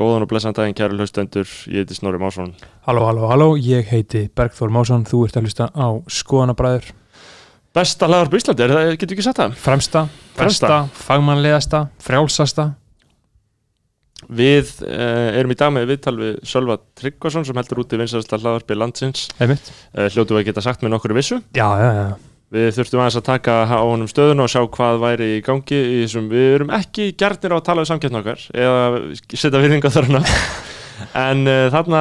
Góðan og blessan daginn, kæru hlustendur, ég heiti Snorri Másson. Halló, halló, halló, ég heiti Bergþór Másson, þú ert að hlusta á Skoðanabræður, Besta hlaðar på Íslandi, er það, getur ekki sagt það? fremsta, Fremsta. fagmannlegasta, frjálsasta. Við uh, erum í dag með viðtal við Sölva Tryggvason sem heldur úti vinsarasta hlaðarpi landsins. Uh, hljótu að geta sagt með nokkur vissu. Já, já, já. Við þurftum aðeins að taka á honum stöðun og sjá hvað væri í gangi í þessum, við erum ekki gjarnir á að tala um samkeppn okkar eða setja virðinga þarna. En uh, þarna,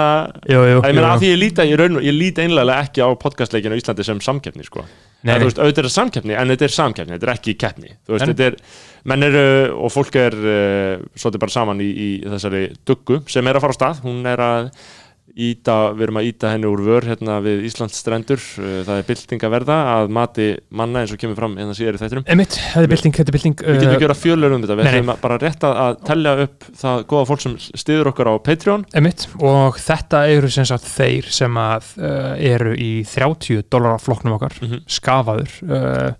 Jú, jú, ég meina að því ég líta, ég, raun, ég líta einlega ekki á podcastleikinu í Íslandi sem samkeppni, sko. Nei, nei. þú veist, auðvitað er það samkeppni, en þetta er samkeppni, þetta er ekki keppni þú veist, En- þetta er, menn eru og fólk er uh, svolítið bara saman í, í þessari duggu sem er að fara á stað hún er að íta, við erum að íta henni úr vör hérna við Íslands strendur uh, það er bylting að verða að mati manna eins og kemur fram hérna síðar í þættinum Einmitt, þetta er bylting, þetta er bylting. við getum ekki verið að fjölur um þetta, við ætlum bara rétt að, tellja upp það góða fólk sem stiður okkur á Patreon Einmitt, og þetta eru sem sagt þeir sem að uh, eru í 30 dólar flokknum okkar, Mhm. skafaður. Uh,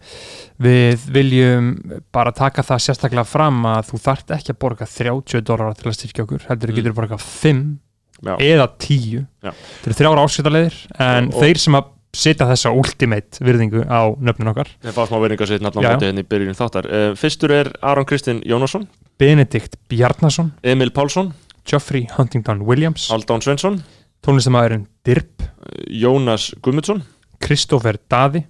við viljum bara taka það sérstaklega fram að þú þarft ekki að borga 30 dólar til að styrkja okkur, heldur Mm. þú getur borga 5 Já. eða 10. Já. Þetta eru þrjára áskiptarleðir, en Og- þeir sem að setja þessa ultimate virðingu á nöfnun okkar, við fáum smá sér allan Já, já. móti henni í byrjun þáttar. Uh, fyrstur er Aron Kristinn Jónasson. Benedikt Bjarnason, Emil Pálsson, Geoffrey Huntington Williams, Haldán Svensson. Tónlistamæðurinn Dirb, Jónas Gummundsson Kristófer Daði,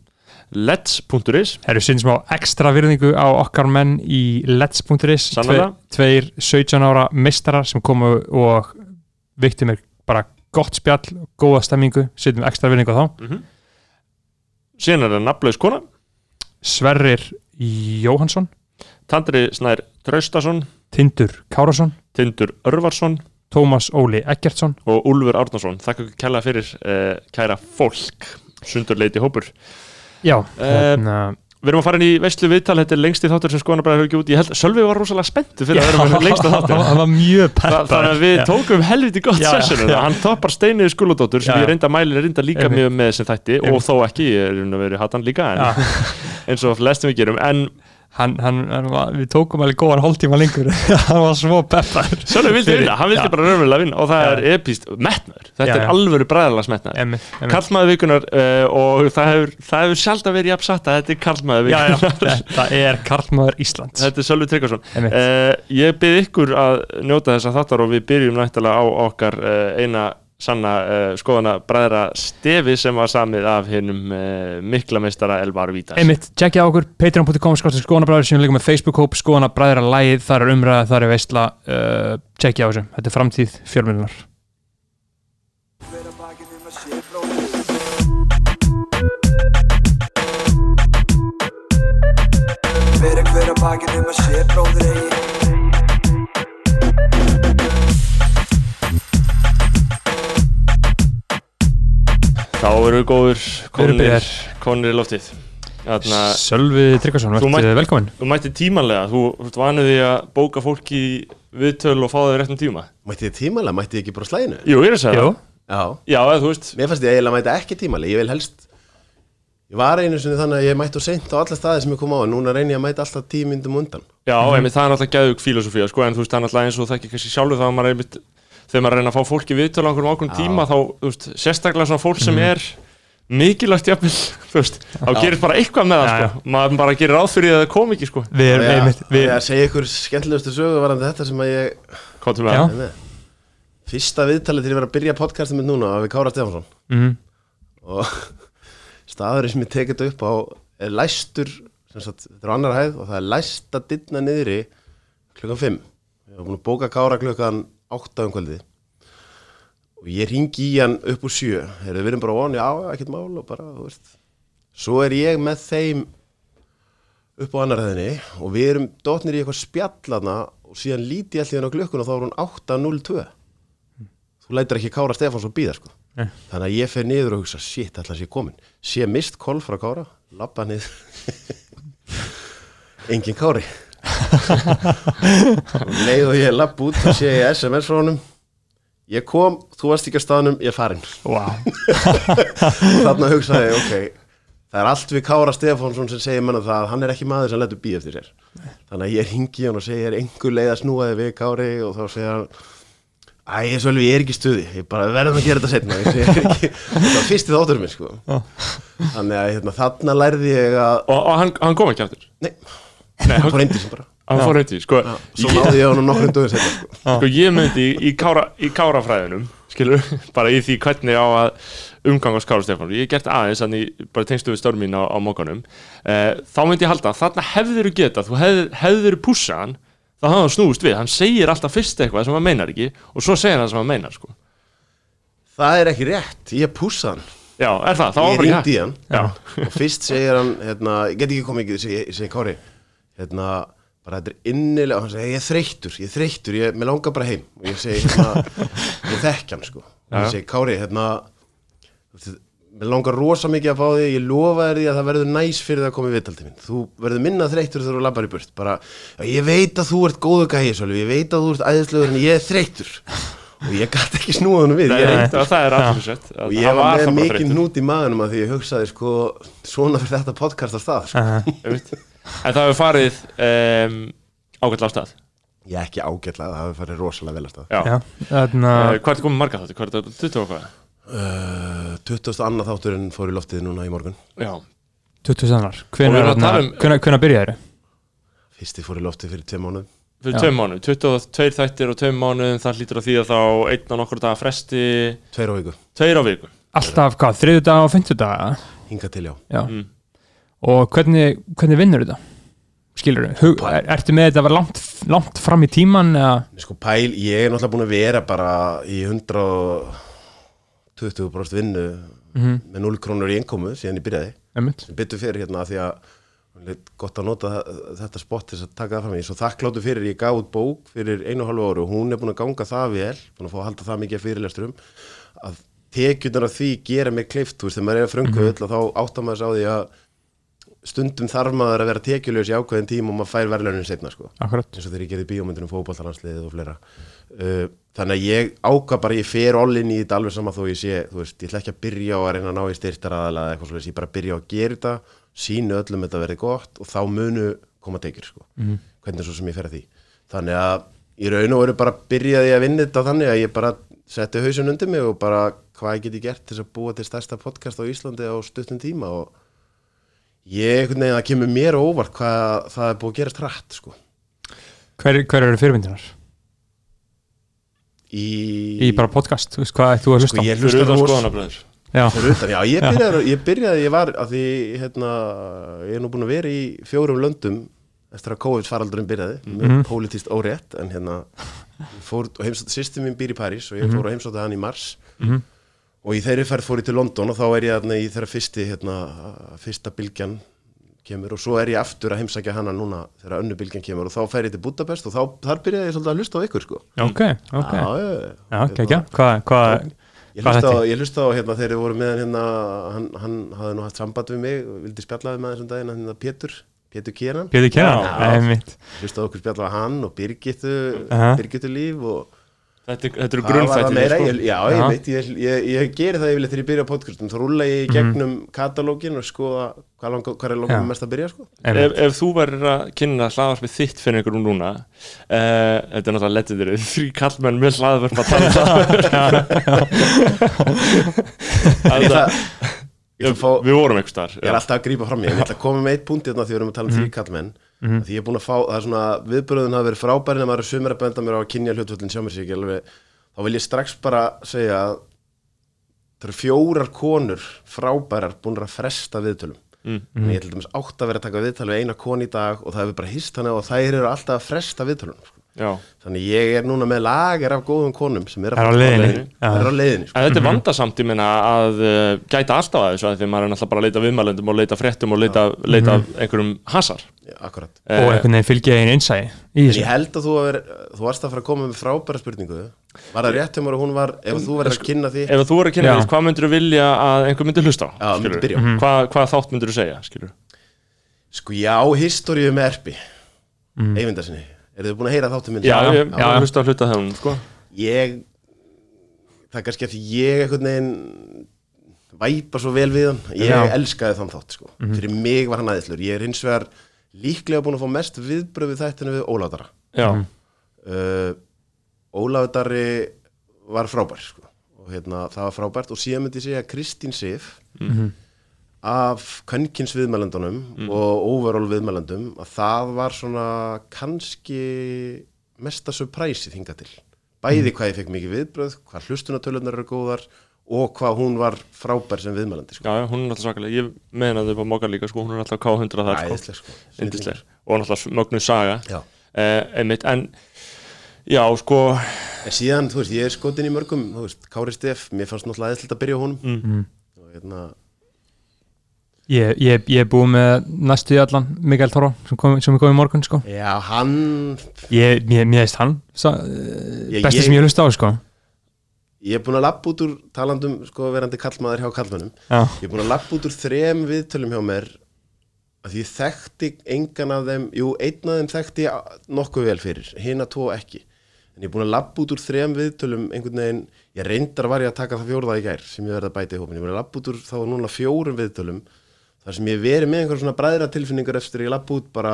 Let's.is Það eru sinni smá ekstra virðingu á okkar menn í Let's.is Tve. Tveir 17 ára mistarar sem komu og viktu mér bara gott spjall, góða stemmingu setjum ekstra virðingu á þá. Mm -hmm. síðan er það nafnlaus kona. Sverrir Jóhansson Tandri Snær Traustason. Tindur Kárasson Tindur Örvarsson. Tómas Óli Eggertsson. Og Úlfur Árnason. Þakka ykkur kæla fyrir uh, kæra fólk. Sundurleiti hópur. Já, Eh, hérna við erum að fara inn í veistlu viðtal þetta er lengsti þáttur sem skoðanabræði hefur ekki út. Ég held, Sölvi var rosalega spenntu fyrir að vera með lengsta þáttur það var mjög peppar þannig að við Já. tókum helviti gott sessunum já. hann toppar Steiniði Skuludóttur sem Já, ég reynda að mæli reynda líka mjög með sem þætti og þó ekki, ég er raun að vera hatan líka en, eins og flestum við gerum. En hann, hann, hann við tókum alveg góðan hálftíma lengur. Hann var svo peppar Sölvi vildi vinna, hann vildi Já. bara raunverulega vinna og það Já. er epíst, metnaður. Þetta Já, er alvöru bræðalags metnaður Emmi, emmi. Karlmaður vikunar uh, og það hefur, það hefur sjálf að vera jafn satt að þetta er Karlmaður vikunar þetta er Karlmaður Íslands. Þetta er Sölvi Tryggvason. Uh, Ég byrð ykkur að njóta þessa þáttar og við byrjum nættilega á okkar uh, eina sanna uh, skoðana bræðra stefi sem var samið af hinnum uh, mikla meistara Elvar Vítas Einmitt, tjekkja á okkur, patreon.com skortir skoðanabræður sem líka með Facebook-hóp, skoðanabræðra lægið, þar er umræða, þar er veistla uh, tjekkja á þessu, þetta er framtíð fjölmjölunar Fyrir hver að bakinn um að sé bróður eigi Þá erum við góður konir, konir í loftið. Þarna, Sölvi mætt- velkomin Þú mætti tímanlega, þú þú ert vanið því að bóka fólki viðtöl og fá þau réttum tíma. Mætti þið tímalega, mætti þið ekki bara slæðinu? Jú, ég er að segja það. Já, Já, eða, þú veist mér fannst ég eiginlega mætti ekki tímalega, ég vil helst Ég var einu sinni þannig að ég mætti á seint á alla staði sem ég kom á En núna reyni ég að mæta alltaf tíu myndum undan. Já, einmitt, það er náttúrulega gæðug filosófía sko, en þú veist, það er náttúrulega eins og það ekki kannski sjálfur þá að maður einmitt, þegar maður reyna að fá fólki viðtölu á einhverjum ákveðum tíma þá, þú veist, sérstaklega svona fólk sem er mikilvægt jafnvel, þú veist, þá gerist bara eitthvað með það, sko, maður bara gerir ráð fyrir að það kom ekki, sko, við erum einmitt við... við, Ég segja ykkur skemmtilegustu sögu varandi þetta sem að ég það. er með Fyrsta viðtalið til ég var að byrja podcastum mitt núna við Kára Stefansson mm, Og staðurinn sem ég tekið þetta upp á er læstur sem sagt, Þetta er á annar hæð og það er læst að dittna niðri klukkan 5 Ég var búin að bóka Kára klukkan 8 um kvöldið og ég ringi í hann upp úr sjö. Heyrðu, við erum bara von, já, ekkert mál og bara, þú veist. Svo er ég með þeim upp á annar hæðinni og við erum dotnir í eitthvað spjallana og síðan líti allir hann á klukkun og þá er hún 8.02 Þú lætur ekki Kára Stefáns að býða sko. Nei. Þannig að ég fer niður og hugsa, shit, að sé komin sé mist koll frá Kára, labba niður. Engin Kári. Og leið og ég lapp út og sé ég SMS frá honum ég kom, þú varst ekki á staðnum, ég er farinn. Wow. þarna hugsaði, ég, ok það er allt við Kára Stefánsson sem segir manna það að hann er ekki maður sem letur býja eftir sér. Þannig að ég ringi hann og segir einhver leið að snúa þig við Kári? Og þá segir hann Æ, ég svolítið, ég er ekki stuði. Ég bara verðum að gera þetta setna Ég er ekki, þetta var fyrst í þátturum minn sko. Þannig að hérna, þarna lærði ég að og, og hann, hann kom ekki aftur? Nei, Nei, hann hann, fór reyndi sem bara hann fór reyndi sko, Svo náði ég á hann dögum setna sko. ég myndi í, í, kára, í kárafræðinum skilur, bara í því hvernig á að umgangast Kára Stefán ég hef gert aðeins, þannig bara tengstu við störmin á, á mókanum eh, þá myndi ég halda þarna hefðir þú getað, þú hefðir pussað hann, þá hafði hann snúist við. Hann segir alltaf fyrst eitthvað sem hann meinar ekki og svo segir hann sem hann meinar sko. Það er ekki rétt, ég pússa hann. Já, er það, þá bara ekki Já. Og fyrst segir hann, hérna, ég get ekki komið ekki Segir, segir Kári Hérna, bara þetta er innilega og Hann segir, ég er þreyttur, ég er þreyttur Ég, mér langar bara heim. Og ég segi, hérna, ég þekki hann sko. Og ég segi, Kári, hérna Mér langar rosa mikið að fá þig Ég lofa þér því að það verður næs fyrir það að koma í viðtaldi minn Þú verður minna þreyttur þegar þú labbar í burt. Bara, ég veit að þú ert góðu gæi Sölvi, Ég veit að þú ert æðislegur en ég er þreyttur. Og ég gæti ekki snúa hann við. Nei, það, er allir sett. Og ég var með mikið hnút í maðunum að því ég hugsaði sko svona fyrir þetta podcast á stað sko. En það hefur farið um, ágætla á stað ég er ekki ágætlega, það hafi farið rosalega vel á stað já. Já, þarna Uh, hvað er komið marga þáttu? Hvað er þetta? 20 og hvað? uh, 20. annað þátturinn fór í loftið núna í morgun Já, 20 annar hvenær byrjaði þeir? fyrsti fór í loftið fyrir tveim mánuð fyrir Já. tveim mánu 22 þættir og tveim mánu það lítur að því að þá einn og nokkur daga fresti tveir á viku, tveir á viku Alltaf hvað, þriðu dag og fymtu dag hinga til já Já Mm. Og hvernig, hvernig vinnur þetta? Skilur þú? Er, ertu með þetta að vera langt, langt fram í tíman eða? sko pæl, ég er náttúrulega búin að vera bara í 120% vinnu Mhm. með 0 krónur í innkomu síðan ég byrjaði sem byttu fyrir hérna því að er gott að nota þetta spott þess að taka það fram í svo þakkláttu fyrir, ég gaf út bók fyrir einu og hálfu áru og hún er búin að ganga það vel búin að fá að halda það mikið að fyrirlesturum að tekjurnar af því gera mig kleift þú veist, þegar maður er að fröngu öll og þá áttar maður sig á því að stundum þarf maður að vera tekjulegs í ákveðin tím og maður fær verðlaunin setna sko. Akkurat. Eins og þegar ég gerði bíómyndunum fótballtalansliðið og fleira. Uh, þannig að ég ákvað bara ég fer all-in í þetta alveg sama þó ég sé þú veist, ég ætla ekki að byrja á að reyna að ná í styrtar aðalega eða eitthvað svolítið, ég bara byrja á að gera þetta sínu öllum þetta verði gott og þá munu koma tekjur sko, hvernig svo sem ég fer að því. Þannig að í raun og veru bara byrjaði að vinna þetta þannig að ég bara setti hausun undir mig og bara hvað ég geti gert til að búa til stærsta podcast á Íslandi á stuttum tíma og ég, einhvern veginn, það kemur mér á óvart hvað það er búið að gerast hratt sko Hver, hver eru fyrirmyndinar? í, Í bara podcast, þú veist hvað þú að hlusta sko, á? ég hlusta utan ros skoðanabröður Já, utan, já, ég byrjaði, ég byrjaði, ég var að því, hérna, ég er nú búin að vera í fjórum löndum eftir að COVID-faraldurinn byrjaði, mjög Mhm. pólitíst órétt, en hérna fór og heimsótti, sýstum mín býr í París og ég fór og heimsótti hann í mars Mhm. Og í þeirri ferð fór ég til London og þá er ég í þeirra fyrsti, hérna, fyrsta bylgjan kemur og svo er ég aftur að heimsækja hana núna þegar önnu bylgjan kemur og þá fer ég til Budapest og þá, þar byrjaði ég svolítið að hlusta á ykkur, sko. ok, ok Já, já, Já, ok, ekki, hvað, hvað Ég hlusta á, ég hlusta á hérna þegar þið voru með hann hérna, hann, hann hafði nú haft samband við mig vildi spjallaði með þessum daginn, hérna Pétur, Pétur Kieran. Bjöði Kjæran? Já. Einmitt Hlusta á okkur spjallaði hann og Birgittu, Aha. Birgittu líf og þetta, þetta eru grunnfættir sko. ég, já, ég veit, ég, ég, ég geri það yfirleitt þegar ég byrja podcastum, þá rúla ég í gegnum katalógin og skoða hvað, langa, hvað er langum mest að byrja, sko. ef, ef þú verður að kynna hlaðvarpið þitt fyrir einhverjum núna uh, þetta er náttúrulega legendir þrý kallmenn með hlaðvarp að tala ég, ég, fá, við vorum einhvers þar ég er alltaf að grípa fram í, en ég ætla að koma með eitt punkt hérna því við erum að tala um Mhm. Mm. þrýkallmenn því ég er búin að fá, það er svona viðbröðun hafa verið frábærin að maður er sumir að benda mér á að kynja hlutvöldin sjá mér sér ekki alveg þá vil ég strax bara segja að það eru fjórar konur frábærar búin að fresta viðtölum Mm. mm. ég til dæmis átt að vera að taka viðtölu við eina kon í dag og það hefur bara hist hana og þær eru alltaf að fresta viðtölunum sko. Já. þannig ég er núna með lager af góðum konum sem er er á leiðinni. er á leiðinni sko. Þetta er vandasamt, ég meina, að uh, gæta alltaf að þessu, að því maður er náttúrulega bara að leita viðmælendum og leita fréttum og leita, leita einhverjum hasar. Já, akkurat Og einhvern veginn fylgja einn innsæði í En þessu ég held að þú, er, þú varst að fara að koma með frábæra spurningu Var það rétt mér að hún var Ef þú verður að kynna því Ef þú voru að kynna því, hvað myndir þú vilja að einhver myndir hlusta á? Já, myndi byrja á. Hvað, hvað þátt myndir þú segja, skilur? Sko já, mm. Eru þið búin að heyra þáttu minn? Já, ég já. já, hlusta á hluta þeim, sko. Ég Það er kannski að því ég einhvern veginn væpa svo vel við hann Ég Já. elskaði þann þátt sko Fyrir mig var hann aðeinslur Ég er hins vegar líklega búin að fá mest viðbröð við þættinu við Ólafdara Já, uh, Darri var frábær sko. og hérna, það var frábært og síðan myndi ég segja að Kristín Sif af kvenkins viðmælendunum og overall viðmælendum að það var svona kannski mesta surprise þinga til. Bæði hvað ég fekk mikið viðbröð hvað hlustunatölunar eru góðar og hvað hún var frábær sem viðmælandi sko. Já, hún er alltaf svakalega, ég meina þau bara mókar líka sko, hún er alltaf K100 þar sko, æðisleg sko. yndisleg. og alltaf mögnu saga. Já. eh, einmitt, en já, sko. En síðan, þú veist, ég er skotin í mörgum, þú veist, Kári Steff, mér fannst náttúrulega aðeinslega að byrja á honum. Mm. og hérna, Ég, ég, ég er búið með næstu í allan Mikael Þoró sem, kom, sem komið í morgun sko. já, hann, Ég, mér, veist hann Besti sem ég hlust á sko. ég er búin að lappa út úr talandum, sko, verandi kallmaður hjá kallmönnum, Já, ég er búin að lappa út úr þrem viðtölum hjá mér að ég þekkti engan af þeim, jú, einn af þeim þekkti nokkuð vel fyrir, hina tvo ekki. En ég er búin að lappa út úr þrem viðtölum einhvern veginn, ég reyndar var ég að taka það fjórða í gær sem ég verði að bæta í hópin. Ég er búin að lappa út úr þá núna fjórum viðtölum þar sem ég hef verið með einhver svona bræðra tilfinningar eftir ég lappa út bara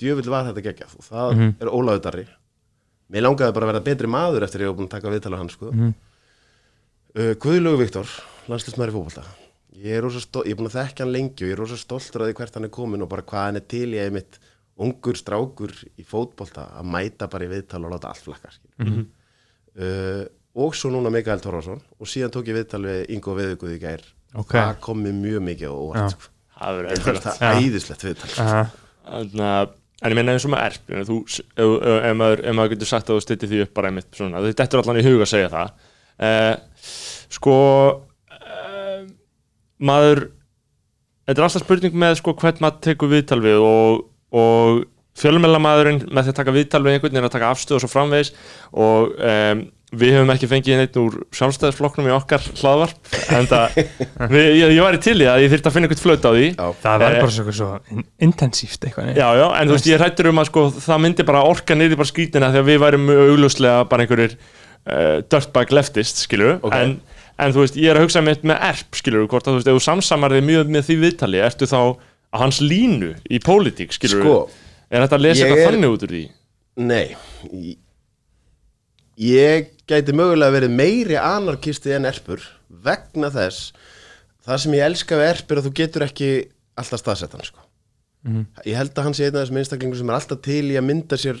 djöfull var þetta geggjað og það er Ólafur Darri. Mér langaði bara að verða betri maður eftir ég hef búin að taka viðtala hann sko. Uh, Guðlaugur Viktor, landslismæri fótbolta ég er, búin að þekka hann lengi og ég er rosa stoltur að því hvert hann er komin og bara hvað hann er til ég er mitt ungur strákur í fótbolta að mæta bara í viðtal og láta allt flakka mm uh, og svo núna Mikael Torfarsson og síðan tók ég viðtal við Ingo Veðuguð í gær Ok. það kom mér mjög mikið á óvart sko. Það verður æðislegt. viðtal uh, að En ég meina eins og með meina, þú, ef, maður, maður getur sagt að þú styttir því upp bara einmitt svona, þetta er allan í huga að segja það. Eh, sko eh, maður þetta er alltaf spurning með sko hvern maður tekur viðtal við og, og fjölmjölamæðurinn með því að taka viðtal við einhvern er að taka afstöð og svo framvegis og um, við höfum ekki fengið neitt úr sjálfstæðisflokknum í okkar hlaðvarp en það, ég, ég var í til í að ég þyrfti að finna eitthvað flöt á því Já. Það var Eh, bara svo, svo in- intensíft eitthvað nei. Já, já, en þú veist, ég hrættur um að sko, það myndi bara orka niður bara skrítina því að við værum augljóslega bara einhverjir uh, dirtbag leftist, skilur Ok. en, en þú veist, ég er að hugsa mitt með erp, skilur hvort að þú veist, ef þú samsamar þig mjög með því viðtali ertu þá á hans línu í pólitík, skilur Sko, Ég gæti mögulega verið meiri anarkisti en erpur vegna þess það sem ég elska við erp er að þú getur ekki alltaf staðsett hann sko. Ég held að hann sé einn af þessum einstaklingur sem er alltaf til í að mynda sér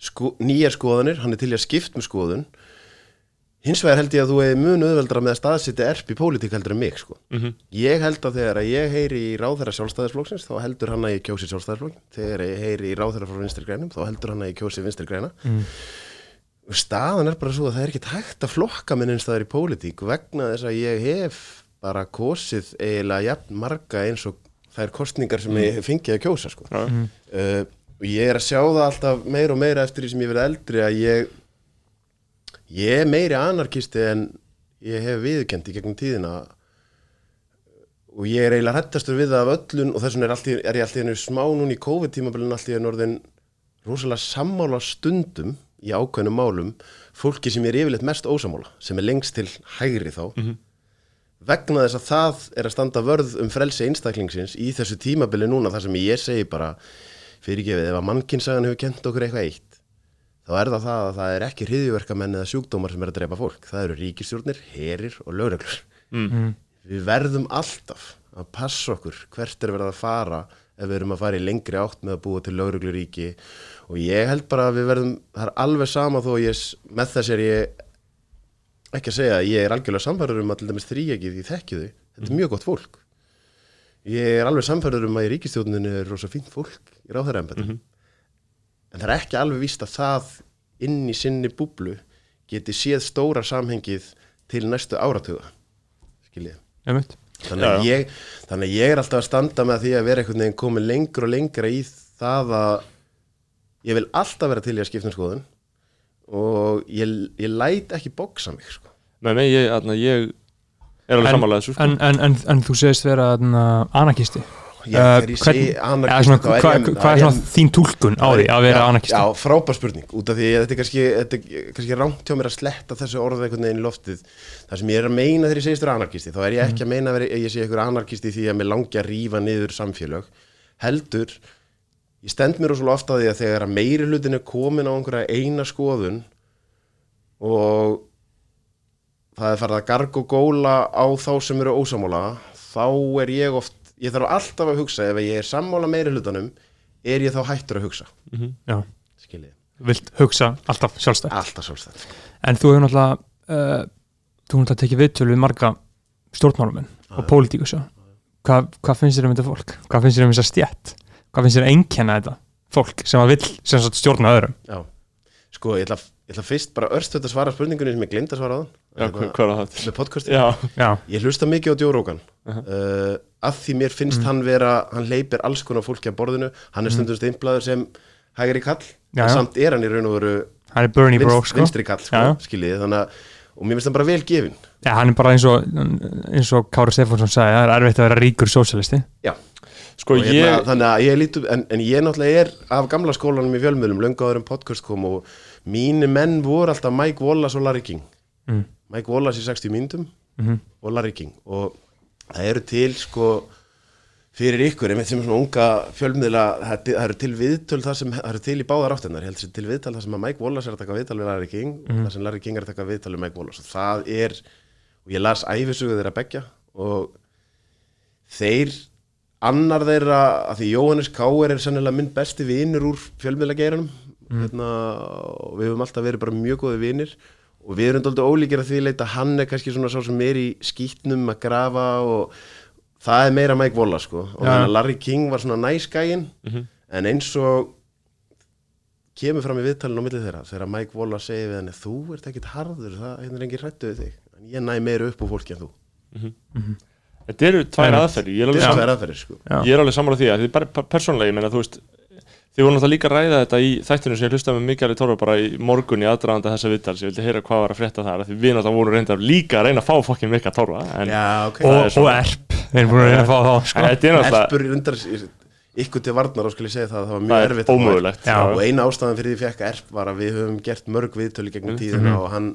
sko, nýjar skoðanir, hann er til í að skipt með skoðun hins vegar held ég að þú hefði mun auðveldra með að staðsetja erp í pólitík heldur en mig sko. Mhm. Ég held að þegar að ég heyri í ráðherra sjálfstæðisflokksins þá heldur hann að ég kjósi sjálfstæðisflokkin þegar ég heyri í ráðherra frá vinstri grænum þá heldur hann að ég kjósi vinstri græna og staðan er bara svo að það er ekki hægt að flokka minn einstæðar í pólitík vegna þess að ég hef bara kosið eiginlega jafn marga eins og þær kostningar sem ég hef fengið að kjósa sko. Já. uh, og ég er að sjá það alltaf meira og meira eftir því sem ég verið eldri að ég ég er meiri anarkisti en ég hef viðkend í gegnum tíðina og ég er eiginlega hættastur við það af öllun og þess vegna er, allt í- er ég alltaf smá núna í COVID-tímabilin alltaf í norðin rosalega sammála stundum í ákveðnum málum fólki sem er yfirleitt mest ósamála sem er lengst til hægri þá vegna þess að það er að standa vörð um frelsi einstaklingsins í þessu tímabili núna þar sem ég segi bara fyrirgefið ef að mannkinsagan hefur kent okkur eitthvað eitt þá er það það að það er ekki hriðjuverkamenn eða sjúkdómar sem er að drepa fólk. Það eru ríkistjórnir, herir og lögreglur. Mm. við verðum alltaf að passa okkur hvert er verið að fara ef við erum að fara í lengri átt með að búa til lögregluríki og ég held bara að við verðum, það er alveg sama þó ég, með þess er ég ekki að segja að ég er algjörlega samfærður um að til dæmis þrýjegið í þekkju þau. Þetta er mjög gott fólk. Ég er alveg samfærður um að í ríkistjóðninu er rosa fínt fólk í ráðherraembættum en það er ekki alveg víst að það inn í sinni búblu geti séð stóra samhengið til næstu áratuga skiljið þannig að, ég, þannig að ég er alltaf að standa með því að vera einhvern veginn komin lengur og lengra í það að ég vil alltaf vera til í að skipta um skoðun og ég, ég læt ekki bóksa mig sko. Nei, nei, ég, aðna, ég er alveg En- sammálað þessu sko. en, en, en, en þú segist vera þarna, anarkisti ég, Uh, þegar ég segi Eða anarkist svona, þá er Hvað hva þá er svona þín túlkun á því að vera já, anarkisti? Já, frábær spurning út af því að þetta er kannski, þetta er kannski rámt hjá mér að sletta þessu orðu einhvern veginn í loftið það sem ég er að meina þegar ég segist vera anarkisti þá er ég ekki að meina að vera, ég sé einhver anarkisti því að mér langi að rífa niður samfélög heldur ég stend mér svo ofta því að þegar að meiri hlutin er komin á einhverja eina skoðun og það er farið að garg og góla á þá sem eru ósamála þá er ég oft, ég þarf alltaf að hugsa ef ég er sammála meiri hlutanum er ég þá hættur að hugsa? Já, skiljið, vilt hugsa alltaf sjálfstætt? Alltaf sjálfstætt En þú hefur náttúrulega uh, þú hefur náttúrulega tekið viðtölu við marga stjórnmálumenn og pólitíkus Hva, hvað finnst þér um þetta fólk? Hvað finnst þér um þessa stjætt? Hvað finnst þér að einkenna þetta fólk sem að vill sem sagt stjórna öðrum? Já, sko ég ætla, ég ætla fyrst bara örstuð að svara spurningunni sem ég glemt að svara á Já, hva- hvað er það? með podcasti Já, Já, Ég hlusta mikið á Joe Rogan. Uh að því mér finnst hann vera hann leipir alls konar fólki á borðinu. Hann er stundum stimplaður sem hægri kall Já, en já. samt er hann í raun og veru hann er Bernie Bro vinst, sko. vinstri kall sko, Já. skiljið. Þannig að og mér finnst hann bara vel gefin Já, hann er bara eins og eins og Kári Stefánsson sagði það er erfitt að vera ríkur sósialisti Já, sko og hérna, ég þannig að ég lítu en, en ég náttúrulega er af gamla skólanum í fjölmiðlum löngu áður en podcast kom og mínu menn voru alltaf Mike Wallace og Larry King. Mm. Mike Wallace í 60 mínútum Mhm. og Larry King. Og það eru til sko fyrir ykkur, einmitt sem svona unga fjölmiðla, það er- eru til viðtöl það sem, það eru til í báðar áttinnar, ég held sér til viðtöl það sem að Mike Wallace er að taka viðtöl við Larry King og það sem Larry King er að taka viðtöl við Mike Wallace. Og það er, og ég las æfisugu þeirra begja og þeir annar þeirra, að því Jóhannes Káer er sennilega minn besti vinur úr fjölmiðlageiranum. Hérna, og við höfum alltaf verið bara mjög góði vinir. Og við erum doldið ólíkir að því leita hann er kannski svona sá sem er í skýtnum að grafa og það er meira Mike Wallace sko. Og þannig að Larry King var svona næskægin en eins og kemur fram í viðtalinu á milli þeirra þegar Mike Wallace segir við henni þú ert ekkit harður, það er engin hrættu við þig. En ég næ meira upp úr fólki en þú Þetta eru tvær aðferði Ég er alveg, sam, aðferðir sko. Er alveg sammála því að því bara persónlega, ég meina, þú veist Þið voru náttúrulega líka að ræða þetta í þættinu sem ég hlustaði með Mikaeli Torfa bara í morgun í aðdraðanda þessa viðtals, ég vildi heyra hvað var að frétta þar af því við náttúrulega vorum reyndar líka að reyna að fá fokkin Mikael Torfa en Já, ok. og, Það er erp við erum búin að reyna að fá þá sko. er Erpur undar ykkur til varnar og skulle ég segja það að það var mjög það er erfitt að og eina ástæðan fyrir því ég fekk Erp var að við höfum gert mörg viðtölu gegnum tíðina og hann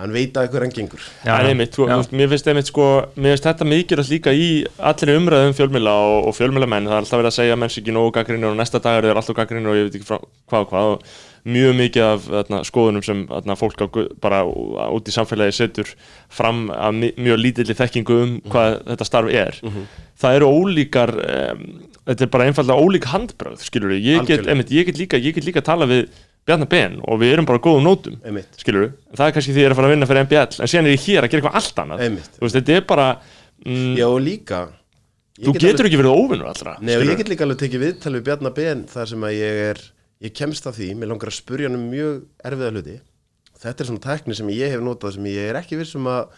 hann veit að ykkur hann gengur. Já, einmitt, þú, Já. mér finnst einmitt sko, mér finnst þetta mikilvægt líka í allir umræðum fjölmjöla og, og fjölmjölamenn, það er alltaf verið að segja að menn sé ekki nógu gaggrinir og næsta dagar er alltaf gaggrinir og ég veit ekki frá, hvað og hvað. Og mjög mikið af þarna, skoðunum sem þarna, fólk á, bara út í samfélagi setur fram að mjög lítilli þekkingu um hvað þetta starf er. Það eru ólíkar um, þetta er bara einfallega ólík handbröð skilur við, ég get, einmitt, ég get líka ég get líka að tala við Bjarnar Ben og við erum bara góðum nótum einmitt, skilur það er kannski því ég er að fara að vinna fyrir MBL en síðan er ég hér að gera eitthvað allt annað. Einmitt. Þú veist, þetta er bara mm, Já og líka ég þú get getur alveg, ekki verið óvinnur allra Nei og skilurðu. ég get líka alveg tekið viðtal við Bjarnar Ben þar sem að ég er ég kemst að því, mér langar að spurja hann um mjög erfiða hluti. Þetta er svona tækni sem ég hef notað sem ég er ekki vissum að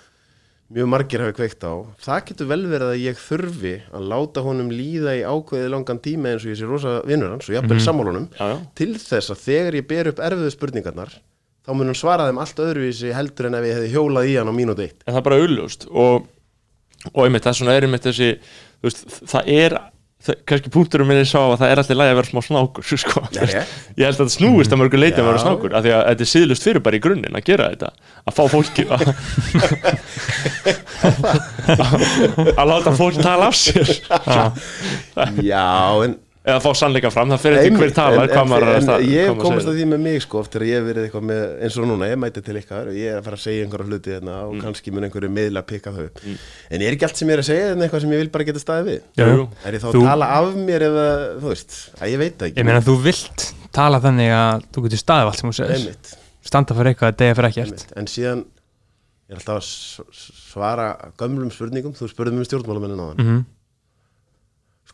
mjög margir hafi kveikt á það getur vel verið að ég þurfi að láta honum líða í ákveðið langan tíma eins og ég sé rosa vinnur hans og jafnvel mm -hmm. já, já. til þess að þegar ég ber upp erfiðu spurningarnar þá mun hann svara þeim allt öðruvísi heldur en ef ég hefði hjólað í hann á mínúti eitt en það er bara auðljóst og, og einmitt, það er svona er einmitt þessi veist, það er kannski punkturum minn er sá að það er allir lægi að vera smá snákur sko. Já, já. ég held að þetta snúist að mörgu leiti að vera snákur af því að þetta er síðlust fyrir bara í grunninn að gera þetta að fá fólki að, að láta fólk tala af sér Já, en eða fá sannleika fram, það fyrir eftir hver talar en, en, sta- en ég komast að því með mig sko oft þegar ég hef verið eitthvað með eins og núna, ég mæti til ykkar og ég er að fara að segja einhverja hluti hérna og Mm. kannski mun einhverju miðla að pikka þau upp. En er ekki allt sem ég er að segja en eitthvað sem ég vil bara geta staðið við? Jú, er ég þá Þú- að tala af mér eða þú veist, að ég veit ekki. Ég meina þú vilt tala þannig að þú getur staðið allt sem þú segir. Einmitt, standa fyrir eitthvað, degja fyrir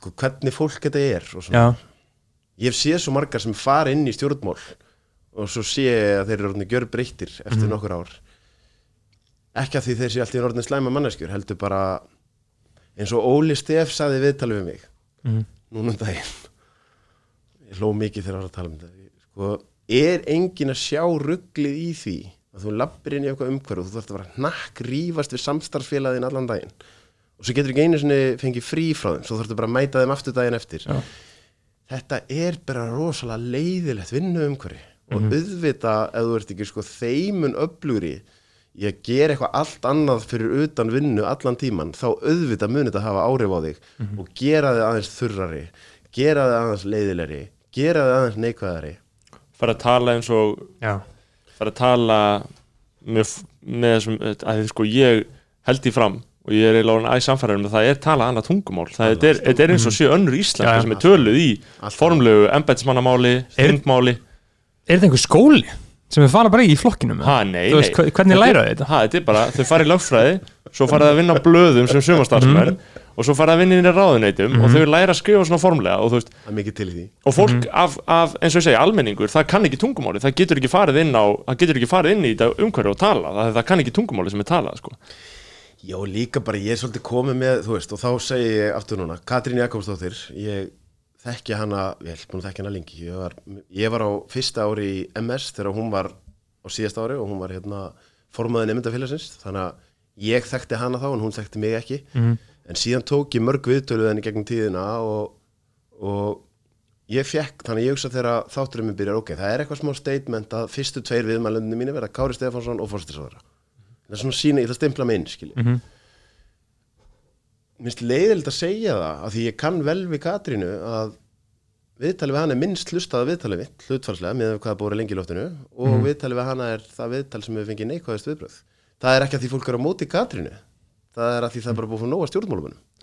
sko, hvernig fólk þetta er og svona. já, ég hef séð svo margar sem fara inn í stjórnmál og svo sé að þeir eru orðinni gjör breyttir eftir nokkur ár. Ekki að því þeir sé alltaf orðinni slæma manneskjur heldur bara eins og Óli Stef saði viðtalið við mig Mhm. núna um daginn. Ég hló mikið þegar hann var að tala um þetta. Sko, er engin að sjá rugglið í því að þú lappir inn í eitthvað umhverf og þú þarfst að vera hnakk rífast við samstarfsfélagin allan daginn og svo getur ekki einu sinni fengið frí frá þeim svo þarftu bara að mæta þeim aftur daginn eftir. Já. þetta er bara rosalega leiðilegt vinnu umhverfi og auðvita ef þú ert ekki sko þeimun öflugri í að gera eitthvað allt annað fyrir utan vinnu allan tíman þá auðvita munið þetta hafa áhrif á þig. Og gera þig aðeins þurrari gera þig aðeins leiðilegri gera þig aðeins neikvæðari. Fara að tala eins og já, fara að tala með, með þessum að þið sko ég held í fram og ég er eiginlega orðinn æ samfæður um að það er talað annað tungumál það er, þetta er eins og sjö önnur íslenska Já, já. sem er töluð í formlegu embætismannamáli, stundmáli Er þetta einhver skóli sem við fara bara í flokkinum? ha, nei, veist, nei. hve- hvernig Þetta er- læra þau þetta? ha, þetta er bara, þau farið lögfræði svo farið að vinna á blöðum sem sumastarsmenn Mhm. og svo farið að vinna inn í ráðuneytum og þau læra að skrifa svona formlega og veist, er og fólk Mhm. af, af, eins og ég segi, almenningur það kann ekki tungumáli, það getur ekki farið inn á það getur ekki farið inn í þetta umhverju og tala það, það kann ekki tungumáli sem er talað sko. Já, líka bara ég er svolítið komið með, þú veist, og þá segi ég aftur núna, Katrín Jakobsdóttir, ég þekki hana, vel, búin að þekki hana lengi, ég var, ég var á fyrsta ári í MS þegar hún var á síðasta ári og hún var hérna formaði nefndafélagsins, þannig að ég þekkti hana þá en hún þekkti mig ekki, en síðan tók ég mörg viðtöluð henni gegnum tíðina og, og ég fekk, þannig að ég hugsa þegar þátturinn minn byrjar, ok, það er eitthvað smá statement að fyrstu tveir viðmælundinu mínu Það er svona sína, ég ætla að stimpla mig inn, skilji. Mhm. Mér finnst leiðilegt að segja það, af því ég kann vel við Katrínu að viðtalið við hana er minnst hlustað viðtalið mitt, hlutfarslega, með hvað það búið lengi í loftinu og Mhm. viðtalið við hana er það viðtal sem við fengið neikvæðist viðbröð. Það er ekki að því fólk er á móti Katrínu, það er að því það er bara búið að fá nóga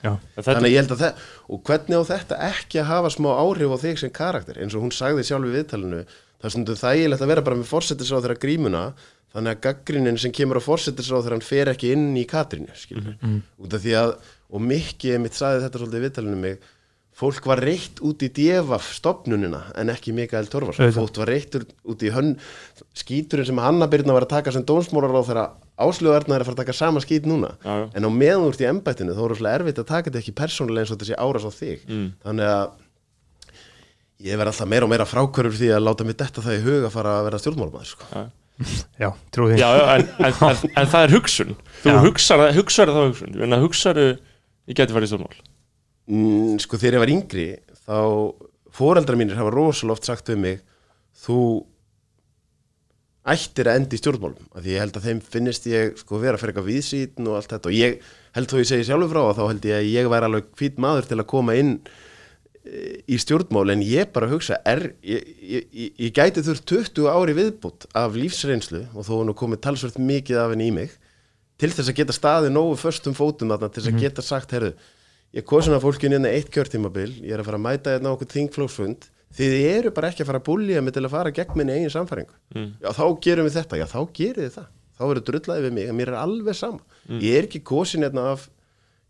þetta, Þannig að ég held að það, og hvernig á þetta ekki að hafa smá áhrif á þig sem karakter, eins og hún sagði sjálf í viðtalinu, það er stundum þægilegt að vera bara með fórsetisráð þeirra grímuna, þannig að gaggrinin sem kemur á fórsetisráð þegar hann fer ekki inn í Katrínu, skilur, út af því að, og Mikki mitt sagði þetta svolítið í viðtalinu mig, fólk var reitt út í djefaf stopnunina en ekki Mikael Torfarsson, fólk var reitt út í hönn, skíturinn sem Hanna Birna var að taka sem dómsmólaráð þegar áslögarna er að fara að taka sama skít núna. Já, já. en á meðan þú ert í embættinu þá er rosalega erfitt að taka þetta ekki persónulega eins og þetta sé áras á þig. Mm. þannig að ég verð alltaf meira og meira frákvörur því að láta mig detta það í hug að fara að vera stjórnmálmaður sko. Já, trú því. Já, já, en, en, en, en það er hugsun. Þú hugsar, hugsar þá hugsun en það hugsaru, ég geti farið í stjórnmál. Mm, sko þegar ég var yngri þá foreldrar mínir hafa rosalega oft sagt við mig þú ættir að enda í stjórnmálum. Af því ég held að þeim finnist ég sko vera fyrir eitthvað viðsýtin og allt þetta. Og ég held þó ég segi sjálfur frá að þá held ég að ég væri alveg fýtt maður til að koma inn í stjórnmál en ég bara hugsa er, ég, ég, ég, gæti þurft 20 ári viðbútt af lífsreynslu og þó nú komið talsvört mikið af henni í mig til þess að geta staðið nógu föstum fótum þarna til þess að geta sagt, herru ég kom svona fólkinu inn eitt kjörtímabil ég er að fara að mæta hérna okkur þingflóksfund þið eru bara ekki að fara að búlja mig til að fara gegn minni eigin samfæringu já þá gerum við þetta, já þá gerir þið það. Þá verður drullaði við mig, að mér er alveg sama. Ég er ekki kosin hérna af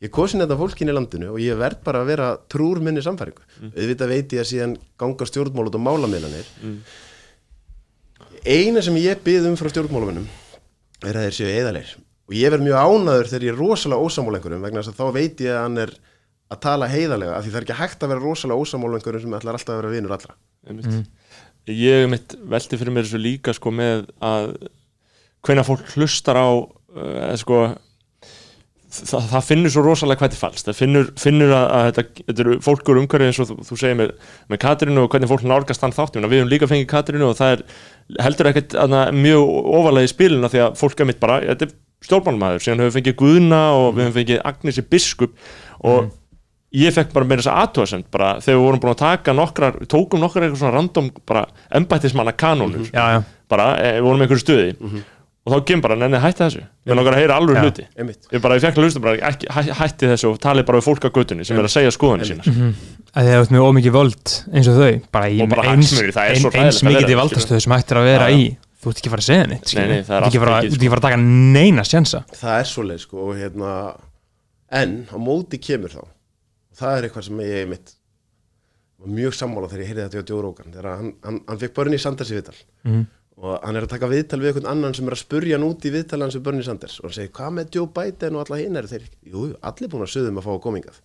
ég kosin hérna af fólkinu í landinu og ég verð bara að vera trúr minni samfæringu auðvitað veit ég að síðan ganga stjórnmálut og málamiðlanir. Eina sem ég bið um frá stjórnmálamennum er að þeir séu eðalegir og ég verð mjög ánaður þegar ég er rosalega ósammála einhverjum vegna þess að þá veit ég að hann er að tala heiðalega af því það er ekki hægt að vera rosalega ósammála einhverjum sem ætlar alltaf að vera vinur allra. Mm. ég mitt velti fyrir mér þessu líka sko með að hvenær fólk hlustar á uh, sko það, það finnur svo rosalega hvað þetta falst það finnur, finnur að, að þetta, þetta eru fólkur umhverfið eins og þú, þú segir með, með Katrinu og hvernig fólk nálgast hann þáttum við höfum líka fengið Katrinu og það er heldur ekkert mjög ofalega í spilina því að fólk er mitt bara, þetta er stjórnmálmaður síðan höfum við fengið Guðna og við höfum fengið Agnesi Biskup og ég fekk bara meira þess að aðtóðasemt bara þegar við vorum búin að taka nokkrar tókum nokkrar eitthvað svona random bara embættismanna kanónur. Já, já, bara, e, við vorum einhverju stuði og þá kemur bara, nenni hætti þessu. Við langar að heyra alveg Já. hluti. einmitt. Ég bara, ég fekk að hlusta bara, ekki, hæ- hætti þessu og tali bara við fólk á göttunni sem er að segja skoðanir sínar. Að þið hefur með ómikið völd eins og þau bara í bara eins, það er svo eins að vera mikið í það, valdastöðu sem hættir að vera já. í. þú ert ekki að fara að segja neitt. Nei, nei, það er Þú ert ekki að fara- að fara að taka neina sjensa það er svoleið sko og hérna en á móti kemur þá og það er eitthvað sem ég mitt var mjög sammála þegar ég heyrði þetta hjá Joe Rogan þegar hann, hann, hann fekk Bernie Sanders í viðtal Mhm. Og hann er að taka viðtal við einhvern annan sem er að spurja hann út í viðtal hans við Bernie Sanders. Og hann segir hvað með Joe Biden og alla hinn eru þeir? Jú, jú, allir búin að söðum að fá að komingað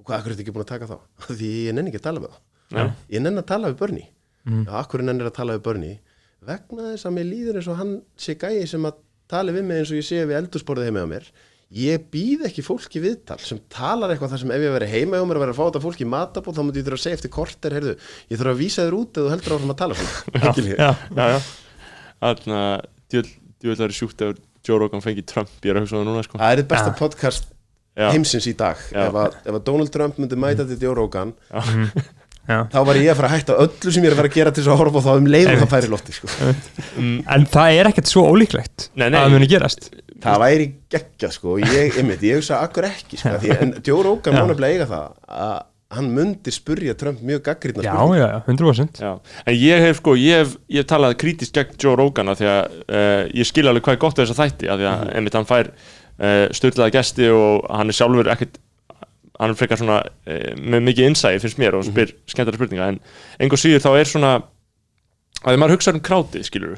og hvað, akkur er þetta ekki búin að taka þá? Því ég nenni ekki að tala með þá. Já. ég nenni að tala við Bernie. Mm. já, akkur nennir að tala við Bernie? Vegna þess að mér líður eins og hann sé gæi sem að tala við mig eins og ég sé við eldursporðið heima á mér. Ég býð ekki fólki viðtal sem talar eitthvað þar sem ef ég veri heima hjá mér að vera að fá þetta fólki í matabóð þá myndi ég þurfa að segja eftir korter heyrðu, ég þurfa að vísa þér út eða þú heldur áfram að tala svona. Já, já, já þannig að djúvel það er sjúkt ef Joe Rogan fengi Trump, ég er að hugsa það núna sko. það er þetta besta Já. podcast já, heimsins í dag Já. ef að, ef að Donald Trump myndi mæta til Joe Rogan Já. þá var ég að fara að hætta öllu sem ég er að fara að gera til þess að horfa á þá um leiðum það færi lofti sko. En það er ekkert svo ólíklegt Nei, nei. að það muni gerast það væri geggja sko. ég, einmitt, ég hugsa akkur ekki sko. því, en Joe Rogan Já. má nefnilega eiga það að hann myndi spurja Trump mjög gaggrýtna Já, já, já, 100% Já, en ég hef sko, ég hef, ég hef talað krítist gegn Joe Rogan af því að uh, ég skil alveg hvað er gott af þessa þætti af því að einmitt hann fær uh, styrlaða gesti og hann er sjálfur ekkert hann er frekar svona uh, með mikið innsæði finnst mér og spyr skemmtara spurninga en einhver síður þá er svona að því maður hugsa um krátið skilur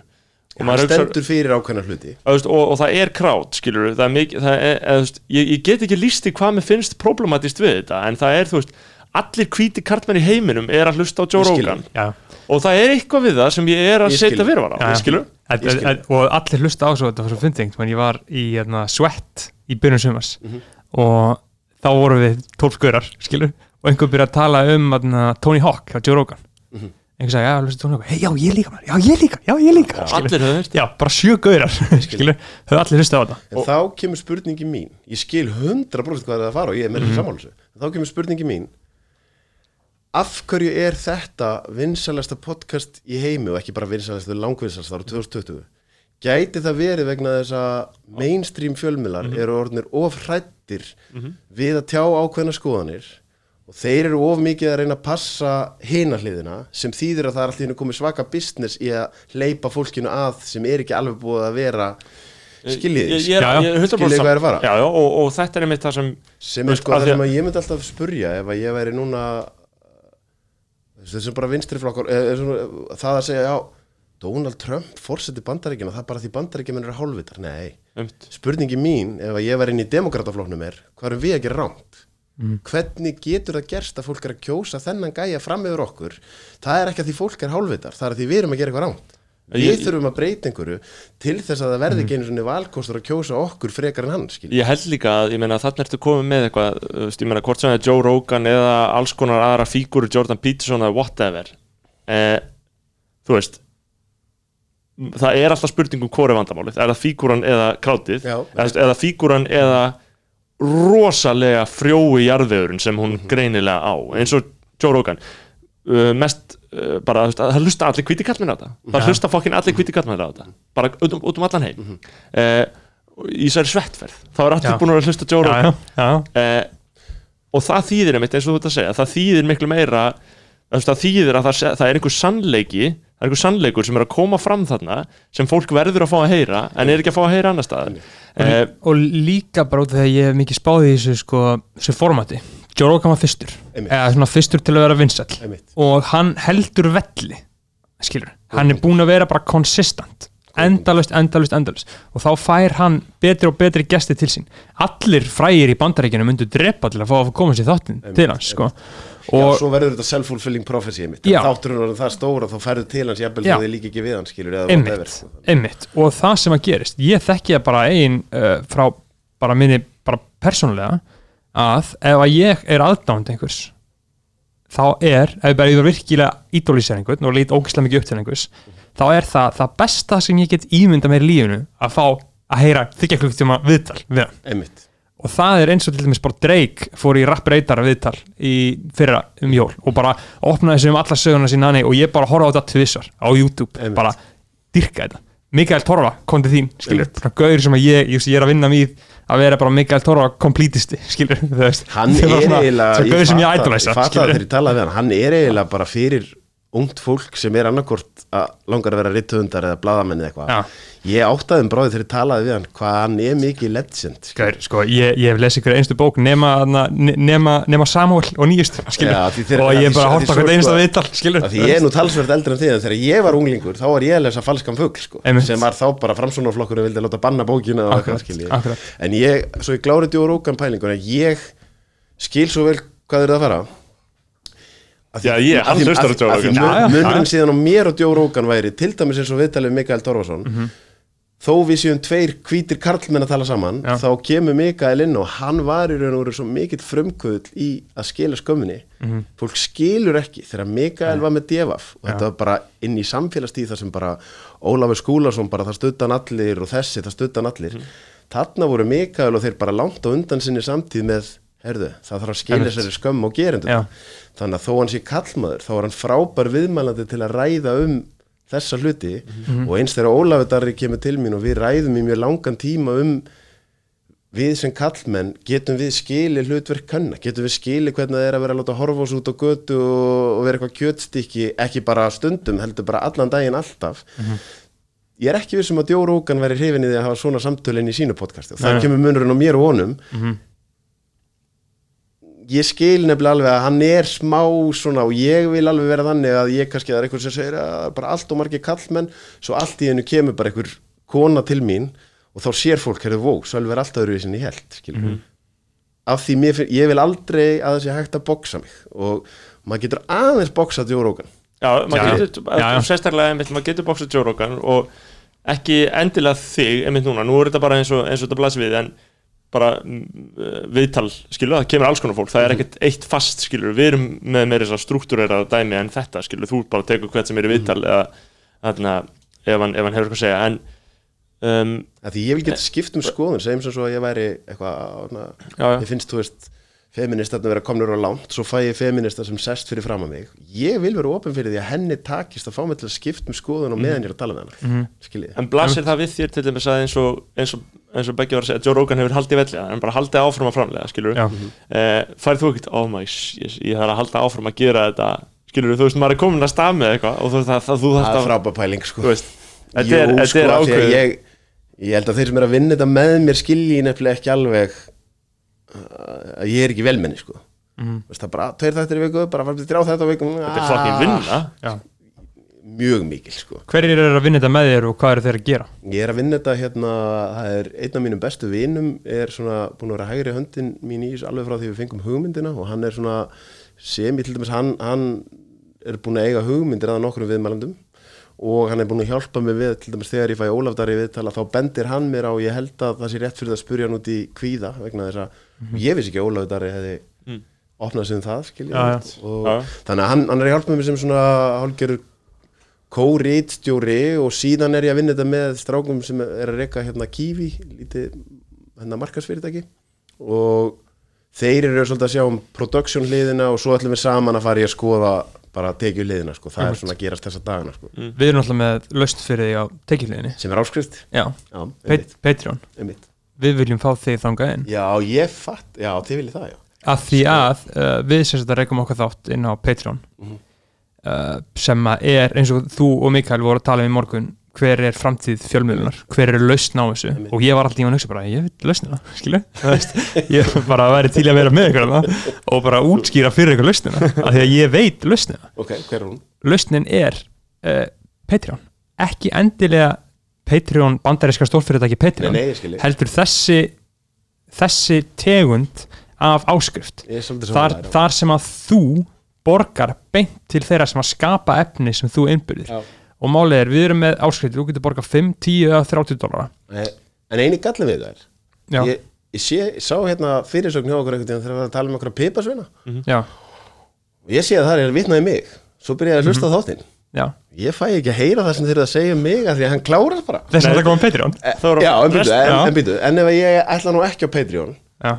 og, maður hugsar- stendur fyrir ákveðna hluti. Og, og, og það er krát skilur það er mikið, það er, eða, ég, ég get ekki líst í hvað mér finnst problematist við þetta en það er þú veist allir hvíti kartmenn í heiminum er að hlusta á Joe Rogan. Já, og það er eitthvað við það sem ég er að setja fyrirvara á, Ég skil. en, og allir hlusta á svo þetta var svo fyndingt menn ég var í hérna, Sweat í byrjun sumars. Mhm. og þá vorum við 12 skaurar skilur. Og einhver byrja að tala um hérna, Tony Hawk hjá Joe Rogan. Mhm. einhver sagði, já, hlusta Tony Hawk, hey, já, ég líka maður, já, ég líka, já, ég líka. Allir höfðu veist já, bara sjö gaurar skilur, höfðu allir hlusta á þetta. En þá kemur spurningi mín. Ég skil 100% hvað það er að fara og ég er með þessu sammálusu en þá kemur spurningi mín af hverju er þetta vinsalasta podcast í heimi og ekki bara vinsalasta, langvinsalasta ára 2020 gæti það verið vegna þess að mainstream fjölmiðlar eru orðnir of hrættir við að tjá ákveðna skoðanir og þeir eru of mikið að reyna að passa hina hliðina sem þýðir að það er alltaf komið svaka business í að hleypa fólkinu að sem er ekki alveg búið að vera skiljið ég, ég, Já, já. ég, ég, Skiljið hvað er að fara? já, já, og, og þetta er einmitt það sem sem er sko það sem að- að ég myndi alltaf spurja ef að ég væri núna þessum bara vinstri flokkur eh, eh, svona, það að segja já Donald Trump fórseti bandaríkina það er bara því bandaríkina eru hálfvitar. Nei, einmitt, spurningi mín ef að ég væri inn í demokratafloknum er hvað erum við að gera rámt hvernig getur það gerst að fólk er að kjósa þennan gæja fram yfir okkur? Það er ekki að því fólk er hálfvitar það er að því við erum að gera eitthvað rámt við Ég- þurfum að breyta einhverju til þess að það verði ekki einu svona valkostur að kjósa okkur frekar en hann skilji. ég held líka að ég meina þarna ertu komið með eitthvað ég meina hvort sem það er Joe Rogan eða alls konar aðra fígúru Jordan Peterson eða whatever. Eh, þú veist það er alltaf spurning um hvort er vandamálið. Er það fígúran eða krátið Já. eða, eða fígúran eða rosalega frjói jarðvegurinn sem hún greinilega á? Eins og Joe Rogan. Uh, mest uh, bara þú veist, að það hlusta allir hvíti kallmenn á þetta. Það hlusta fokkin allir hvíti kallmenn á þetta. Bara út um, út um allan heim. Mm í þessari svettferð. Þá er allir Já. búin að hlusta já, uh, og það þýðir einmitt eins og þú ert að segja það þýðir miklu meira það þýðir að það, það er einhver sannleiki það er einhver sannleikur sem er að koma fram þarna sem fólk verður að fá að heyra en er ekki að fá að heyra annar staðar. Uh, og líka bara út af því að ég hef mikið spáð í þessu sko, þessu formati. Joe Rogan var fyrstur. Eða svona fyrstur til að vera Einmitt. og hann heldur velli skilur, hann er búin að vera bara konsistant, endalust, endalust, endalust og þá fær hann betri og betri gesti til sín, allir frægir í bandaríkinu myndu drepa til að fá að koma sér þáttin til hans, sko og og svo verður þetta self-fulfilling prophecy. Já. þátturinn var það stóra þá færðu til hans jafnvel Já. þó þið líka ekki við hann skilur einmitt, sko. einmitt og það sem að gerist, ég þekki það bara ein uh, frá bara minni bara persónulega að ef að ég er aðdánd einhvers þá er, ef ég var virkilega ídólísir einhvern og lít ógislega mikið upp til einhvers þá er það það besta sem ég get ímynda mér í lífinu að fá að heyra þykja klukktíma viðtal við og það er eins og til dæmis bara Drake fór í Rap Radar viðtal í fyrra um jól og bara opnaði sig um alla söguna sína og ég bara horfa á þetta tvissar á YouTube, Einmitt. bara dyrka þetta Mikael Torfa kom til þín, bara gauður sem að ég, ég, ég er að vinna mýð að vera bara Mikael skilur þú veist, hann er eiginlega gauður sem ég talaði við hann. Hann er eiginlega bara fyrir ungt fólk sem er annarkort að langar að vera rittöfundar eða bladamenn eða eitthvað. Já. ég áttaði um bráði þegar ég talaði við hann hvað hann er mikið legend. Gaur, sko, ég, ég hef lesið einstu bók nema, nema, nema Samuel og því þeir- og að ég því- bara að horta hvert einsta viðtal því ég er nú talsvert eldri en því en þegar ég var unglingur þá var ég að lesa falskan fugl sko, sem var þá bara framsónaflokkur og vildi láta banna bókina Akkurat, eitthvað en ég, svo ég glárið djóður ókan pælingur en ég skil svo vel hvað er það að fara Já, ég- hann hlustar á Joe Rogan. Munurinn síðan á mér og Joe Rogan væri til dæmis eins og viðtalið við Mikael Torfason þó við séum tveir hvítir karlmenn að tala saman Já. þá kemur Mikael inn og hann var í raun og veru svo mikill frumkvöld í að skila skömminni. Fólk skilur ekki þegar Mikael var með devaf og þetta var bara inn í samfélagstíð þar sem bara Ólafur Skúlason bara það stuttan allir og þessi það stuttan allir. Þarna voru Mikael og þeir bara langt á undan sinni samtíð með herðu, það þarf að skilja þessari skömm og gerendur Já. þannig að þó hann sé kallmaður þá er hann frábær viðmælandi til að ræða um þessa hluti. Og eins þegar Ólafur Darri kemur til mín og við ræðum í mjög langan tíma um við sem kallmenn getum við skili hlutverk kanna, getum við skili hvernig það er að vera að láta horfa oss út á götu og, vera eitthvað kjötstykki, ekki bara stundum heldur bara allan daginn alltaf? Ég er ekki vissum að Joe Rogan væri hrifin í því að hafa svona samtölinn í sínu podcasti og það kemur munurinn á mér og honum ég skil nefnilega alveg að hann er smá svona og ég vil alveg vera þannig að ég kannski það er einhver sem segir að bara allt og margir kallmenn svo allt í hennu kemur bara einhver kona til mín og þá sér fólk hérðu vó, Sölvi er alltaf öðruvísin í held skilur Mhm. af því mér, finn- ég vil aldrei að sé hægt að boksa mig og maður getur aðeins boksað Rogan Já, maður Já, getur, já, já. sérstaklega einmitt, maður getur bóksað Joe Rogan og ekki endilega þig einmitt núna, nú er þetta bara eins og, eins og þetta blasir við en bara mm, viðtal, skilur, það kemur alls konar fólk. Það er ekkert eitt fast, skilur, við erum með meira þess að struktúrera dæmi en þetta, skilur þú bara tekur hvert sem er viðtal eða þarna, ef hann, ef hann hefur eitthvað að segja. En um, að því ég vil geta skipt um skoðun. Segjum sem svo að ég væri eitthvað na, já, já, ég finnst, þú veist feministarnir vera komnur á langt, svo fæ ég feministar sem sest fyrir fram að mig, ég vil vera opinn fyrir því að henni takist að fá mig til að skipta um skoðun og meðan ég er að tala með hennar, mm skiljið en blasir það við þér til dæmis að eins og, eins og, eins og Beggi var að segja, Joe Rogan hefur haldið vellega, en bara haldið áfram að framlega, skilur Já. eh, færið þú ekkert, oh my shit, ég þarf að halda áfram að gera þetta skilur þú veist, maður er komin að stað með eitthvað og þú veist, það, það, þú er að, frábær pæling sko þetta er, þetta sko, er að ákveð ég, ég held að þeir sem er að vinna þetta með mér skilji nefnilega ekki alveg uh, að ég er ekki velmenni sko Mhm. Veist, það er bara tveir þættir í viku, bara farið þrjá þetta viku þetta er fucking vinna Já. Mjög mikil sko Hverjir eru að vinna þetta með þér og hvað eru þeir að gera? Ég er að vinna þetta hérna, það er einn af mínum bestu vinum er svona búin að vera hægri höndin mín í þessu alveg frá því við fengum hugmyndina og hann er svona sem ég til dæmis, hann, hann er búin að eiga hugmyndir að nokkrum viðmælandum og hann er búin að hjálpa mig við til dæmis þegar ég fæ Ólafdari viðtala þá bendir hann mér á, ég held að það sé rétt fyrir það að spurja hann út í kvíða vegna þess að ég vissi ekki að Ólafdari hefði Mm. opnað sig um það skilja Já, já. og Já. þannig að hann, hann er að hjálpa mig sem svona hálfgerður kórítstjóri og síðan er ég að vinna þetta með strákum sem er að reyka hérna Kiwi, lítið hérna markasfyrirtæki og þeir eru svolítið að sjá um production hliðina og svo ætlum við saman að fara í að skoða bara tekju hliðina sko, það er svona að gerast þessa dagana sko, Við erum alltaf með laust fyrir því á tekjuleginni sem er áskrift. Já, Já, Pat einmitt, Patreon. Við viljum fá þig þangað inn. Já, ég fatt, já, þið viljið það, já. Að því að uh, við þetta reykum okkur þátt inn á Patreon. Mhm. Uh, sem að er eins og þú og Mikael voru að tala um í morgun hver er framtíð fjölmiðlunar? Hver er lausn á þessu? Einmitt. og ég var alltaf í að hugsa bara, ég lausnina skilu, Þú veist, ég bara væri til að vera með ykkur og bara útskýra fyrir ykkur lausnina, af því að ég veit lausnina. Ok, hver er hún? lausnin er uh, Patreon, ekki endilega Patreon, bandaríska stórfyrirtæki Nei, Patreon, nei, skilji heldur þessi þessi tegund af áskrift. Þar, þar sem að þú borgar beint til þeirra sem að skapa efni sem þú innbyrðir. Já. og málið er, við erum með áskrift þú getur borgað 5, 10 eða 30 dólara Eh, En eini gallin við það er ég, ég, sé, ég sá hérna fyrirsögn hjá okkur þegar við varum að tala um okkur pipasvina já, og ég sé að það er vitnað í mig. Svo byrjaði að hlusta mm þáttinn. Já. Ég fæ ekki að heyra það sem þeir eru að segja um mig af því að hann klárast bara. Þess að það koma Patreon. Það voru já, en býtu, en, en, en ef ég ætla nú ekki á Patreon já,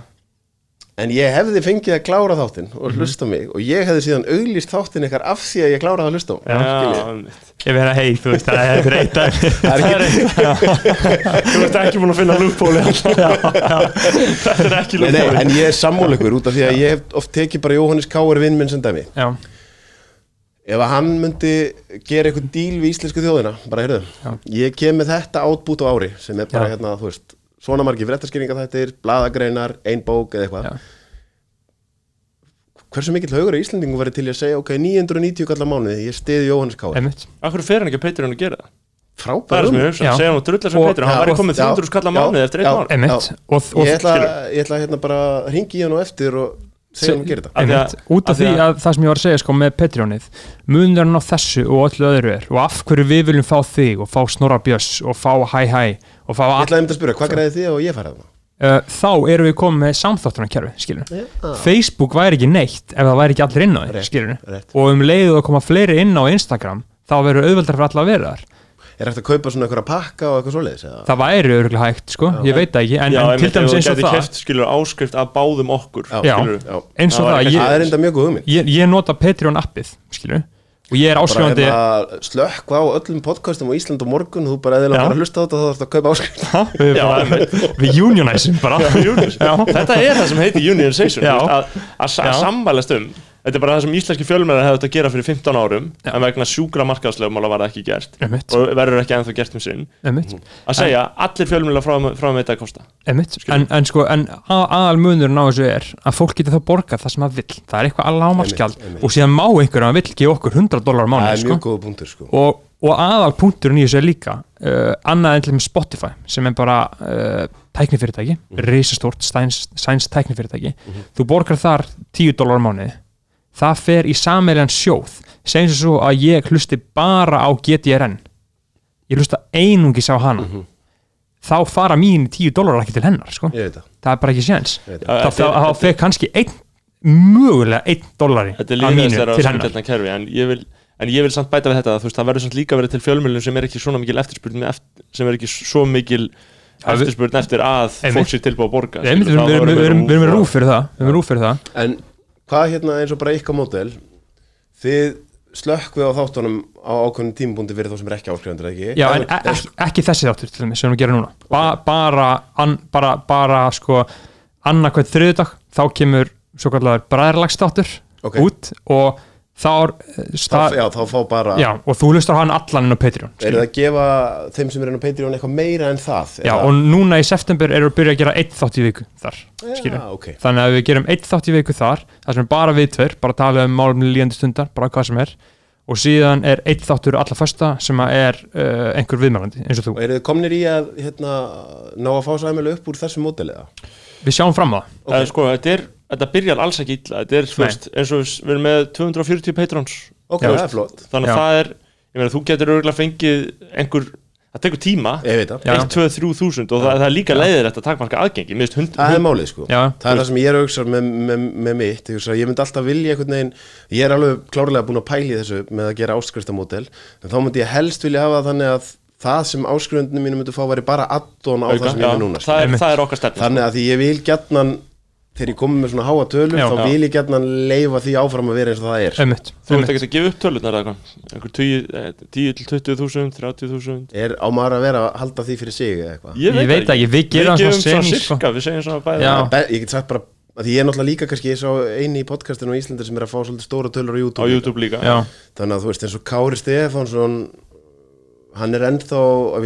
en ég hefði fengið að klára þáttinn og hlusta á mig og ég hefði síðan auglýst þáttinn ykkar af því að ég kláraði að hlusta á. Einmitt. ég verða hei, þú veist, það er dag Það er ekki- þú ert ekki búin að finna lúppóli þetta er ekki lúppóli en ég er sammáleikur út af því að ég hef oft tekið bara Jóhannes Káur vinn minn sem dæmi. Já, ef að hann myndi gera eitthvað díl við íslensku þjóðina bara heyrðu, ég kem með þetta átbút á ári sem er bara hérna, þú veist svona margir fréttaskýringa þættir, blaðagreinar ein bók eða eitthvað. Já. hversu mikill haugur í Íslendingu verið til að segja ok, 990 kallar mánuði, ég stiði Jóhannes einmitt. Akkur fer hann ekki að Patreon að gera það? Það er frábæður sem ég hugsa, Já. segja hann og drullar sem Og- Patreon Hann væri komið já, 300 skalla já, mánuði eftir einn og ég ætla, ætla hérna bara að ringi í hann og eftir og segja hann að gera þetta. út af því að- að það sem ég var að segja sko með Patreonið munurinn á þessu og öllu öðru er og af hverju við viljum fá þig og fá Snorra Björs og fá Hæ Hæ og fá ég all, ætlaði um að spyrja, hvað græði þið og ég færa það uh, þá erum við komið með samþáttunarkerfi skilur Já. Facebook væri ekki neitt ef það væri ekki allir inn á því Rétt, skilur rétt. og um leiðu að koma fleiri inn á Instagram þá verður auðveldar fyrir alla að vera þar er hægt að kaupa svona einhverja pakka og eitthvað svoleiðis eða? það væri örgulega hægt sko, ég veit það ekki en, Já, en til dæmis eins og það keft, skilur áskrift af báðum okkur Já. skilurðu. Já. eins og Það það, það er enda mjög góð hugmynd ég, ég nota Patreon appið skilju, og ég er bara áskrifandi hérna slökk á öllum podcastum á Ísland og morgun þú bara eða Já. bara að hlusta á þetta þá þarfst að kaupa áskrift við, Já, bara, við unionizum bara Já. þetta er það sem heitir unionization Já. að, að, sa- Já. að sammælast um þetta er bara það sem íslenski fjölmennir hefði þetta að gera fyrir 15 árum Já. en vegna sjúkra markaðslegum var það ekki gert Einmitt. og verður ekki ennþá gert um sinn Einmitt. að segja allir fjölmennir frá, frá með þetta að kosta. En, en sko, en að- aðal munurinn á þessu er að fólk getur þá borgað það sem það vill það er eitthvað að lámarskjald Einmitt, einmitt. og síðan má einhver að vill gefa okkur 100 dólar á það mánu er sko. mjög góð punktur sko og, og aðal punkturinn í þessu er líka uh, annað en til með Spotify sem er bara uh, tæknifyrirtæki mm. risastórt sæns, sæns tæknifyrirtæki þú borgar þar 10 dólar á mánuði það fer í sammeiljan sjóð segjum sem svo að ég hlusti bara á GTRN ég hlusta einungis á hana. Þá fara mín 10 dólar ekki til hennar sko. það. Það er bara ekki séns. Þá er- fer kannski einn mögulega einn dólari þetta er til og hennar. samgætna kerfi en ég vil En ég vil samt bæta við þetta að þú veist, það verður samt líka verið til fjölmjölun sem er ekki svona mikil eftirspurn með eft- sem er ekki svo mikil eftirspurn eftir að fólk sér tilbúið að borga það Við erum með rúf fyrir það. En hvað hérna eins og bara ykkar mótel þið slökkvið á þáttunum á ákveðin tímabúndi fyrir þá sem er ekki áskrifandur ekki Já, en Eða- e ekki, ekki þessi þáttur til dæmis sem við gerum núna ba bara, an, bara, bara sko annarkvæð þriðudag þá kemur svo kallar bræðarlagsþáttur Ok. út og þá er þá, já, þá fá bara já, og þú lustar hann allan inn á Patreon er það að gefa þeim sem er inn á Patreon eitthvað meira en það Já, og núna í september erum við að byrja að gera eitt þátt í viku þar já, ok. Þannig að við gerum eitt þátt í viku þar það sem er bara við tveir, bara tala um málumni líðandi stundar, bara hvað sem er. Og síðan er eitt þáttur alla fösta sem að er uh, einhver viðmælandi eins og þú, og eru þið komnir í að hérna, ná að fá sæmilu upp úr þessu móteliða við sjáum fram á það. Það er sko, þetta er þetta byrjar alls ekki illa þetta er, veist, eins og við erum með 240 patrons ok, Já, það er flott. þannig Já. að það er, ég meina, þú getur örgulega fengið einhver, það tekur tíma. Ég veit það, Já. 1, 2, 3 þúsund og það, það er líka leiðir þetta takmarka aðgengi hund, það er málið sko. Já. það er það sem ég er að hugsa með, með, með mitt. Ég, hugsa, ég myndi alltaf vilja einhvern veginn ég er alveg klárlega búin að pæli þessu með að gera áskriftamódel en þá myndi ég helst vilja hafa þannig að það sem áskrifundinu mínu myndi fá væri bara addon á auka, það sem ég er núna það, er, það er okkar stefn þannig að því ég vil gjarnan þegar ég komi með svona háa tölur Já. þá Já. vil ég gjarnan leifa því áfram að vera eins og það er. Einmitt, Þú ert ekki að gefa upp tölunar eða eitthvað? Einhver 10 eh, 10 til 20 þúsund, 30 þúsund? Er á maður að vera að halda því fyrir sig eða eitthvað? Ég veit ekki, við gerum svona svona semi, sko. við segjum svona bæði Já. Be- ég get sagt bara því ég er náttúrulega líka kannski ég sá eini í podcastinu á Íslandi sem er að fá svolítið stóra tölur á á YouTube, YouTube líka. Já, þannig að þú veist eins og Kári Stefánsson hann er ennþá að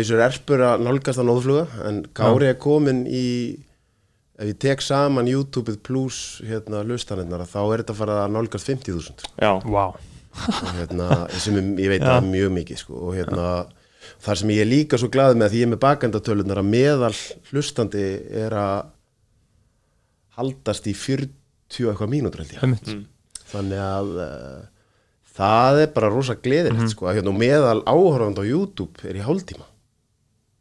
ef ég tek saman YouTube pluss hérna hlustanirnar þá er þetta að fara að nálgast 50.000 Já, vá. Og hérna, sem er, ég veit Já. að mjög mikið sko, og hérna þar sem ég er líka svo glaði með að því ég er með bakendatölunar að meðal hlustandi er að haldast í 40 eitthvað mínútur held ég. Einmitt. þannig að uh, það er bara rosa gleðilegt Mhm. sko, að hérna, meðal áhörfand á YouTube er í hálftíma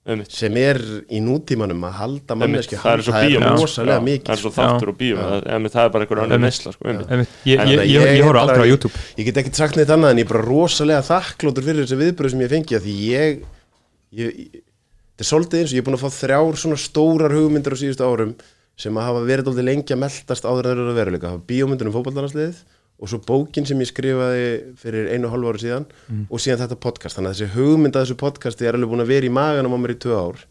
sem er í nútímanum að halda manneski það er svo það bíó. rosalega mikið. Það er svo þáttur og bíó. Það er bara einhver önnur Einmitt. neysla sko. Ég, horf aldrei á YouTube. ég get ekkert sagt neitt annað en ég er bara rosalega þakklótur fyrir þessi viðbröð sem ég fengi að því ég, ég, ég þetta er svolítið eins og ég er búin að fá þrjár svona stórar hugmyndir á síðustu árum sem að hafa verið aldrei lengi að meldast áður að veruleika. Hafa bíómyndin um fótballaransliðið og svo bókin sem ég skrifaði fyrir einu og hálfu ári síðan og síðan þetta podcast þannig að þessi hugmynd að þessu podcasti er alveg búin að vera í maganum á mér í tvö ár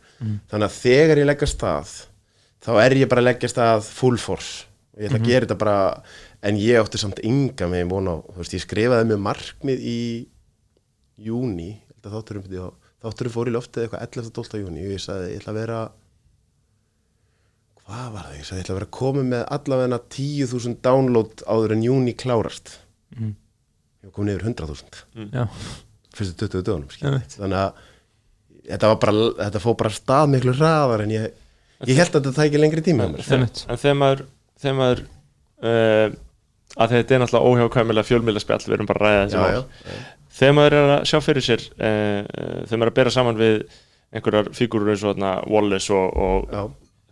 þannig að þegar ég leggja stað þá er ég bara að leggja stað full force og ég ætla að gera þetta bara en ég átti samt ynga með vona á þú veist, ég skrifaði með markmið í júni ég þátturum fór í loftið eitthvað 11. 12. júni og ég sagði ég ætla að vera hvað var það, ég sagði ég ætla að vera komið með allavega 10.000 download áður en júni klárast. Mhm. ég var komin yfir 100.000 Já, fyrstu 20 dögunum þannig að þetta var bara þetta fór bara stað miklu hraðar en ég, ég held að þetta tæki lengri tíma hjá mér. Einmitt. en þegar maður þegar maður uh, að þetta er náttúrulega óhjákvæmilega fjölmiðlaspjall við erum bara að já, þegar maður er að sjá fyrir sér uh, þegar maður er að bera saman við einhverjar fígurur eins og þarna Wallace og, og já,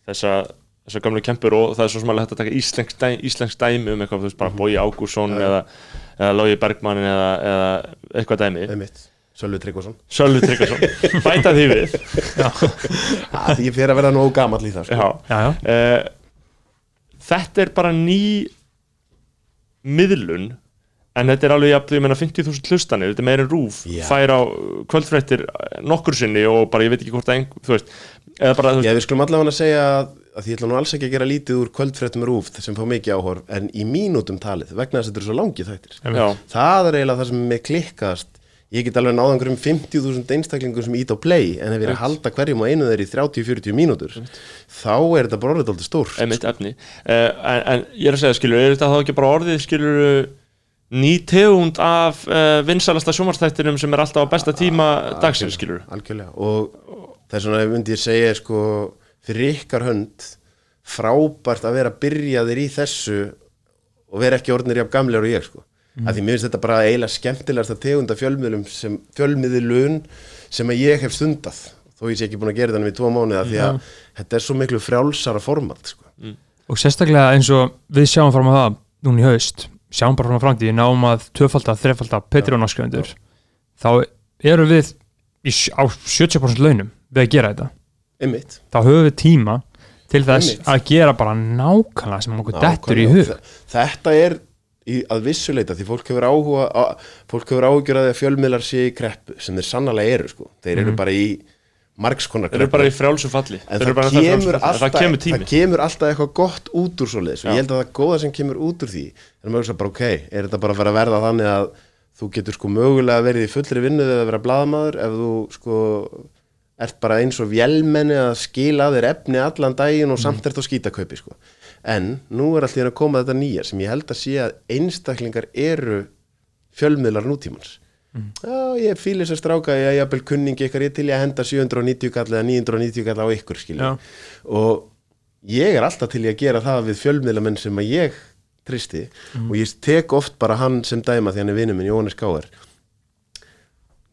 þessa, þessa gamlu kempur og það er svo smálega hægt að taka íslensk, dæ, íslensk dæmi um eitthvað, þú veist, bara Bói Ágúrsson Mhm. Já, já. eða, eða Lógi Bergmann eða, eða eitthvað dæmi einmitt Sölvi Tryggvason Sölvi Tryggvason, bæta því við ah, Ég fer að vera nógu gamall í það sko. Já, Já, já, uh, þetta er bara ný miðlun en þetta er alveg jafn, ég meina 50.000 hlustanir þetta er meira en rúf, Já. fær á kvöldfréttir nokkur sinni og bara ég veit ekki hvort að ein, þú veist, eða bara þú Já, við skulum allavega að segja að, að því ég ætla nú alls ekki að gera lítið úr kvöldfréttum rúf sem fá mikið áhorf en í mínútum talið vegna þess að þetta eru svo langið þættir. Já, það er eiginlega það sem með klikkast. Ég get alveg náða einhverjum 50.000 einstaklingum sem ít á play en ef ég er að halda hverjum og einu þeir í 30-40 mínútur þá er þetta bara orðið aldrei stór einmitt efni. Uh, en, en ég er að segja, skilur, er þetta þá ekki bara orðið, skilur ný tegund af uh, vinsalasta sjómarstættinum sem er alltaf á besta tíma dagsins, skilur algjörlega. Og það er svona myndi ég segja sko fyrir ykkar hönd. Frábært að vera byrjaðir í þessu og vera ekki orðnir jafn gamlegar og ég sko. Mm. að því mér finnst þetta bara eiginlega skemmtilegast að tegunda fjölmiðlum sem fjölmiðlun sem að ég hef stundað þó ég sé ekki búin að gera þannig í tvo mánuða því að þetta er svo miklu frjálsara format sko. og sérstaklega eins og við sjáum fram á það núna í haust, sjáum bara fram á framtíð náum að tvöfalda, þrefalda Patreon-áskjöfundur þá eru við í, á 70% launum við að gera þetta, einmitt. Þá höfum við tíma til þess Einmitt. að gera bara nákvæmlega sem okkur dettur í hug. Þe- Þetta er í, að vissuleita því fólk hefur áhuga að, fólk hefur áhugjur að því að fjölmiðlar sé í kreppu sem þeir sannlega eru sko. þeir eru bara í margskonar þeir eru bara í frjálsum falli. En Þeir eru það frjálsum kemur, alltaf, það kemur tími. það kemur alltaf eitthvað gott út úr svoleiðis og Já. ég held að það góða sem kemur út úr því er maður bara ok, er þetta bara að fara að verða þannig að þú getur sko mögulega verið í fullri vinnu eða vera blaðamaður ef þú sko ert bara eins og vélmenni að skila að þér efni allan daginn og samt ert á skítakaupi sko. en nú er alltaf að koma þetta nýja sem ég held að sé að einstaklingar eru fjölmiðlar nútímans. Já, ég fýlir þess að stráka, ég er jafnvel kunningi ykkar, ég til í að henda 790 kall eða 990 kall á ykkur, og ég er alltaf til í að gera það við fjölmiðlamenn sem að ég tristi og ég tek oft bara hann sem dæma því hann er vinur minn, Jóhannes Káar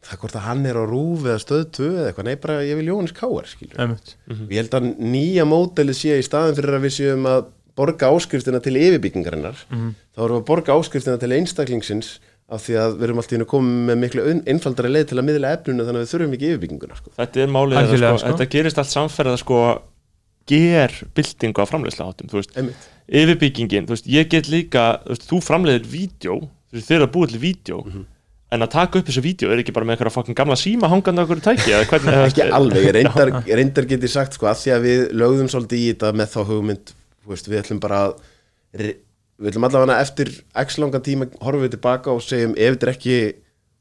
það hvort að hann er á rúf eða stöð 2 eða eitthvað, nei bara ég vil Jóhannes Káar Einmitt. og ég held að nýja mótelið sé í staðin fyrir að við séum að borga áskriftina til yfirbyggingarinnar þá erum við að borga áskriftina til einstaklingsins af því að við erum alltaf að koma með miklu einfaldari leið til að miðla efninu þannig að við þurfum ekki yfirbygginguna sko. þetta er málið, Algjörlega, sko, sko. þetta gerist allt samferða sko ger byltingu á framleiðsluháttum þú veist, Einmitt. yfirbyggingin, þú veist, ég get líka þú, veist, þú framleiðir vídeo þú veist, að en að taka upp þessu vídeo er ekki bara með eitthvað fucking gamla síma hangandi á okkur tæki ekki alveg, reyndar, reyndar get ég sagt sko, að því að við lögðum svolítið í þetta með þá hugmynd, veist, við ætlum bara að við ætlum allavega eftir x langan tíma horfum við tilbaka og segjum ef þetta er ekki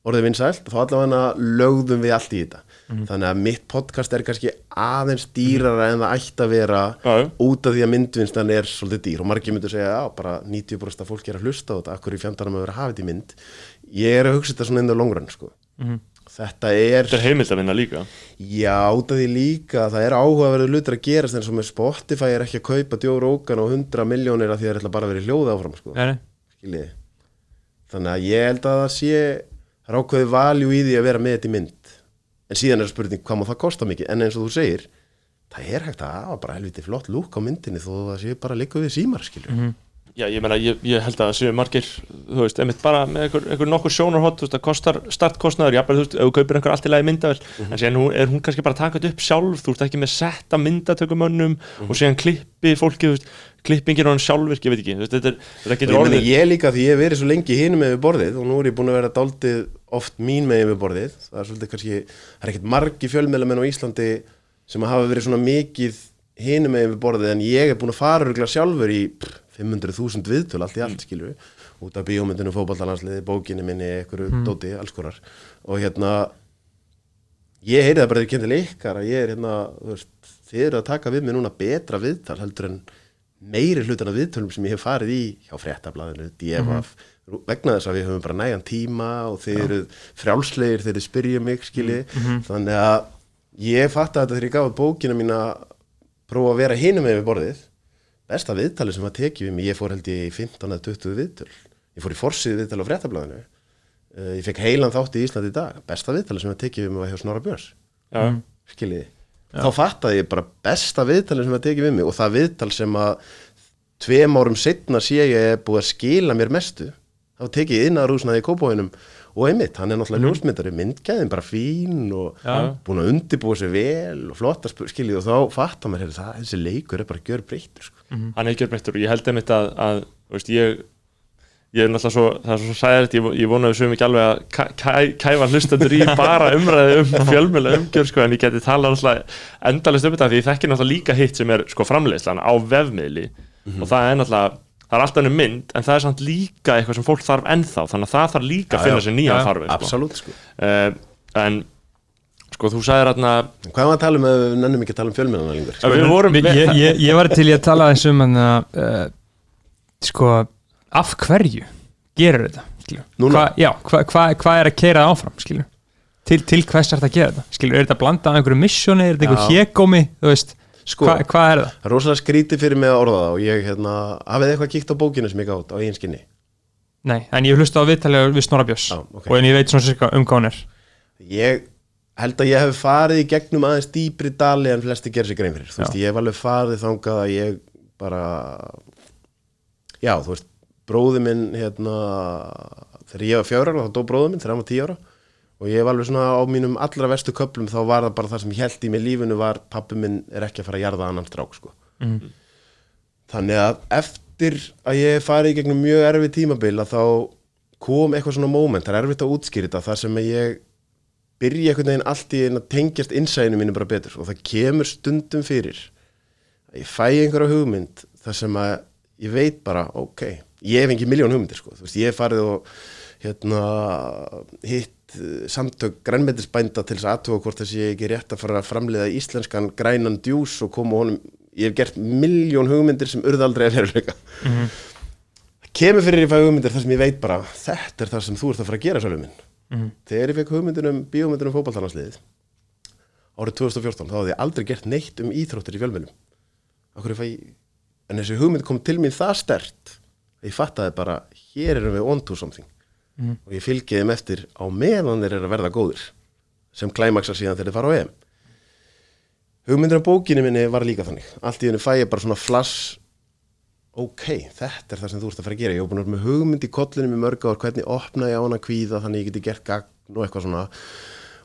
orðið vinsælt þá allavega lögðum við allt í þetta. Þannig að mitt podcast er kannski aðeins dýrara en það ætti að vera já. út af því að myndvinstan er svolítið dýr og margir myndu segja, já, bara 90% af fólki er að hlusta á þetta, akkur í fjandarnum að vera að þetta í mynd ég er að hugsa þetta svona inn á longrun sko. þetta er þetta er heimild að vinna líka Já, út af því líka, það er áhugaverður hlutur að gerast eins og með Spotify er ekki að kaupa Rogan á 100 miljónir af því að það er bara að vera í hljóða áfram sko. Nei, nei. Skiljiði. Þannig að ég held að það sé það er ákveði valjú í því að vera með þetta í mynd en síðan er spurning hvað má það kosta mikið en eins og þú segir það er hægt að hafa bara helviti flott lúk á myndinni þó það sé bara líka við símar skilju Já, ég meina, ég, ég held að það séu margir, þú veist, einmitt bara með einhver, einhver nokkur sjónarhótt, þú veist, það kostar startkostnaður, jafnvel, þú veist, ef þú kaupir einhver allt í lagi myndavel, en síðan er hún kannski bara að taka þetta upp sjálf, þú veist, ekki með setta myndatökumönnum og síðan klippi fólki, þú veist, klippingir og hann sjálfvirk, ég veit ekki, þú veist, þetta, er, þetta getur ég, orðið, ég líka því ég hef verið svo lengi hinum með við borðið og nú er ég búin að vera daldið oft mín með við borðið það er svolítið kannski, það er ekkert margi fjölmiðlamenn á Íslandi sem hafa verið svona mikið hinum með við borðið en ég er búin að fara sjálfur í pff, 500.000 viðtöl allt í allt skilju út af bíómyndinu, fótballalansliði, bókinni minni, einhverju dóti, alls konar. Og hérna ég heyri það bara þegar ég kemur til ykkar að ég er hérna, veist, þið eru að taka við mér núna betra viðtal heldur en meiri hlutan af viðtölum sem ég hef farið í hjá fréttablaðinu, DFF vegna þess að við höfum bara nægan tíma og þið eru frjálslegir þegar þið spyrja mig skilji, þannig að ég fatt að þetta þegar ég gaf bókina mín að prófa að vera hinum með við borðið besta viðtali sem að tekið við mig, ég fór held ég í 15 eða 20 viðtöl. Ég fór í forsið viðtal á fréttablaðinu. Uh, ég fekk heilan þátt í Íslandi í dag. Besta viðtali sem að tekið við mig var hjá Snorra Björns. Já, skiljiði? Þá fattaði ég bara besta viðtalið sem að tekið við mig og það viðtal sem að tveim árum setna sé ég er búið að skila mér mestu. Þá tekið ég inn að rúsnaði í kópóinum og einmitt, hann er náttúrulega ljósmyndari myndgæðin bara fín og Já. búin að undirbúa sig vel og flotta skiljið og þá fattar maður það, þessi leikur er bara gjör breytur sko. Hann er gjörbreyttur og ég held einmitt að, að veist, ég ég er náttúrulega svo, það er svo sæðilegt ég, ég vona að við sögum ekki alveg að kæ, kæ, kæfa hlustendur í bara umræði um fjölmjöla umgjör sko, en ég geti talað náttúrulega endalist um þetta því ég þekki náttúrulega líka hitt sem er sko framleiðslan á vefmiðli og það er náttúrulega það er alltaf ennum mynd, en það er samt líka eitthvað sem fólk þarf ennþá, þannig að það þarf líka að finna sér já. farveg sko. sko. uh, en sko þú sagðir hérna hvað var að tala um að við nennum ekki að tala um fjölmennana lengur að við vorum ég, ég, ég, ég var til í að tala eins um hann að uh, sko, af hverju gerur þetta? Hva, já, hvað hva, hva er að keira áfram skilju? til, til hvers er þetta að gera þetta skilju, er þetta að blanda af einhverju missjóni er þetta einhver Já. hégómi, þú veist Sko, hvað hva er það? það er rosalega skrítið fyrir mig að orða það og ég, hérna, hafið þið eitthvað kíkt á bókinu sem ég gátt á eigin skinni Nei, en ég hlusta á viðtalið við Snorra Björns Já, ok. og en ég veit svona um hvað hún er ég held að ég hef farið í gegnum aðeins dýpri dali en flesti gerir sér grein fyrir. Þú veist, ég hef alveg farið þangað að ég bara já, þú veist, bróði minn hérna, þegar ég var fjögur ára þá dó bróði minn þegar hann var tíu ára. Og ég hef alveg svona á mínum allra vestu köplum þá var það bara það sem ég held í mig lífinu var pappi minn er ekki að fara að jarða annan strák sko. þannig að eftir að ég farið í gegnum mjög erfið tímabil að þá kom eitthvað svona moment, það er erfitt að útskýra þetta þar sem ég byrja einhvern veginn allt í einn að tengjast innsæðinu mínu bara betur. Og það kemur stundum fyrir að ég fæ einhverja hugmynd þar sem að ég veit bara, ok ég hef ekki miljón hugmyndir sko, þú veist, ég hef farið og hérna hitt eh, samtök grænmetisbænda til þess að aðtuga hvort þessi ég ekki rétt að fara að framleiða íslenskan grænan djús og koma honum, ég hef gert miljón hugmyndir sem urða aldrei að veruleika. Kemur fyrir ég fæ hugmyndir þar sem ég veit bara þetta er það sem þú ert að fara að gera svolum minn þegar ég fekk hugmyndir um bíómyndir um fótballtarnarsliðið árið 2014 þá hafði ég aldrei gert neitt um íþróttir í fjölmjölum ég en þessi hugmynd kom til mín það stert að ég fattaði bara hér erum við on to something. Og ég fylgið þeim eftir á meðan þeir eru að verða góðir sem klæmaksar síðan þegar þeir fara á EM. Hugmyndir af bókinni minni var líka þannig. Allt í henni fæ ég bara svona flass ok, þetta er það sem þú ert að fara að gera. Ég hef búin að vera með hugmynd í kollinum í mörg ár hvernig opna ég á hana kvíða þannig ég geti gert gagn og eitthvað svona.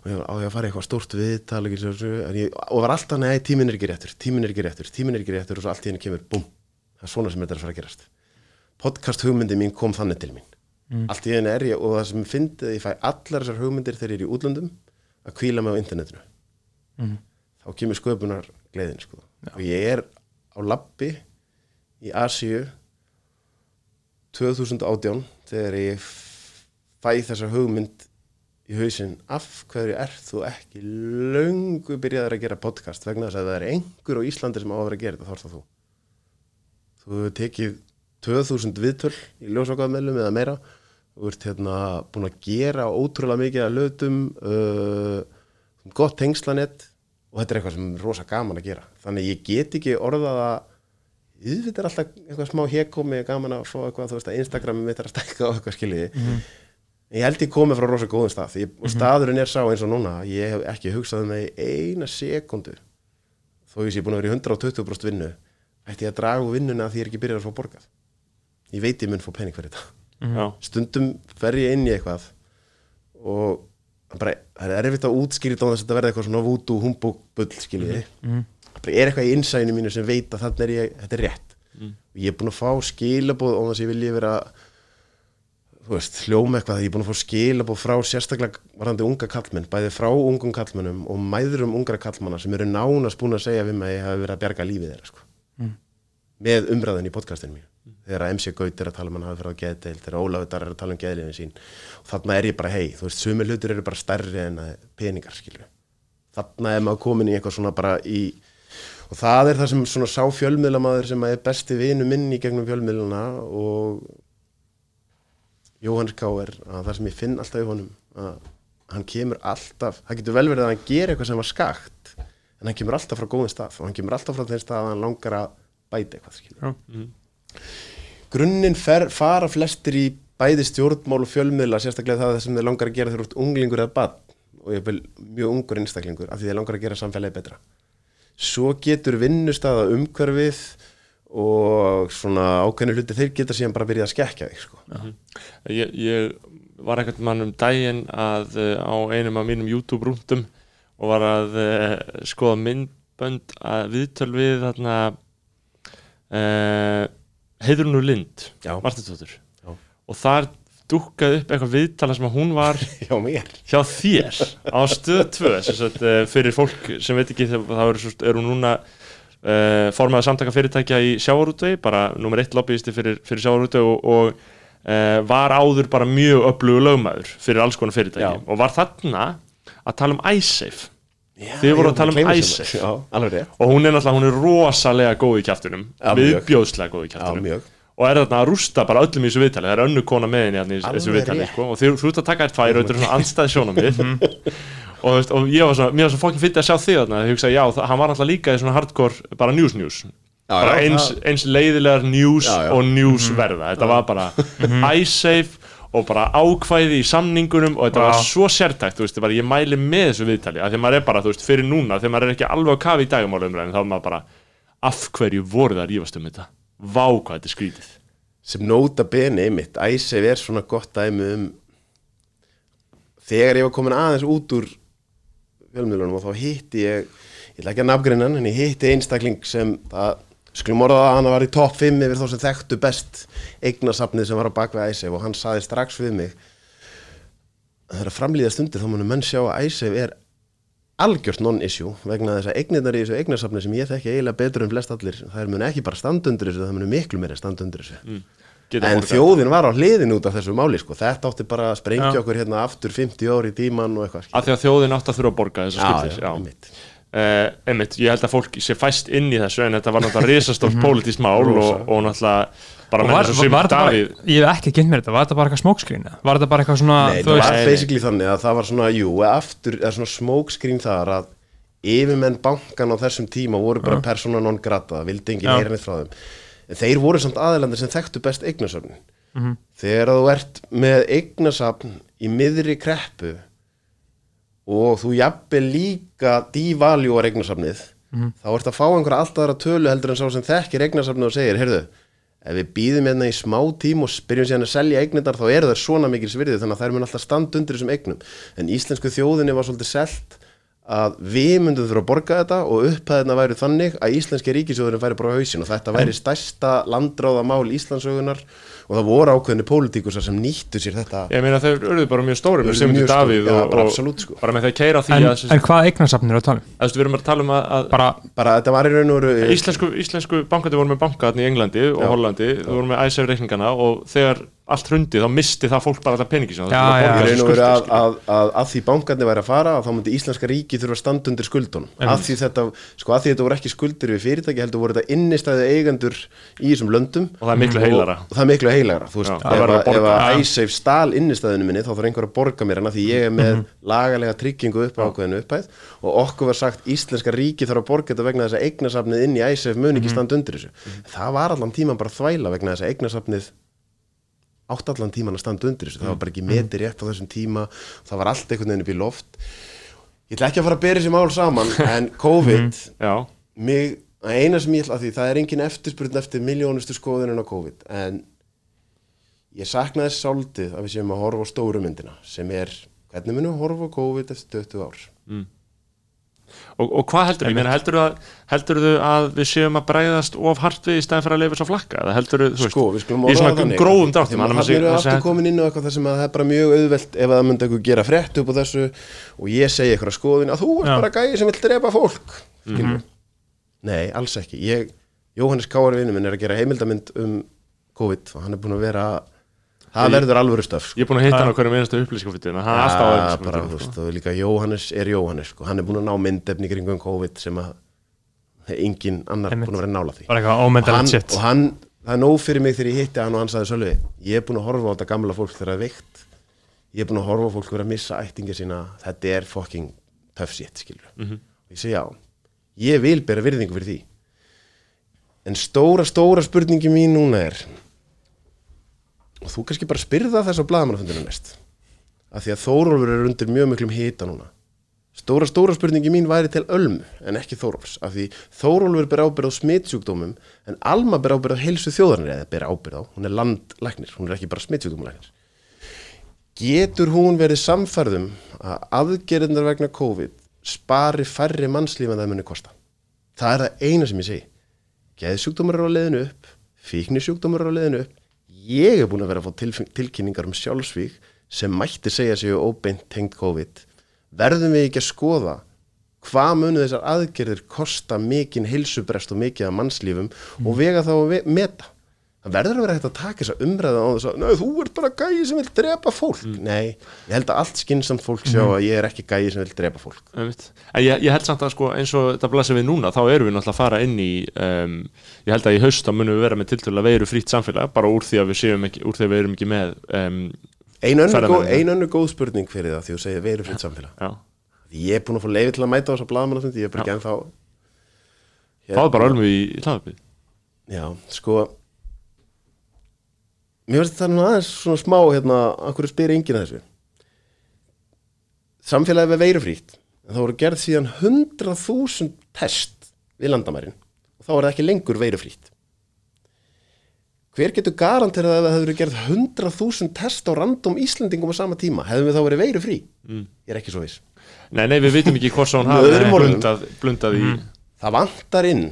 Og ég var á ég að fara eitthvað stórt viðtal ég, og var alltaf nei, tíminn er ekki réttur tíminn er ekki réttur, tíminn er ekki réttur og svo allt í henni kemur, búm, það er svona sem þetta er að fara að gerast. Podcast hugmyndi mín kom þannig til mín. Allt í henni er ég og það sem fyndið ég fæ allar þessar hugmyndir þegar ég er í útlöndum að kvíla mig á internetinu. Þá kemur sköpunar gleðin sko. og ég er á labbi í Asíu 2018 þegar ég fæ þessa hugmynd í hausinn af hverju ert þú ekki löngu byrjaður að gera podcast? Vegna þess að það er einhver á Íslandi sem á að að gera þetta er það þú. Þú hefur tekið 2000 viðtöl í ljósvakaðmeðlum eða meira. Þú ert hérna búin að gera ótrúlega mikið að lötum uh, gott tengslanett og þetta er eitthvað sem er rosa gaman að gera. Þannig ég get ekki orðað að yfir er alltaf eitthvað smá hekomi gaman að fá eitthvað, þú veist að Instagrami mitt er að stækka og eitthvað skiljiði ég held ég komið frá rosa góðum stað ég, og staðurinn er sá eins og núna ég hef ekki hugsað um það í eina sekundu. Þó ég sé búin að vera í 120% vinnu ætti ég að draga úr vinnuna því ég er ekki byrjað að fá borgað. Ég veit ég mun fá pening fyrir þetta. Já, stundum fer ég inn í eitthvað og bara, það er erfitt að útskýra þetta á þess að þetta verði eitthvað svona vútu humbúk bull skiljiði bara er eitthvað í innsæðinu mínu sem veit að þarna er ég, þetta er rétt. Og ég er búin að fá skilabóð og þess að ég vilji vera þú veist, hljóma eitthvað ég er búin að fá skilabóð frá sérstaklega varandi unga kallmenn, bæði frá ungum kallmennum og mæðurum ungra kallmanna sem eru nánast búin að segja við mig að ég hafi verið að bjarga lífið þeirra sko. með umræðin í podcastinu mínu. Þegar að MC Gaut er að tala um hann hafi fyrir á geðdeil þegar Ólafur Darr er að tala um geðliðin sín. Og þarna er ég bara hei, þú veist, sumir hlutur eru bara stærri en að peningar, skilju þarna er maður komin í eitthvað svona bara í og það er það sem svona sá fjölmiðlamaður sem er besti vinu minn í gegnum fjölmiðluna og Jóhannes K. er að það sem ég finn alltaf í honum að hann kemur alltaf, það getur vel verið að hann gera eitthvað sem var skakt en hann kemur alltaf frá góðin stað og hann kemur alltaf frá þeim stað að hann langar að bæta eitthvað skilur. Grunninn fer, fara flestir í bæði stjórnmál og fjölmiðla sérstaklega það sem þeir langar að gera þegar þú ert unglingur eða badn og ég vil mjög ungur einstaklingur af því þeir langar að gera samfélagi betra svo getur vinnustaða umhverfið og svona ákveðni hluti þeir geta síðan bara byrjað að skekja þig sko. ég, ég var einhvern mann um daginn að uh, á einum af mínum YouTube rúndum og var að uh, skoða myndbönd að viðtöl við þarna uh, Heiðrunu Lind Já. Martinsdóttur Já. og þar dúkkaði upp eitthvað viðtala sem að hún var Já, mér. hjá þér á stöð 2 sem sagt, uh, fyrir fólk sem veit ekki þá þá er, svo- er hún núna uh, formaða samtaka fyrirtækja í sjávarútvegi bara nummer eitt lobbyisti fyrir, fyrir sjávarútvegi og, og uh, var áður bara mjög öflugu lögmaður fyrir alls konar fyrirtæki. Já. og var þarna að tala um iSafe Þið voru að tala um rétt. Og hún er náttúrulega hún er rosalega góð í mjög. viðbjóðslega góð í mjög og er þarna að rústa bara öllum í þessu viðtali? Það er önnu kona með henni í þessu viðtali sko, og þú, ert að taka þér tvær og þetta er svona andstæði sjónamið og, þú veist, og ég var svona, mér var svo fokkin fyrir að sjá þig þarna. Ég hugsaði, já, hann var alltaf líka í svona hardcore bara news news. Já, bara já, eins, það- eins leiðilegar news Já, já. og news verða. Þetta var bara iSafe og bara ákvæði í samningunum og þetta var svo sértækt, þú veist, bara ég mæli með þessu viðtali, af því að maður er bara, þú veist, fyrir núna þegar maður er ekki alveg á kafi í dagumálumræðin þá er maður bara, af hverju voru það að rífast um þetta vá hvað þetta skrítið. Sem nota bene einmitt Æsef er svona gott dæmi um þegar ég var komin aðeins út úr fjölmiðlunum og þá hitti ég ég ætla ekki að nafngreina hann en ég hitti einstakling sem það skulum orða að hann var í topp 5 yfir þá sem þekktu best eignasafnið sem var á bakvið Æsef og hann saði strax við mig að það er að framlýða stundir þá munum menn sjá að Æsef er algjört non-issue vegna þess að eignirnar í þessu eignasafni sem ég þekki eiginlega betur en flest allir það mun ekki bara standa undir þessu, það mun miklu meira standa undir þessu Geta en þjóðin var á hliðin út af þessu máli sko. þetta átti bara að sprengja Já. okkur hérna aftur 50 ári í tíman og eitthvað af því að þjóðin átt að þurfa að borga þessar skiptis já, einmitt. Uh, einmitt, ég held að fólk sé fæst inn í þessu en þetta var náttúrulega risastórt pólitískt mál og, og náttúrulega bara með þessu bara, Davíð ég hef ekki kynnt mér þetta, var þetta bara eitthvað smókskrín var þetta bara eitthvað svona, Nei, þú það veist var nei. basically þannig að það var svona, jú, aftur, eða svona smókskrín þar að yfirmenn bankan á þessum tíma voru bara persóna non grata, það vildi enginn heyra neitt frá þeim. En þeir voru samt aðeilandir sem þekktu best eignasafnin Mhm. þegar þú ert með eignasafn í miðri kreppu og þú jafnvel líka dívaljúar eignasafnið Mhm. þá ert að fá einhverja allt aðra tölu heldur en sá sem þekkir eignasafnið og segir, heyrðu ef við býðum hérna í smá tím og byrjum síðan að selja eignindar þá eru þær svona mikil svirði þannig að þær mun alltaf standa undir þessum eignum. En íslensku þjóðinni var svolítið selt að við myndum þurfa að borga þetta og upphæðina væri þannig að íslenski ríkisjóðurinn væri bara á hausin og þetta væri stærsta landráðamál Íslandsögunar og það voru ákveðinni pólitíkusar sem nýttu sér þetta ég meina þeir urðu bara mjög stóri með stórir, Davíð já, og, bara og absolutt, sko. bara með því að keira því en, að, en hvað eignasafnir er að tala um? að, við erum að tala um að, að bara, bara þetta var í raun og veru íslensku, íslensku bankandi voru með banka þarna í Englandi og Já. Hollandi, þú voru með ISF reikningana og þegar allt hrundi þá misti það fólk bara alltaf peningi sem það Já, þurfti að og að, að, að, að því bankarnir væri að fara þá myndi íslenska ríki þurfa að standa undir skuldunum. Að því þetta, sko að því þetta voru ekki skuldir við fyrirtæki heldur voru þetta innistæði eigendur í þessum löndum. Og það er miklu heilara. Og það er miklu heilagra þú veist, Já, ef, ef borga. að iSafe stál innistæðinu minni þá þarf einhver að borga mér en að því ég er með lagalega tryggingu upp á ákveðinu upphæð. Og okkur var sagt íslenska ríki þarf að borga þetta vegna þess að eignasafnið inn í iSafe mun ekki standa undir þessu. Það var allan tíman bara þvæla vegna þess að eignasafnið átt allan tíman að standa undir þessu. Það var bara ekki metið rétt á þessum tíma. Það var allt einhvern veginn upp í loft. Ég ætla ekki að fara að bera þessi mál saman en COVID já, mig, eina sem ég ætla að því það er engin eftirspurn eftir miljónustu skoðunin á COVID en ég sakna þess sáltið að við séum að horfa á stóru myndina sem er hvernig munum við horfa á COVID eftir 20 ár og, og hvað heldur þú? heldur heldur þú að við séum að bregðast of hart við í stæðan fyrir að leifa svo flakka? Eða heldur þú, sko, við skulum orða það þannig þannig erum aftur komin inn á eitthvað þar sem að það er bara mjög auðvelt ef að það myndi eitthvað gera frétt upp á þessu og ég segi eitthvað skoðin að þú ert bara gæði sem vill drepa fólk mm nei, alls ekki. Ég, Jóhannes Káar vinnu minn er að gera heimildamind um COVID og hann er búin að vera það verður alvöru stöf ég er búin að hitta hann á hverju minnstu upplýskafittin hann er alltaf Ja, bara, þú upplýskafittin veist, og líka Jóhannes er Jóhannes sko. hann er búin að ná myndefni kringum COVID sem að engin annar Einmitt. búin að vera nála því. Bara eitthvað og hann, og hann, það er nóg fyrir mig þegar ég hitti hann og hann sagði Sölvi, ég er búin að horfa á þetta gamla fólk þegar það er veikt. Ég er búin að horfa á fólk vera að missa ættinga sína. Þetta er fucking tough shit skilur Mhm. og ég segi já, ég vil bera virðingu fyrir því. En stóra, stóra spurningi mín núna er og þú kannski bara spyrða þess á blaðamannafundinu næst af því að Þórólfur er undir mjög miklum hita núna Stóra, stóra spurningi mín væri til Ölmu en ekki Þórólfs, af því Þórólfur ber ábyrð á smitsjúkdómum en Alma ber ábyrð á heilsu þjóðarnir eða ber ábyrð á, hún er landlæknir, hún er ekki bara smitsjúkdómulæknir. Getur hún verið samfærðum að aðgerðindar vegna COVID spari færri mannslíf en það muni kosta? Það er það eina sem ég segi. Geðsjúkdómar eru á leiðinu upp, fíknisjúkdómar eru á leiðinu upp. Ég er búin að vera að fá tilf- tilkynningar um sjálfsvík sem mætti segja séu óbeint tengt COVID. Verðum við ekki að skoða hvað munu þessar aðgerðir kosta mikinn heilsubrest og mikið af mannslífum og vega þá að meta. Það verður að vera hægt að taka þessa umræða á þess að þú ert bara gæi sem vil drepa fólk. Nei, ég held að allt skynnsamt fólk sjá að ég er ekki gæi sem vil drepa fólk. En ég, ég held samt að sko eins og þetta blasir við núna þá erum við náttúrulega að fara inn í um, ég held að í haust þá munum við vera með tiltölu að veiru frýtt samfélag bara úr því að við séum ekki, úr því að við erum ekki með um, Ein önnur, góð, Ferðamennina. ein önnur góð spurning fyrir það því þú segir veru fritt samfélag. Ég er búin Mér finnst það nú aðeins svona smá hérna, akkur spyr enginn að þessu Samfélagið við veirufríkt en það voru gerð síðan 100.000 test við landamærin og þá er það ekki lengur veirufríkt Hver getur garanterað að það hefur gerð 100.000 test á random Íslendingum á sama tíma? Hefðum við þá verið veirufrí? Mm. Ég er ekki svo viss Nei, nei, við vitum ekki hvort svo öðrum orðum. blundað, blundað í Það vantar inn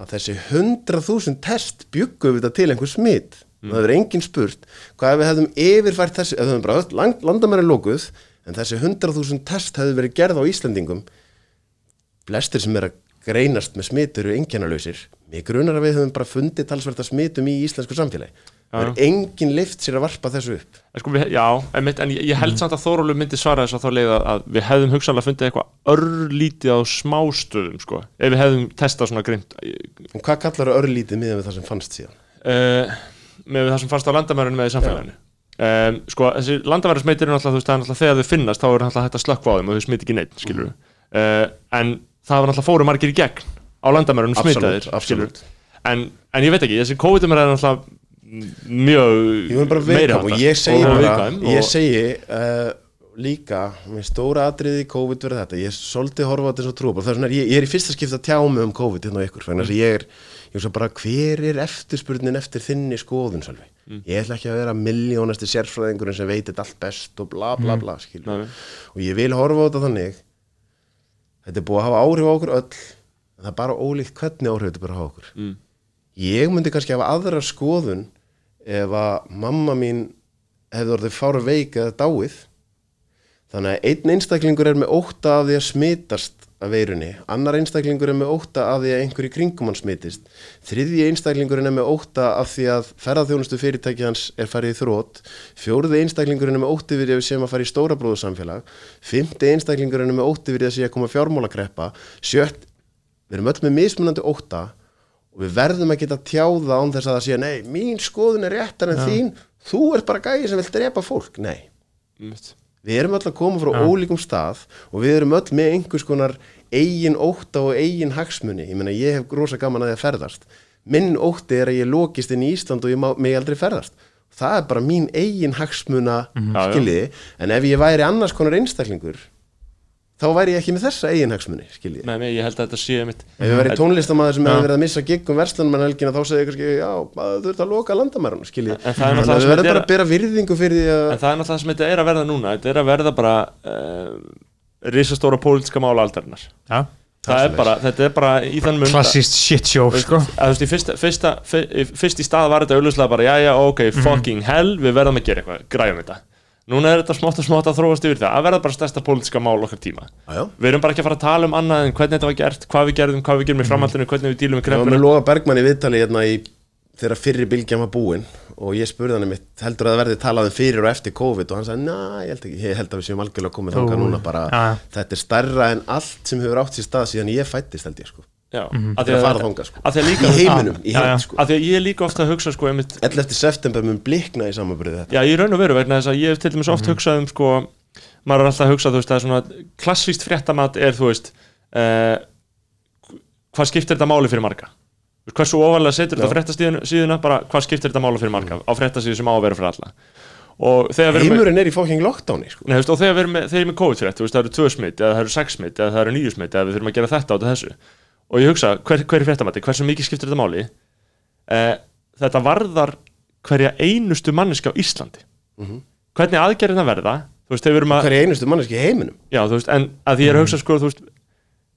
að þessi 100.000 test byggu við þetta til einhver smitt það hefur enginn spurt hvað við hefðum yfirfært þessi ef við hefðum bara öll land, landamæri lókuð en þessi 100.000 test hefðu verið gerð á Íslandingum flestir sem er að greinast með smitt eru engjannalausir mig grunar að við höfum bara fundið talsverta smittum í íslensku samfélagi. Það er enginn lift sér að varpa þessu upp. En sko, við, já, einmitt, en ég, ég held samt að Þórólu myndi svara þess að þá leið að, við hefðum hugsanlega fundið eitthvað örlítið á smástöðum sko, ef við hefðum testað svona grimt en hvað kallar örlítið miðan við það sem fannst síðan? Uh, með það sem fannst á landamærunum með í samfélaginu. Um, sko, þessi það er náttúrulega þegar þau finnast þá er náttúrulega hægt að slökkva á þeim og þau smiti ekki neitt, skilur uh, en það var náttúrulega fóru margir í gegn á landamærunum smitaðir, skilur en, en ég veit ekki, þessi COVID-um er náttúrulega mjög viðkvæm og ég segi og bara, viðkvæm ég og- segi uh, líka, með stóra atriði COVID verið þetta, ég er svolítið horfa á þetta eins og trúa, það er svona, ég, ég er í fyrsta skipta að tjá mig um COVID hérna á ykkur, þannig að ég er ég er svo bara, hver er eftirspurnin eftir þinni skoðun, Sölvi? Ég ætla ekki að vera miljónasti sérfræðingurinn sem veit þetta allt best og bla bla bla, skilur. Nei, nei. og ég vil horfa á þetta þannig þetta er búið að hafa áhrif á okkur öll það er bara ólíkt hvernig áhrif þetta bara á okkur. Mm. ég myndi kannski hafa aðra skoðun ef að mamma mín hefði orðið fára veik eða dáið þannig að einn einstaklingur er með ótta af því að smitast af veirunni, annar einstaklingur er með ótta af því að einhver í kringum hann smitist þriðji einstaklingurinn er með ótta af því að ferðarþjónustu fyrirtæki hans er farið í þrótt fjóruði einstaklingurinn er með ótti við að við séum að fara í stóra bróðusamfélag fymti einstaklingurinn er með ótti við að sé að koma fjármálakreppa sjött, við erum öll með mismunandi ótta og við verðum að geta tjáða án þess að það sé nei, mín skoðun er réttar en þín þú ert bara gæði sem vil drepa fólk. Nei, Einmitt. Við erum öll að koma frá ólíkum stað og við erum öll með einhvers konar eigin ótta og eigin hagsmuni. Ég ég hef rosa gaman að að ferðast. Minn ótti er að ég lokist inn í Ísland og ég má mig aldrei ferðast. Það er bara mín eigin hagsmuna Já, já. skiljiði, en ef ég væri annars konar einstaklingur þá væri ég ekki með þessa eigin hagsmuni skiljiði Nei, nei, ég held að þetta sé mitt Ef ég væri tónlistamæður sem hefði verið að missa gig um verslunum en helgina þá segir ég kannski, já, maður þurft að loka landamærun, skiljið. En það er náttúrulega að sem þetta er bara að bera virðingu fyrir því að, En það er náttúrulega það sem þetta er að verða núna. Þetta er að verða bara uh, risastóra pólitíska mála aldarinnar. Já, Það er bara, þetta er bara í þann mun klassist shit show sko. að þú veist, í fyrsta, fyrsta, fyr- í- fyrst í stað var þetta auðvitað bara, já, já, ok, fucking hell, við verðum að gera eitthvað, græjum þetta. Núna er þetta smátt og smátt að þróast yfir það, að verða bara stærsta pólitíska mál okkar tíma. já, já. Við erum bara ekki að fara að tala um annað en hvernig þetta var gert, hvað við gerðum, hvað við gerum í framhaldinu, hvernig við dílum við Það var kreppuna. með Loga Bergmann í viðtali hérna í þegar fyrri bylgjan var búin og ég spurði hann mitt, heldur að það verði talað um fyrir og eftir COVID og hann sagði, næ, ég held ekki, ég held að við séum algjörlega komið þangað Ó, núna bara, já. þetta er stærra en allt sem hefur átt sér stað síðan ég fættist held ég sko, Já, Mhm. Að því að að, fara þangað sko, að því að líka, í heiminum, í heimt sko, að því að ég líka ofta að hugsa, sko, einmitt, 11. september mun blikna í samanbyrði þetta. Já, í raun og veru vegna þess að ég hef til dæmis Mhm. oft hugsað um sko, maður er alltaf að hugsa, þú veist, er svona klassíst fréttamat er, þú veist uh, hvað skiptir þetta máli fyrir marga? Hversu ofalega setur þetta Já. fréttastíðuna bara, hvað skiptir þetta máli fyrir marga á fréttastíðu sem á að vera fyrir alla Heimurinn er í fóking lockdowni sko. nei, veist, og þegar við erum með, ég með COVID-frétt, þú veist, það eru tvö smitt eða það eru sex smitt eða það eru níu smitt eða við þurfum að gera þetta át þessu og ég hugsa, hver, hver er fréttamati, hversu mikið skiptir þetta máli? Eh, þetta varðar hverja einustu manneski á Íslandi. Mhm. hvernig aðgerðina verða þú veist, að Hver er einustu manneski í heiminum? Já, þú veist, en að því ég er að hugsa sko, þú veist,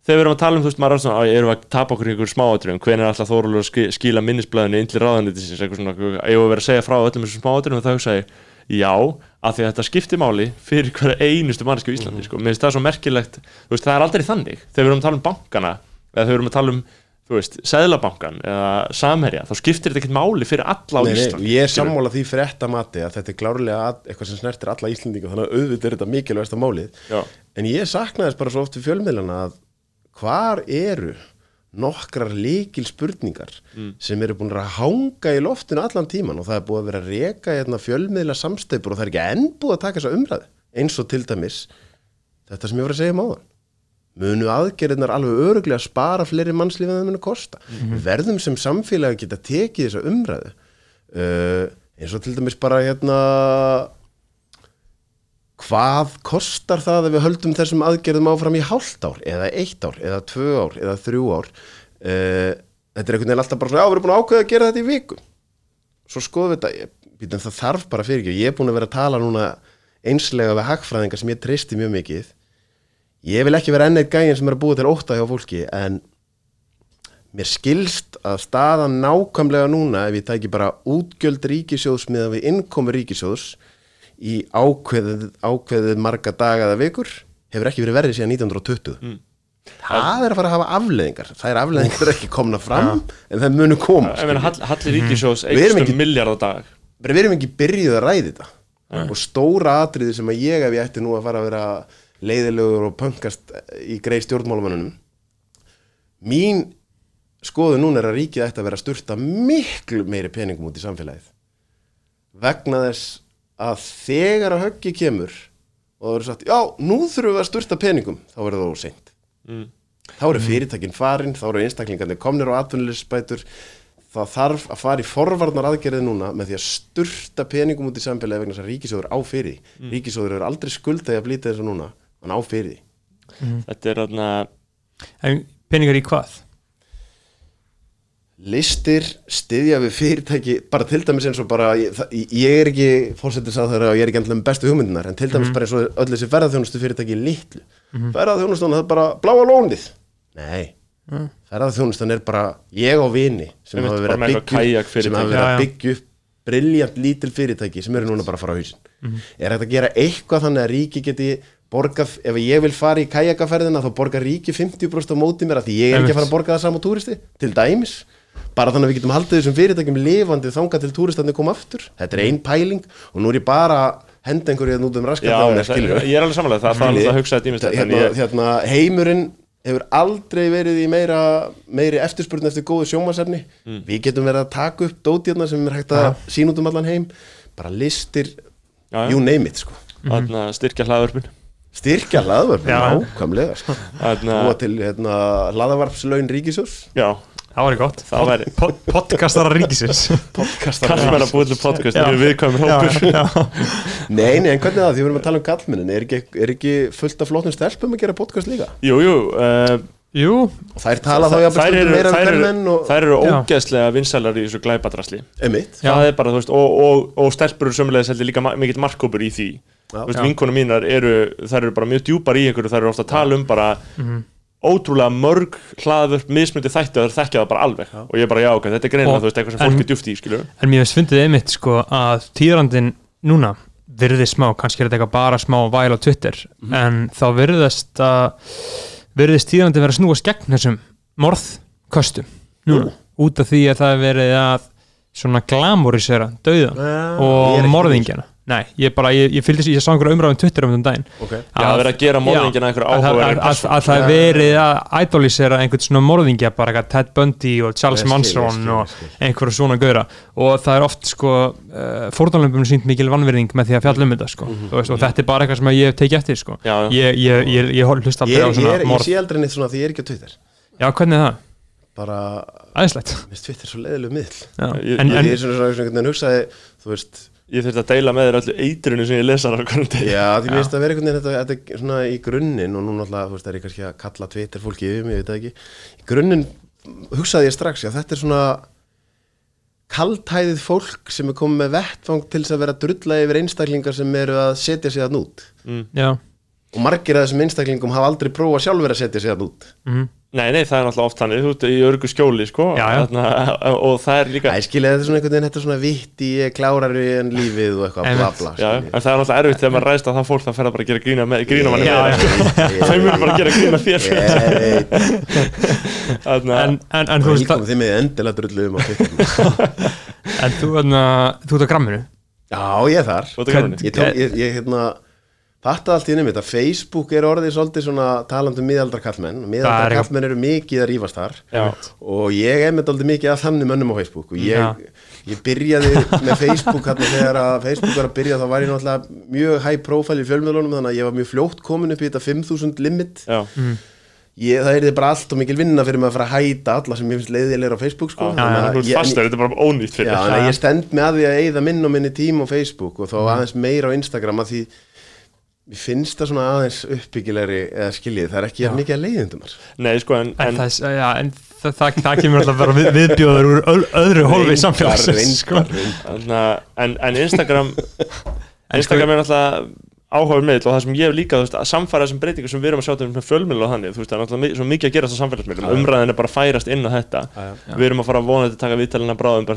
þegar við erum að tala um, þú veist, maður er svona, að erum við að tapa okkur í einhver smáatriðum, hvenær er alltaf þórulur að ski- skila minnisblæðinu inn til ráðanýttisins, eitthvað svona, við að vera að segja frá öllum þessum smáatriðum? Og það hugsa ég, já, að því að þetta skiptir máli fyrir hverja einustu manneski á Íslandi, sko, mér finnst það svo merkilegt, þú veist, það er aldrei þannig, þegar við erum að tala um bankana, eða við erum að tala um, þú veist, seðlabankan eða samherja, þá skiptir þetta ekkert máli fyrir alla á Nei, nei, Íslandi. ég er sammála því frétta mati að þetta er klárlega að, eitthvað sem snertir alla Íslendinga þannig að auðvitað er þetta mikilvægsta málið. Já. en ég saknaði þess bara svo oft við fjölmiðlana að hvar eru nokkrar líkil spurningar sem eru búin að hanga í loftinu allan tíman og það er búið að vera að reka hérna, fjölmiðla samsteipur og það er ekki enn búið að taka þessa umræðu. Eins og til dæmis þetta sem ég var að segja um áðan munu aðgerðirnar alveg öruglega spara fleiri mannslífið en það munu kosta. Við verðum sem samfélagi að geta tekið þessa umræðu. Uh, eins og til dæmis bara hérna hvað kostar það ef við höldum þessum aðgerðum áfram í hálft ár eða eitt ár, eða tvö ár, eða þrjú ár? Uh, þetta er einhvern veginn alltaf bara svona, já, við erum búin að ákveða að gera þetta í viku. Svo skoðum við þetta ég, það þarf bara fyrir ekki, ég er búin að vera að tala núna einslega við hagfræðingar sem ég treysti mjög mikið ég vil ekki vera enn eitt gægin sem er að búa til ótta hjá fólki en mér skilst að staðan nákvæmlega núna ef ég tæki bara útgjöld ríkisjóðs með við innkomi ríkisjóðs í ákveðið, ákveðið marga daga eða vikur hefur ekki verið verið síðan 1920 það er að fara að hafa afleðingar það er afleðingar ekki komna fram en það munu koma Hall- Halli Ríkisjós Við erum eikst ekki- um miljard á dag. við erum ekki byrjuð að ræði þetta. Og stóra atriði sem að ég ef ég ætti nú að fara að vera leiðilegur og pöngast í greið stjórnmálamannunum mín skoðu núna er að ríkið ætti að vera að sturta miklu meiri peningum út í samfélagið. Vegna þess að þegar að höggi kemur og það verður sagt, já, nú þurfum við að sturta peningum þá verður það óseint Mm. þá eru fyrirtækin farin, þá eru einstaklingarnir komnir á atvinnulisbætur það þarf að fara í forvarnar aðgerði núna með því að sturta peningum út í samfélagi vegna þess að ríkisjóður á fyrir Mm. ríkisjóður er aldrei skuldagi að blýta þessu núna hann á fyrir því. Þetta er þarna, En peningar í hvað? listir styðja við fyrirtæki bara til dæmis eins og bara ég, ég er ekki fórsetis að það og ég er ekki endilega með bestu hugmyndunar en til dæmis bara eins og öll þessi ferðarþjónustu fyrirtæki í litlu. Mm -hmm. ferðarþjónustan það er bara bláa lónið. Nei. Mm. ferðarþjónustan er bara ég og vini sem hafa verið að byggja sem hafa verið að byggja upp briljant lítil fyrirtæki sem eru núna bara að fara á hausin er þetta að gera eitthvað þannig að ríki geti borgað, ef ég vil fara í kajakaferðina þá borgar ríki 50% á móti mér af því ég er ekki að fara að borga það saman túristi til dæmis. Bara þannig að við getum haldið þessum fyrirtækjum lifandi þangað til túristandi koma aftur. Þetta er ein pæling og nú er ég bara að henda einhverju hérna út um raskatafni það, ég er alveg samanlega, það er alltaf að hugsa þetta hérna, hérna, heimurinn hefur aldrei verið í meira meiri eftirspurn eftir góðu sjómasefni Mm. við getum verið að taka upp dótjarna sem er hægt að sína út um allan heim. Bara listir, Já, já. you name it sko. Þarna styrkja hlaðvörpun styrkja hlaðvarp, nákvæmlega sko. Þarna, búa til hérna, hlaðvarpslaun ríkisjós já, Það var gott. Það væri- Pod, Podcastara ríkisins. Podcastar kallmenn að búið til podcast viðkvæmur Já, hópur. já. nei, nei, en hvernig er það, því við erum að tala um kallmennin er ekki, er ekki fullt af flottum stelpum að gera podcast líka? Jú, jú, uh, Jú, og þær tala þá jafnvel þær stundum meira um hvermenn og þær eru ógeðslega vinsælar í þessu glæpadrasli. Emitt, Já. það er bara, þú veist, og, og, og stelpur eru sömulegis heldur líka mikill markkópur í því Vinkonum mínar eru þær eru bara mjög djúpar í einhverju, þær eru ofta að tala um bara ótrúlega mörg hlaðvörp, mismundi þætti og þær þekkja það bara alveg. Og ég er bara, já, ok, þetta er greinilega, Og- þú veist, eitthvað sem en- fólk er djúft í, skilur en mér finnst fyndið einmitt sko að tíðrandin núna virðist smá, kannski er þetta eitthvað bara smá væl á Twitter, en þá virðist að virðist tíðrandin vera að snúast gegn þessum morðköstum núna, út af því að það er verið að svona glamorisera ég er og ekki morðingjana Nei, ég bara, ég, ég fylgdi ég sá einhverja umræðum Twitter um þetta daginn ok Já, það er verið að gera morðingjana Já, einhverja að áhugaverðari að, að, að það er verið að idolisera einhvern svona morðingja bara eitthvað Ted Bundy og Charles Ég skil, ég Manson skil, ég og skil. einhverja svona gauðra og það er oft sko uh, fórðanlöfum sínt mikil vannverðing með því að fjalla um þetta sko Mhm. Þú veist, og þetta er bara eitthvað sem ég hef tekið eftir sko Já, já. ég, ég, ég, ég ég, aldrei á ég, svona er, ég morð sé aldrei neitt svona því ég er ekki á Twitter Já, hvernig er það? bara, Æðislegt minnst Twitter svo leiðilegu miðl Já. Ég- en, en, en, ég er svona svona einhvern veginn hugsaði þú veist, ég þurfti að deila með þér öllu eitrinu sem ég lesar á hvernig degi. Já, því mér finnst að vera einhvern veginn þetta, þetta er svona í grunninn og nú náttúrulega, þú veist, er ég kannski að kalla Twitter fólki yfir mig, ég veit það ekki. Í grunninn hugsaði ég strax, já, þetta er svona kaltæðið fólk sem er komið með vettfang til þess að vera að drulla yfir einstaklingar sem eru að setja sig þann út. Já, og margir af þessum einstaklingum hafa aldrei prófað sjálfur að setja sig þann út. Mhm Nei, nei, það er náttúrulega oft þannig, þú ert í örgu skjóli sko, Já, já. Þarna, og það er líka Æ, skilja, þetta er svona einhvern veginn, þetta er svona vitti, ég klárari en lífið og eitthvað en það er náttúrulega erfitt þegar maður ræðst að það fólk það fer að bara gera grína, með, grína manni Já, með já. sko. þau munu bara að gera grína þér. Ég veit, Þarna, En, en, en þú veist, líka þið með endilega drullu um á Twitter. En þú, þú ert á gramminu? Já, ég er þar. Þú ert á gramminu? Ég, tók, ég, ég hérna Þetta allt í nefnum þetta, Facebook er orðið svolítið svona talandi um miðaldra kallmenn Það er Miðaldra eitthvað- kallmenn eru mikið að rífast þar Já. Og ég er með dálítið mikið að þannig mönnum á Facebook Og ég, Já. ég byrjaði með Facebook hérna þegar að Facebook var að byrja Þá var ég náttúrulega mjög high profile í fjölmiðlunum Þannig að ég var mjög fljótt komin upp í þetta 5000 limit já, ég, Það er bara allt og mikil vinna fyrir mig að fara að hæta alla sem ég finnst leiðilega á Facebook sko. já, Þannig já, að þú ég- fastur, þetta er bara ónýtt fyrir Já, þér. þannig að ég stend með að því að eigða minn og minni tím á Facebook og þá aðeins meira á Instagram að því mér finnst það svona aðeins uppbyggilegri eða skiljið, það er ekki jafn mikið að leiðindum þar. Nei, sko, en, En, en það, já, en það, það, það kemur alltaf bara við, viðbjóður úr öð, öðru hólfi í samfélagsins sko. Þarna, en, en Instagram Instagram er náttúrulega áhugaður miðl og það sem ég hef líka þú veist, að samfæra þessum breytingum sem við erum að sjá til með fjölmiðl og þannig, þú veist, það er náttúrulega mi- svo mikið að gera þessum samfélagsmiðlum, umræðin er bara að færast inn á þetta. Við erum að fara að vona þetta taka viðtalina bráðum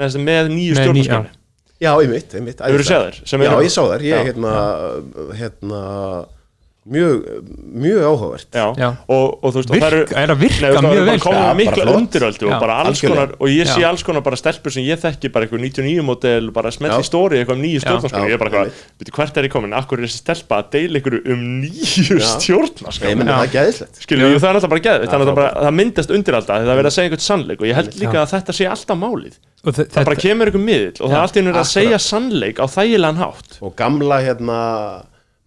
Eru með nýju Með ný- stjórnarskráni Já, einmitt, einmitt. Hefurðu séð þær? Já, eru- ég sá þær, ég hérna, hérna, mjög, mjög áhugavert. Og, og þú veist, og það eru Virka, er að virka Nei, það mjög vel? með mikla undiröldu og bara alls algjörlega. konar og ég sé Já. alls konar bara stelpur sem ég þekki bara eitthvað 99 model bara smelt Já. í stóri eitthvað um nýju stjórnarskráni Já, ég er bara eitthvað, veitir hvert er ég komin? Akkur er þessi stelpa að deila ykkur um nýju stjórnarskráni menna það er það er alltaf bara Já, þannig að það, það myndast undirölda það er verið að segja eitthvað sannleik og ég held líka að þetta sé alltaf málið. Og þe- það bara kemur ykkur miðl og það er alltaf að akkurat. segja sannleik á þægilegan hátt. Og gamla, hérna,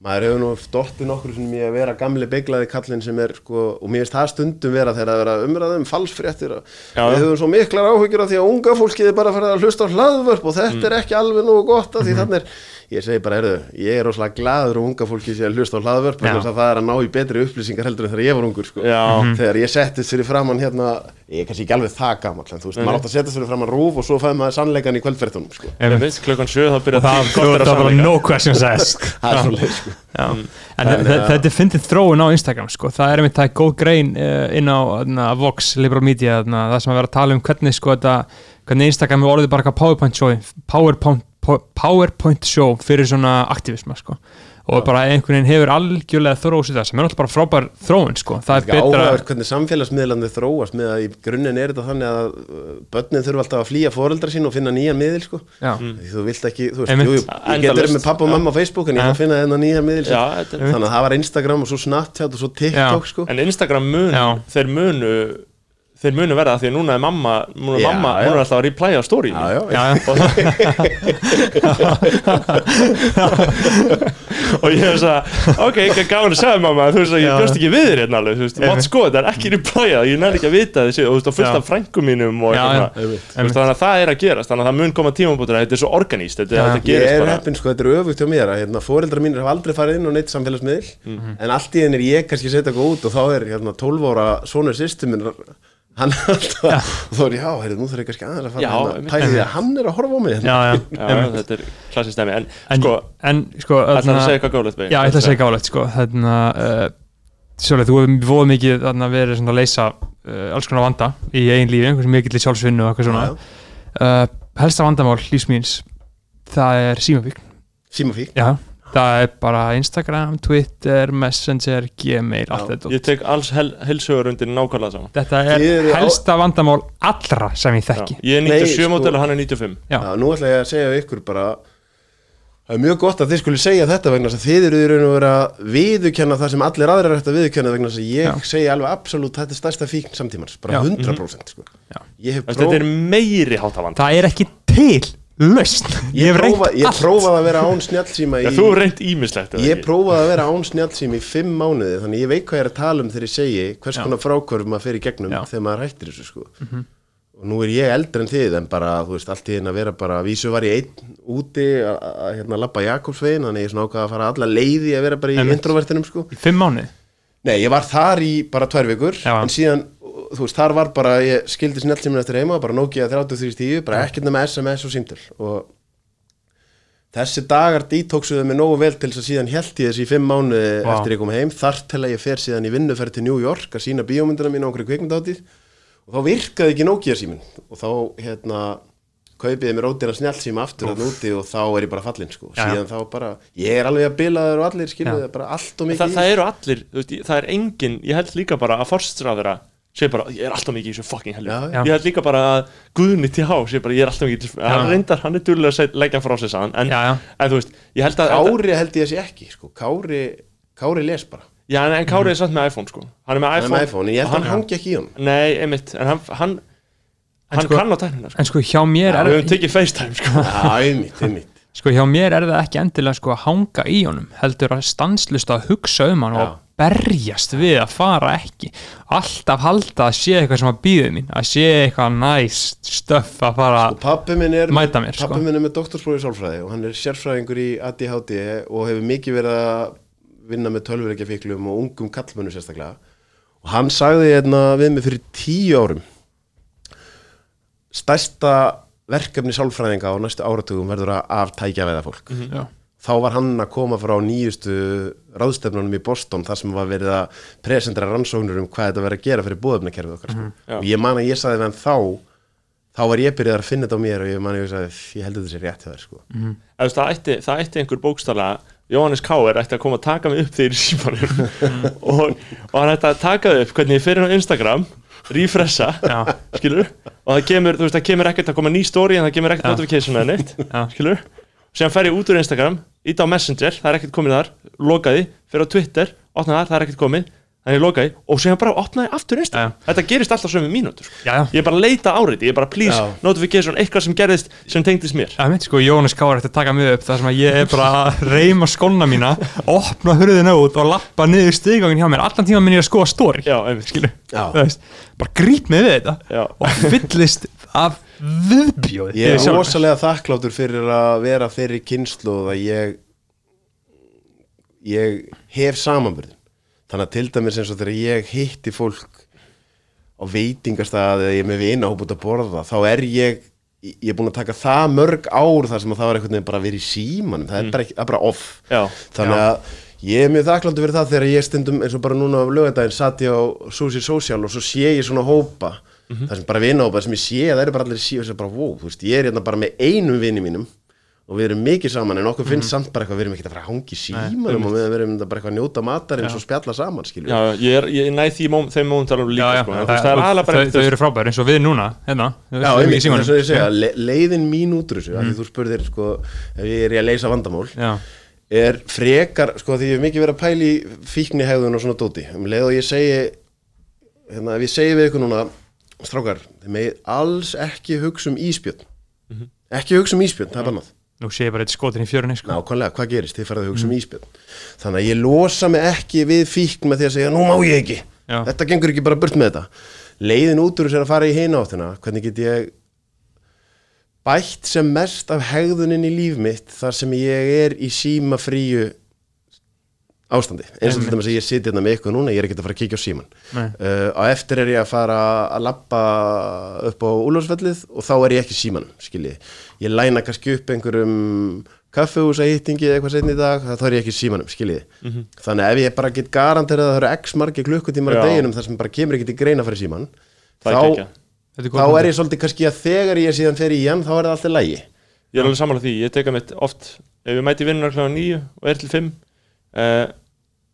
maður hefur nú dottið nokkur sem ég að vera gamli beiglaði kallinn sem er, sko, og mér finnst það stundum vera þegar að vera umræðum falsfréttir og við höfum svo miklar áhyggjur af því að unga fólkið er bara að fara að hlusta á hlaðvörp og þetta Mm. er ekki alveg nógu gott af því þannig er, ég segi bara, heyrðu, ég er rosalega gladur og unga fólkið sé að hlusta á hlaðvörp það er að ná í betri upplýsingar heldur en þegar ég var ungur, sko. Já. þegar ég settist fyrir framann hérna ég er kannski ekki alveg það gamall en þú veist, maður átt að settast fyrir framann rúf og svo fæði maður sannleikan í kvöldferðunum, sko. Ég Einmitt. veit, klukkan 7 þá byrja og það, að það var no questions asked. Er sko. Já. en þe- þetta er fyndið þróun á Instagram sko. það er einmitt það er góð grein uh, inn á na, Vox, Liberal Media na, það sem að vera að tala um hvernig, sko, þetta, hvernig Instagram er orðið bara eitthvað PowerPoint show PowerPoint, po- PowerPoint show fyrir svona aktivisma sko. og bara einhvern veginn hefur algjörlega þrósið það sem er alltaf bara frábær þróun sko. það er betra áhugavert hvernig samfélagsmiðlandi þróast með að í grunninn er þetta þannig að uh, börnin þurfa alltaf að flýja foreldra sín og finna nýjan miðil sko. Já. Því þú vilt ekki, þú veist, jú, ég getur með pappa og mamma á Facebook en ég Já. að finna þennan nýjan miðil Já, þetta er þannig að það var Instagram og svo Snapchat og svo TikTok Já. sko. En Instagram mun, Já. þeir munu þeir munu verða því að núna er mamma núna er mamma, hún er alltaf að replya á story Já, já, og ég hef þess ok, ekki gáðan að segja mamma þú veist að ég bjóst ekki við þér hérna alveg þú veist, mátt sko, þetta er ekki replya ég nær ekki að vita þessi, og þú veist, og fullt Já. af frængum mínum og þannig að það er að gerast þannig að það mun koma tímabútur að þetta er svo organíst þetta, Já. þetta Ég gerist er bara. heppin sko, þetta er öfugt hjá mér að hérna, foreldra mínir hafa aldrei farið inn á neitt samfélagsmiðil Mhm. en allt í henni ég kannski að setja eitthvað út og þá 12 ára sonur sýstu minn hann er alltaf og þá er ég, já, heyrðu, nú þarf ég kannski aðeins að fara Já, hérna, pæli því að hann er að horfa á mig hérna. já, já. já, þetta er klassist dæmi. En, En, sko, en sko ætlar að segja eitthvað gáðlegt Já, ég ætla að segja gáðlegt sko. Þarna, uh, Sjólega, þú hefur voða mikið þarna, verið svona að leysa uh, alls konar vanda í eigin lífi, einhvers mikill í sjálfsvinnu og eitthvað svona. Já, uh, Helsta vandamál lífsmýns það er símafík Símafík Já, það er bara Instagram, Twitter, Messenger, Gmail allt Já, þetta ég tek alls hel, helsögur undir nákvæmlega saman Þetta Þið er eru á- helsta vandamál allra sem ég já. þekki ég er Nei, 97 sko- mótel og hann er 95 Já. Já, nú ætla ég að segja við ykkur bara Það er mjög gott að þið skulle segja þetta vegna þess að þið eru í raun og vera að viðurkenna það sem allir aðrir er eftir að viðurkenna vegna þess að ég Já. segi alveg absolutt þetta er stærsta fíkn samtímans, bara Já. 100% sko. Já. Ég hef Þetta er meiri hátavand Það er ekki til lausn Ég, prófa, ég allt. prófaði að vera án snjallsíma í, Já, þú reynt ímislegt Ég prófaði að vera án snjallsíma í fimm mánuði Þannig ég veit hvað ég er að tala um þegar ég segi Hvers Já. konar frákvörf maður fer í gegnum Já. Þegar maður hættir þessu sko Og nú er ég eldri en þið En bara, þú veist, allt í einn að vera bara Vísu var ég einn úti að hérna labba Jakobsvegin Þannig ég svona ákvað að fara alla leiði að vera bara í Einmitt. introvertinum sko í fimm mánuði Nei, ég var þar í bara tvær vikur Já. En síðan, þú veist, þar var bara Ég skildi snjallsímin eftir heima Bara Nokia 3310 Bara ekkert nema SMS og símtöl. Og þessi dagar detoxuðu mig nógu vel til þess að síðan held ég þessi í fimm mánuði Vá. eftir ég kom heim þar til að ég fer síðan í vinnuferð til New York að sína bíómyndina mín á okkur kvikmyndáttið og þá virkaði ekki Nokia símin og þá hérna kaupiði mér ódýra snjallsíma aftur að núti og þá er ég bara fallinn sko. Já, já. síðan þá bara, ég er alveg að bilaður og allir það bara allt og mikið það, í það eru allir, veist, það er engin ég held líka bara að forstráðara sé bara, ég er alltaf mikið í þessu fucking já. ég held líka bara að Guðni til há sé bara, ég er alltaf mikið í þessu. Hann reyndar, hann er duglega að leggja frá sig saðan en, en þú veist, ég held að Kári held ég að sé ekki sko. Kári, Kári les bara. Já, en, en Kári er samt með iPhone sko. Hann er með iPhone, með iPhone, ég held og að hann hangi ekki í hann nei, einmitt, en hann hann, En hann sko- kann á tæknina sko. en sko hjá mér er við höfum tekið FaceTime sko. Já, einmitt, einmitt. Sko hjá mér er það ekki endilega sko að hanga í honum heldur að stanslust að hugsa um hann og Já. Berjast við að fara ekki alltaf halda að sé eitthvað sem að býði mín að sé eitthvað næst stöff að fara og pappi er Mæta mér, sko. pappi minn er með doktorsprófi í sálfræði og hann er sérfræðingur í ADHD og hefur mikið verið að vinna með tölvureikjafíklum og ungum kallmönu sérstaklega og hann sagði hérna við mig fyrir tíu árum stærsta verkefni sálfræðinga á næstu áratugum verður að aftækja veða fólk Já. Þá var hann að koma frá nýjustu ráðstefnunum í Boston þar sem var verið að presentera rannsóknur um hvað þetta verið að gera fyrir búðöfnakerfið okkar sko. Já. og ég man að ég sagði við hann þá þá var ég byrjað að finna þetta á mér og ég man að ég sagði ég held að þetta sé rétt hjá þér sko. Eða, þú veist, það, ætti, það ætti einhver bókstala Jóhannes Káir ætti að koma að taka mig upp þegar í símanum og, og hann ætti að taka upp hvernig ég fyrir á Instagram refressa, Já. skilur og það kemur, þú veist, það kemur ekkert að koma ný story en það kemur ekkert notification eða neitt skilur, síðan fer ég út úr Instagram ít á Messenger, það er ekkert komið þar lokaði, fer á Twitter, opnaði þar, það er ekkert komið þannig ég lokaði og síðan bara opnaði aftur Instagram, þetta gerist alltaf sömu mínútur sko. Já, já. ég er bara að leita áriti, ég er bara please Já. notification, eitthvað sem gerðist sem tengdist mér Það mitt sko, Jónas Káar ætti að taka mig upp þar sem að ég er bara að reyma skóna mína opna hurðina út og lappa niður stigangin hjá mér allan tíma minn ég að skoða stóri bara grýp mig við þetta Já. og fyllist af viðbjóði. Ég er rosalega þakkláttur fyrir að vera þeirri kynslu að ég ég hef samanbyrðin þannig að til dæmis eins og þegar ég hitti fólk á veitingastað eða ég er með vina hóp út að borða þá er ég ég er búin að taka það mörg ár þar sem að það var veginn bara að vera í símanum. Það er bara, ekki, það er bara off. Já. þannig að ég er mjög þakkláttur fyrir það þegar ég stundum eins og bara núna á lögadaginn satt ég á Susi Social og svo sé ég svona hópa það sem bara vinahópa sem ég sé að það eru bara allir síðan og bara wow, þú veist, ég er hérna bara með einum vini mínum og við erum mikið saman en okkur finnst samt bara eitthvað, við erum ekki að fara að hangi símanum og við erum bara eitthvað að njóta matar eins og spjalla saman, skilju Já, ég, er, ég næ því móm, þeim mómentar alveg Já, líka já, sko, en það, það bara þau, eru frábæri eins og við núna hérna, Já, ég segja, le leiðin mín út úr þessu, mm. því þú spurðir, sko, ef ég er í að leysa vandamál, Já, er frekar, sko, því ég hef mikið verið að pæla í fíkni hegðun og svona dóti, um leið og ég segi, hérna, ef ég segi við ykkur núna, strákar, þið megið alls ekki hugsa um íspjörn, ekki hugsa um íspjörn, það er bannað. nú sé ég bara eitt skotin í fjörunni sko. Nákvæmlega, hvað gerist? Þið farið að hugsa um íspjörn. Þannig að ég losa mig ekki við fíkn með því að segja, nú má ég ekki. Já. Þetta gengur ekki bara burt með þetta. Leiðin út úr þess að fara í hina áttina. Hvernig get ég bætt sem mest af hegðunin í líf mitt þar sem ég er í síma fríu ástandi. Eins og til dæmis að ég siti hérna með ykkur núna, ég er ekki að fara að kíkja á síman. Nei. Uh, á eftir er ég að fara að lappa upp á úlfarsfellið og þá er ég ekki í símanum, skiljið. Ég læna kannski upp einhverjum kaffehúsa hittingi eða eitthvað setni í dag, þá er ég ekki símanum, skiljið. Þannig að ef ég bara get garanterað að það eru x margir klukkutímar að deginum þar sem bara kemur ekki til greina fyrir síman, þá, þá er ég svolítið kannski að þegar ég síðan fer í hann, þá er það alltaf lægi. Ég er alveg sammála því, ég teka mitt oft ef ég mæti vinnunar kl. 9 og er til 5 uh,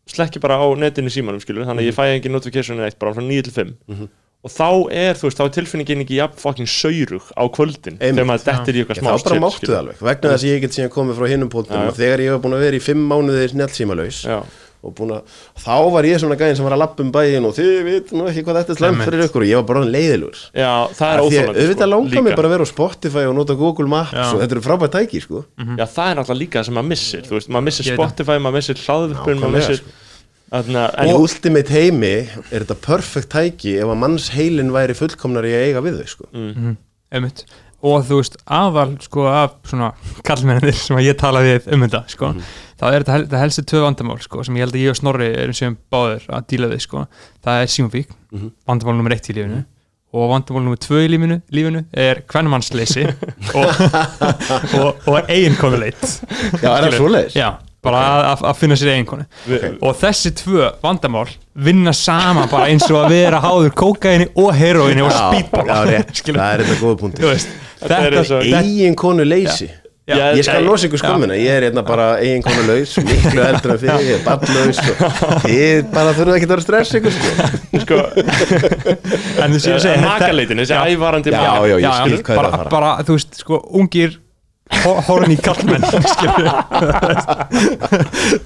slekki bara á netinu símanum skilur, þannig að ég fæ engin notification eitt bara frá 9 til 5 og þá er, þú veist, þá er tilfinningin ekki jafn fucking saurug á kvöldin þegar maður dettir í eitthvað smá þá bara máttu það alveg, vegna þess að ég get síðan komið frá hinnum Já. og þegar ég hef búin að vera í fimm mánuði snjálfsímalauðs Já, og búin að, þá var ég svona gæðin sem var að lappa um bæin og þið veit nú ekki hvað þetta er slemt fyrir ykkur og ég var bara orðinn leiðilugur Já, það er óþólandi auðvitað langar líka. mig bara að vera á Spotify og nota Google Maps Já. og þetta eru frábært tæki sko. Já, það er náttúrulega líka það sem maður missir Þú veist, maður missir. Spotify, maður missir hlaðvörpun maður missir sko. Þarna, í en, ultimate heimi er þetta perfect tæki ef að manns heilin væri fullkomnar í að eiga við þau sko. Mm. einmitt og þú veist, aðal sko af svona kallmennir sem að ég tala við um þetta sko, þá er þetta hel, það helstu tvö vandamál sko, sem ég held að ég og Snorri erum sem báður að díla við sko, það er símafík vandamál nummer eitt í lífinu. Og vandamál nummer tvö í lífinu, lífinu er kvennmannsleysi og, og, og eiginkonuleit Já, er það svoleiðis? já, bara að, að- að finna sér eiginkonu og þessi tvö vandamál vinna sama bara eins og að vera háður kókaini og heroini og speedball. Já, það er þetta góða punkti Þú veist, Þetta er þetta, Eigin konu leysi. Já, Ég skal losa ykkur skömmina, ég er hérna bara eigin konu laus, miklu eldur en fyrir, ég er barnlaus og þið bara þurfum ekki að vera stress ykkur sko. sko, en þú séu að segja Makaleitin, þessi ævarandi Já, já, ég skil hvað er bara, að fara. bara, þú veist, sko, ungir horni kallmenn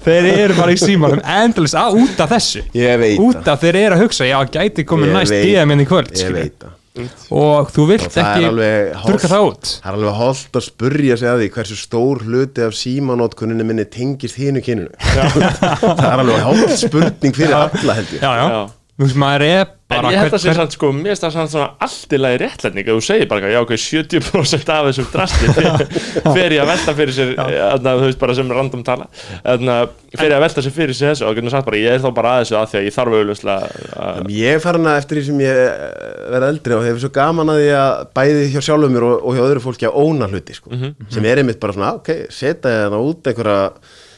þeir eru bara í símanum endalist að út af þessu. Ég veit út af þeir eru að hugsa, já, gæti komið næst. DM inn í kvöld og þú vilt Og það er ekki alveg drukka það út. Það er alveg holdt að spurja sig að því hversu stór hluti af símanótkunninni minni tengist hínu kyninu. Það er alveg holdt spurning fyrir alla held ég. Já, já, Já. Þú veist, maður er En bara ég held að sé hver- samt sko, mér finnst það samt svona allt í lagi réttlætning. Ef þú segir bara, já ok, 70% af þessum drasti fer ég að velta fyrir sér þarna, þú veist bara sem random tala. Þarna, fer ég að velta sér fyrir sér þessu. Og getur sagt bara, ég er þá bara að þessu að því að ég þarf auðvitað að Ég farin að eftir því sem ég eh, verð eldri og hefur svo gaman að því að bæði hjá sjálfum mér og, og hjá öðru fólki að óna hluti sko. sem er einmitt bara svona, "Ah, ok, setja ég það út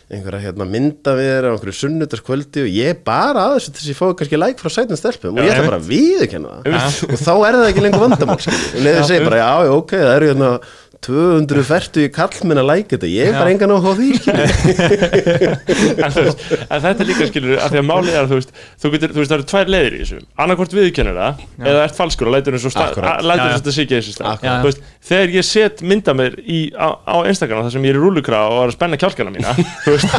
einhverja, hérna, mynda við þér á einhverju sunnudagskvöldi og ég bara að þessu þess að ég fái kannski like frá sætum stelpum og ég ætla bara að viðurkenna það. Og þá er það ekki lengur vandamál og leiður segir bara, já, já, ok, það eru hérna 200 fertu í kallmenn að like þetta. Ég er bara engan á því en, veist, en þetta er líka skilur að því að málið er að þú veist, þú, getur, þú veist það eru tvær leiðir í þessu. Annarkvort viðkennir það eða ert falskur og lætur eins og Akkúrat. lætur Já, já. þess að þetta sé ekki þessu stað þegar ég set mynda mér í, á, á Instagram þar sem ég er í rúlukra og er að spenna kjálkana mína þú veist.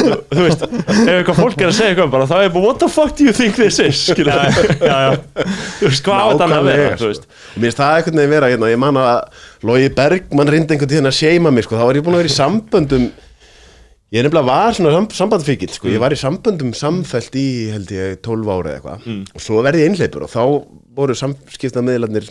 Þú, þú veist, ef eitthvað fólk er að segja eitthvað bara þá er ég bara what the fuck do you think this is? Skilur já, já. þú veist, hvað á þetta að vera sko. Mér finnst það einhvern veginn vera hérna, ég man að Logi Bergmann reyndi einhvern tíðan að seima mig sko, þá var ég búin að vera í samböndum ég nefnilega var svona sam- sambandfíkil sko, ég var í samböndum samfellt í held ég 12 ára eða eitthvað. Og svo verði ég einhleipur og þá voru samskiptamiðlarnir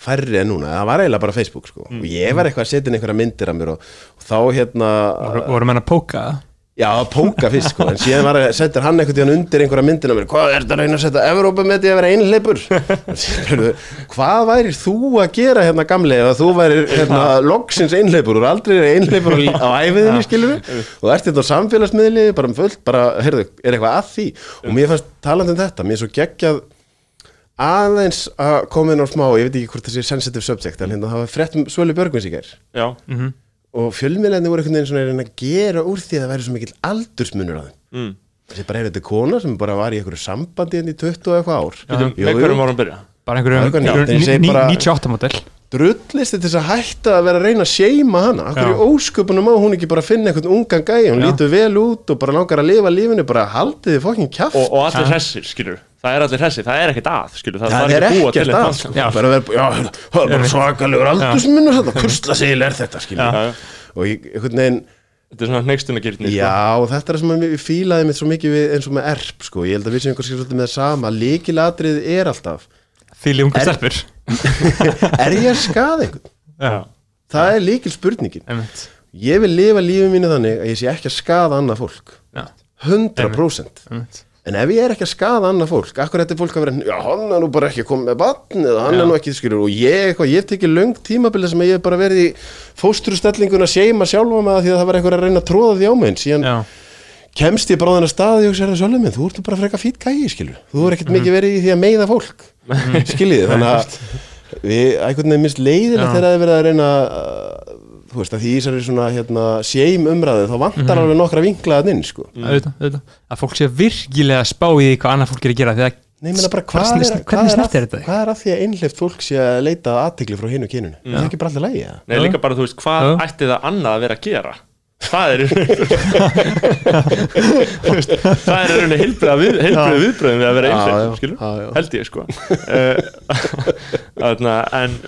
færri en núna, það var eiginlega bara Facebook sko. og ég var eitthvað að setja inn einhverja myndir af mér og, og þá hérna voru, voru menn að póka? það Já, póka fyrst sko, en síðan var að setja hann einhvern tíðan undir einhverja myndina mér, hvað er þetta að reyna að setja Evrópa með því að vera einhleipur? hvað væri þú að gera hérna gamli ef að þú væri hérna loksins einhleipur og aldrei er einhleipur á, æfiðinni skilur og ert þetta á samfélagsmiðli bara um fullt, bara, heyrðu, er eitthvað að því? Og mér fannst talandi um þetta, mér er svo geggjað aðeins að koma inn á smá, ég veit ekki hvort það sé sensitive subject, en hérna það var frétt um Svölu Björgvins í gær. Já, og fjölmiðlega voru einhvern veginn svona að reyna að gera úr því að það væri svo mikill aldursmunur á þeim. Mm. þessi bara er þetta kona sem bara var í einhverju sambandi hérna í 20 og eitthvað ár. Bíddu, Jú, með hverjum árum byrja bara er bara- 98 model drullisti til þess að hætta að vera að reyna að seima hana? Akkur í ósköpunum á hún ekki bara að finna einhvern ungan gæi, hún lítur vel út og bara langar að lifa lífinu, bara haldið þið fokkin kjaft. Og, og allir hressir, skilur það er allir hressir, það er ekkert að, skilur það, það er ekki að búa til ekkert eitt að land, sko. sko. Það er bara svakalegur aldursmunur þetta, kurslasegil er þetta skilja Já, já. og ég, einhvern veginn þetta er svona hneikstunagirni Já, og þetta er það sem ég fílaði mitt svo mikið við eins og með erp, sko, ég held að við séum kannski svolítið með það sama, líkilatrið er alltaf fylgi ungu Er- stelpur er ég að skaða einhvern? já, Það er líkil spurningin einmitt. Ég vil lifa lífið mínu þannig að ég sé ekki að skaða annað fólk. Já, 100% einmitt En ef ég er ekki að skaða annað fólk Akkur þetta er fólk að vera, já hann er nú bara ekki komið með batn eða hann Já. er nú ekki skilur og ég, eitthvað, ég tekið löng tímabilið sem að ég hef bara verið í fóstrustellingun að seima sjálfa með það því að það var eitthvað að reyna að tróða því á mig en síðan já, kemst ég bráðin að staði og sér það svolítið minn, þú ert bara freka fýtt gæi skilur, þú er ekkert mikið verið í því að meiða fólk skiljið, þannig að við, einhvern veginn er að þú veist að því í þessari svona hérna, séim umræðu, þá vantar alveg nokkra vinklaðan inn sko, auðvitað, auðvitað. Að fólk sé virkilega að spá í því hvað annað fólk er að gera því að Nei, bara hvað er, snertir- hvað, er snertir að, þetta þig? hvað er að því að einhleift fólk sé að leita aðtegli frá hinu kyninu, það er ekki bara alltaf lægi Nei, líka bara, þú veist, hvað Já. ætti það annað að vera að gera? Það er það er heilbriða við, heilbriða viðbröðum við að vera já. held ég sko. Eh, en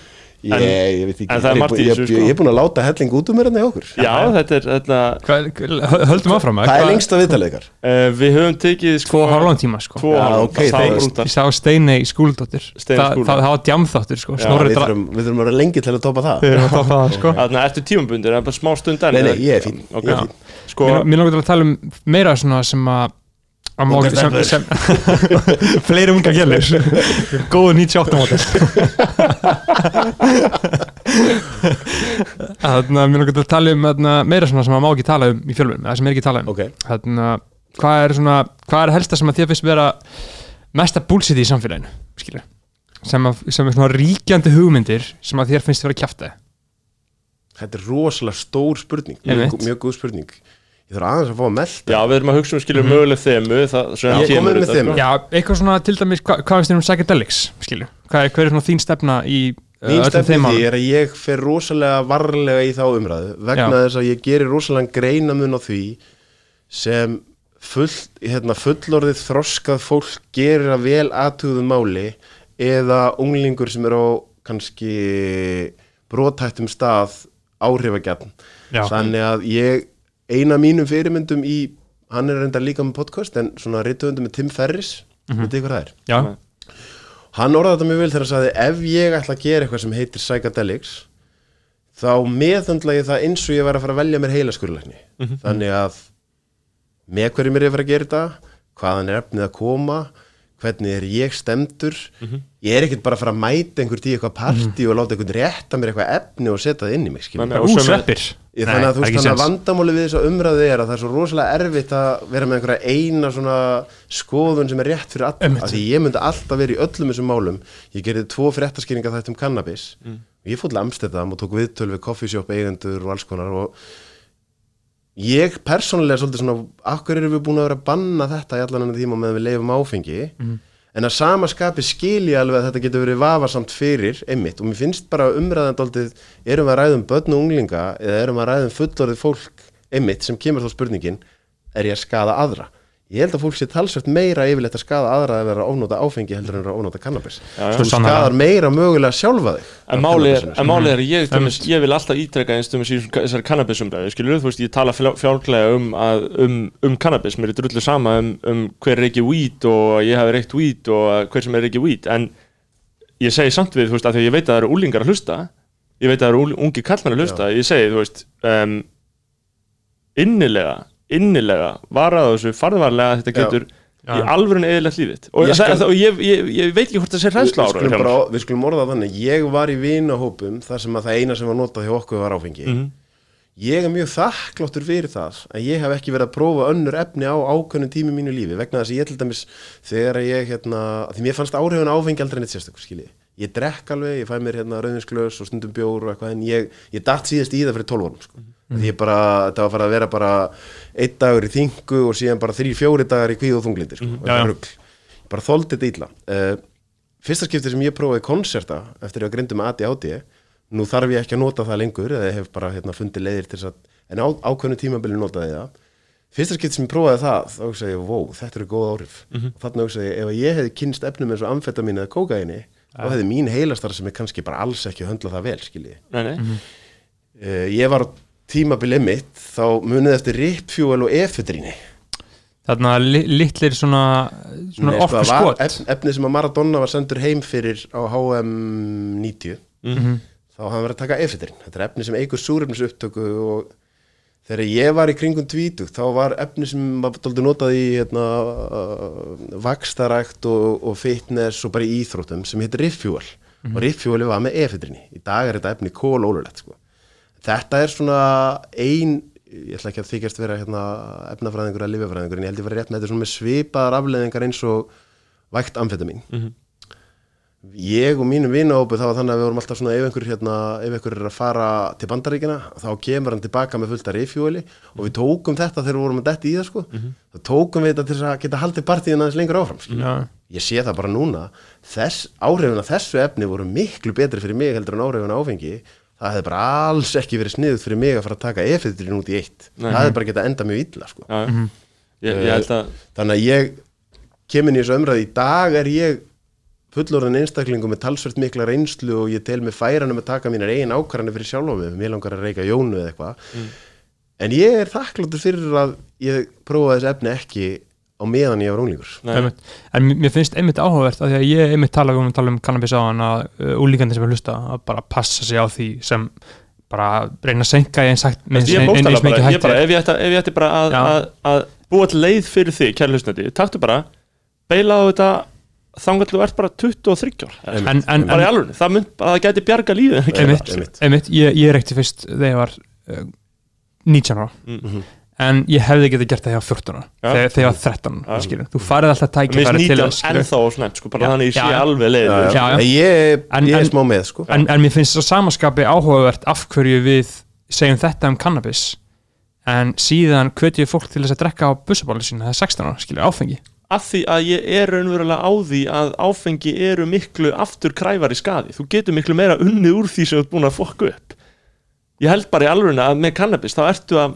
Ég, En- ég veit ekki en það er ég, margt í ég, þessu, ég, sko. ég er búin að láta helling út um mér hérna í okkur. Já, þetta er þetta, Hvað, höldum áfram Hvað er lengsta viðtalið ykkar? uh, við höfum tekið Tvo sko, hálfan tíma sko tvo það þeir- var Ég sá Steinei í skúldóttir Það það- það var djamþáttur sko. Við þurfum, við þurfum að vera lengi til að topa það. Við erum að toppa það sko. Er bara smá stund enn Nei, nei, ég er fín. Sko, Mér mér langar til að tala um meira svona sem að Ungar sem, sem, fleiri unga gælir góðu 98 mótel þannig að mér langar til að tala um þarna, meira svona sem að má ekki tala um í fjölmjörnum eða sem er ekki tala um. Ok, þannig að hvað er svona hvað er helsta sem að þér finnst vera mesta bullshit í samfélaginu skilur sem, að, sem er svona ríkjandi hugmyndir sem að þér finnst vera kjafta þetta er rosalega stór spurning mjög, mjög góð spurning Ég þarf aðeins að fá að melda já, við erum að hugsa um skilur möguleg þemu það sem Já, kemur komið með sko. Já, eitthvað svona til dæmis, hva, hvað finnst þér um psychedelics, skilju? Hvað er, hver er svona þín stefna í uh, Mín öllum stefni þeim því er að ég fer rosalega varlega í þá umræðu vegna Já. þess að ég gerir rosalega greinamun á því sem full, hérna, fullorðið þroskað fólk gerir að vel aðtugðu máli eða unglingur sem er á kannski brotættum stað áhrifagjarn þannig að ég eina mínum fyrirmyndum í hann er reynda líka með podcast en svona rithöfundum með Tim Ferris mm -hmm. veit hvað það er? Já, Hann orðaði þetta mjög vel þegar hann sagði ef ég ætla að gera eitthvað sem heitir psychedelics þá meðhundla ég það eins og ég var að fara að velja mér heilaskurlækni þannig að með hverjum er ég að fara að gera þetta hvaðan er efnið að koma hvernig er ég stemdur ég er ekkert bara að fara að mæta einhvern í eitthvað partí og láta einhvern rétta mér eitthvað efni og setja það inn í mig Ég, þannig að þú það er veist þannig að vandamáli við þessa umræðu er að það er svo rosalega erfitt að vera með einhverja eina svona skoðun sem er rétt fyrir alla. Einmitt. af því ég myndi alltaf vera í öllum þessum málum. Ég gerði tvo fréttaskýringa þetta um cannabis. Mm. og ég fór til Amsterdam og tók viðtöl við coffee shop eigendur og alls konar og ég persónulega er svolítið svona akkur erum við búin að vera að banna þetta í allan enn tíma meðan við leifum áfengi Mhm. en að sama skapi skilji alveg að þetta getur verið vafasamt fyrir einmitt og mér finnst bara umræðandaldið erum við að ræða um börn og unglinga eða erum við að ræða um fullorðið fólk einmitt sem kemur þá spurningin er ég að skada aðra ég held að fólk sé talsvægt meira yfirleitt að skada aðra að vera ónóta áfengi heldur en að vera ónóta kannabis Já, já. þú skadar meira mögulega sjálfa þig En af málið er, en málið er ég, mm. ég vil alltaf ítreka eins og þessari kannabisumræðu, skilur þú veist, ég tala fjál- fjálglega um, að, um, um kannabis, mér er drullu sama um, um hver er ekki weed og ég hafi reykt weed og hver sem er ekki weed, en ég segi samt við, þú veist, að því að ég veit að það eru úlingar að hlusta, ég veit að það eru ungir kallmenn að hlusta, ég segi, þú veist, um, innilega, innilega, varaðu þessu, farðvarlega að þetta getur Já. í alvörun eðilegt lífið. Og, Ég skal- það, og ég, ég, ég veit ekki hvort það sé við, hræðsla við, skulum ára bara, við skulum orða það þannig. Ég var í vinahópum þar sem að það eina sem var notað hjá okkur var áfengi. Mhm. ég er mjög þakkláttur fyrir það að ég hef ekki verið að prófa önnur efni á ákveðnum tími mínu lífi vegna þess að ég til dæmis þegar ég hérna, því mér fannst áhrifin á áfengi aldrei neitt sérstökur skilji. Ég drekk alveg, ég fæ mér hérna rauðinsglös og stundum bjór og eitthvað en ég, ég datt síðast í það fyrir 12 árum sko. því ég bara, þetta var að fara að vera bara einn dagur í þingu og síðan bara þrý, fjóri dagar í kvíð og þunglindi sko. þetta rugl. Ég bara þóldi þetta illa. Uh, fyrsta skipti sem ég prófaði konserta eftir að grindu með ADHD nú þarf ég ekki að nota það lengur eða ég hef bara hérna, fundið leiðir til þess að en á, ákveðnu tímabili notaði ég það. Fyrsta skipti sem ég prófaði það þá hugsaði ég, wow, þetta eru góð áhrif. Mm -hmm. þannig hugsaði ég, ef ég hefði kynst efnum eins og amfetamin eða kókaini þá hefði mín heilastar sem er kannski bara alls ekki að höndla það vel, skilji. Nei, nei. uh, ég var á tímabili mitt þá munið eftir ripfuel og efedríni. Þarna li, litlir svona, svona var skot ef, efni sem að Maradona var sendur heim fyrir á HM 90 Mhm. þá hafði hann verið að taka efedrin þetta er efni sem eigur súrefnis upptöku og þegar ég var í kringum tvítu þá var efni sem var dálítið notað í hérna, uh, vakstarækt og, og fitness og bara í íþróttum sem heitir Riffjúal og Riffjúal var með efedrinni í dag er þetta efni kólólulegt sko. Þetta er svona ein ég ætla ekki að þykjast vera hérna, efnafræðingur eða lifjafræðingur en ég held ég vera rétt með þetta með svipaðar afleðingar eins og vægt amfetamin ég og mínum vinahópu þá var þannig að við vorum alltaf svona ef einhver, hérna, ef einhver er að fara til bandaríkina þá kemur hann tilbaka með fullt af rifjúeli og við tókum þetta þegar við vorum að detti í það sko. þá tókum við þetta til að geta haldið partíðin aðeins lengur áfram. Já. ég sé það bara núna þess, áhrifin af þessu efni voru miklu betri fyrir mig heldur en áhrifin af áfengi það hefði bara alls ekki verið sniðut fyrir mig að fara að taka efedrin út í eitt Nei. það hefði bara getað enda mjög illa sko. já, já. Ég, ég held að þannig að ég kemur í þessu umræði í dag er ég fullorðan einstaklingu með talsvert mikla reynslu og ég tel með færanum að taka mínar eigin ákvarðanir fyrir sjálf á mig, mér langar að reyka jónu eða eitthvað en ég er þakkláttur fyrir að ég prófa þessi efni ekki á meðan ég var unglingur. En mér- finnst einmitt áhugavert að því að ég einmitt tala um, tala um kannabis á hann að uh, úlíkandi sem er hlusta að bara passa sig á því sem bara reyna að senka ég eins bara, hægt ef ég ætti, ef ég ætti bara að, að, að búa til leið fyrir þig, kæri hlustnandi, taktu bara beila á þetta þangar til þú ert bara 23 ár Einmitt, En- en- bara í alveg, það mynd að það gæti bjarga lífið einmitt, einmitt. einmitt. Ég, ég reykti fyrst þegar ég var uh, 19 ára. Mm. En ég hefði getið gert það hjá 14 ára Já. þegar, ég var 13 Já. skilur. þú farið alltaf tækifæri finnst til 19 þess skilur. ennþá og snett, sko, bara Já. þannig ég sé alveg leið Ég, En- ég er smá með sko. en, en mér finnst það samaskapi áhugavert af hverju við segjum þetta um cannabis en síðan hvetjum fólk til þess að drekka á bussabáli sína það er 16 ára, skilur, áfengi af því að ég er raunverulega á því að áfengi eru miklu aftur kræfari skadi þú getur miklu meira unnið úr því sem þú ert búin að fokka upp ég held bara í alveguna að með kannabis þá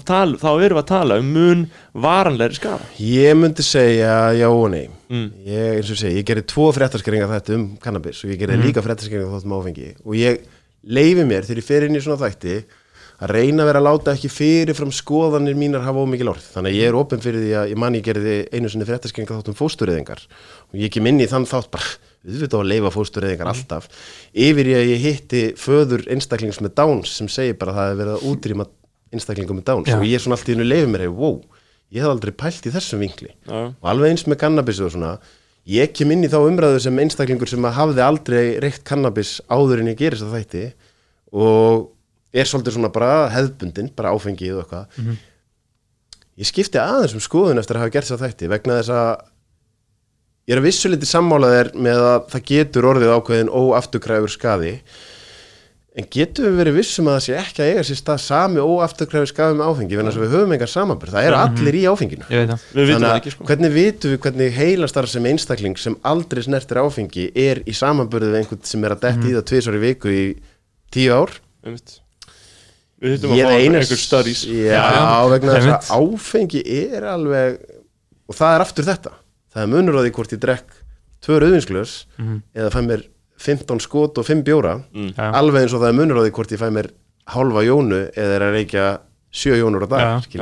tala, þá erum við að tala um mun varanlegri skada Ég myndi segja já og nei. Mm. ég, eins og segi, ég gerði tvo fréttaskeringa þetta um kannabis og ég gerði líka fréttaskeringa þátt um áfengi. Og ég leifi mér þegar ég fer inn í svona þætti að reyna að vera að láta ekki fyrirfram skoðanir mínar hafa ómikið orð. Þannig að ég er opinn fyrir því að ég manni ég gerði einu sinni fréttaskeringa þátt um fóstureyðingar. Og ég kem inn í þann þátt bara auðvitað á að leifa fóstureyðingar alltaf. Yfir í að ég hitti föður einstaklings með Downs sem segir bara að það er verið að útrýma einstaklingum með Downs. Já. og ég er svona allt í hennu leifi mér wow, ég hef aldrei pælt í þessum vinkli. Já. og alveg eins með kannabis og svona ég kem inn í þá umræðu sem einstaklingur sem hafði aldrei reykt kannabis áður en ég gerist að þætti og er svolítið svona bara hefðbundin, bara áfengið og eitthvað. Ég skipti aðeins um skoðun eftir að hafa gert þess að þætti vegna þess að ég er að vissu liti sammálaðir með að það getur orðið ákveðin óafturkræfur skaði. En getum við verið vissum að það sé ekki að eiga sér stað sami óafturkræfur skaði með áfengi? Vegna þess að við höfum engar samanbyrð, það eru allir í áfenginu. Við vitum Þannig það að ekki sko. hvernig vitum við hvernig heilastar sem einstakling sem aldrei snertir áfengi er í samanburði við einhvern sem er að detti í það tvisar í viku í tíu ár? Einmitt. við Ég að fá einhver studies. Já, Já, vegna þess að áfengi er alveg og það er aftur þetta það er munur á því hvort ég drekk tvö rauðvinsglös eða fæ mér 15 skot og 5 bjóra. Mm. Alveg eins og það er munur á því hvort ég fæ mér hálfa jónu eða er að reykja sjö jónur á dag sko.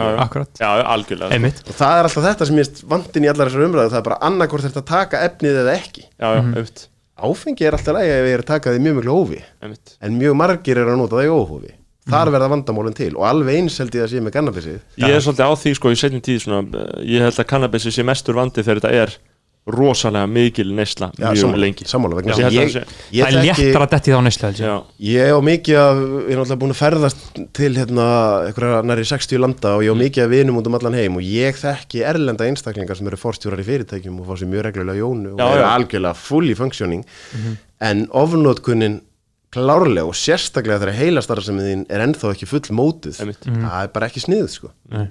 einmitt. Og það er alltaf þetta sem ég vantin í allar þessar umræðu það er bara annarkvort þetta að taka efnið eða ekki. Já, já, einmitt, áfengi er alltaf lægi ef ég er að taka því mjög hófi einmitt. En mjög margir er að nota það í óhófi þar verða vandamálinn til og alveg eins held ég að sé með kannabisið. Ég er svolítið á því sko í setjum tíð svona, eh, ég held að kannabisi sé mestur vandi þegar þetta er rosalega mikil neysla mjög sammála, lengi. sammála vegna Já, þess að ég ég, að ég, það er léttar að detti þá neyslu held ég. já, ég á mikið af, ég er náttúrulega búin að ferðast til hérna, einhverja næri 60 landa og ég á mikið af vinum út um allan heim og ég þekki erlenda einstaklingar sem eru forstjórar í fyrirtækjum og fá sér mjög reglulega jónu og Já, eru já. algjörlega fully functioning. En ofnótkunnin klárlega og sérstaklega þegar heilastarra sem þín er ennþá ekki full mótuð. Einmitt. það er bara ekki snið sko. Nei,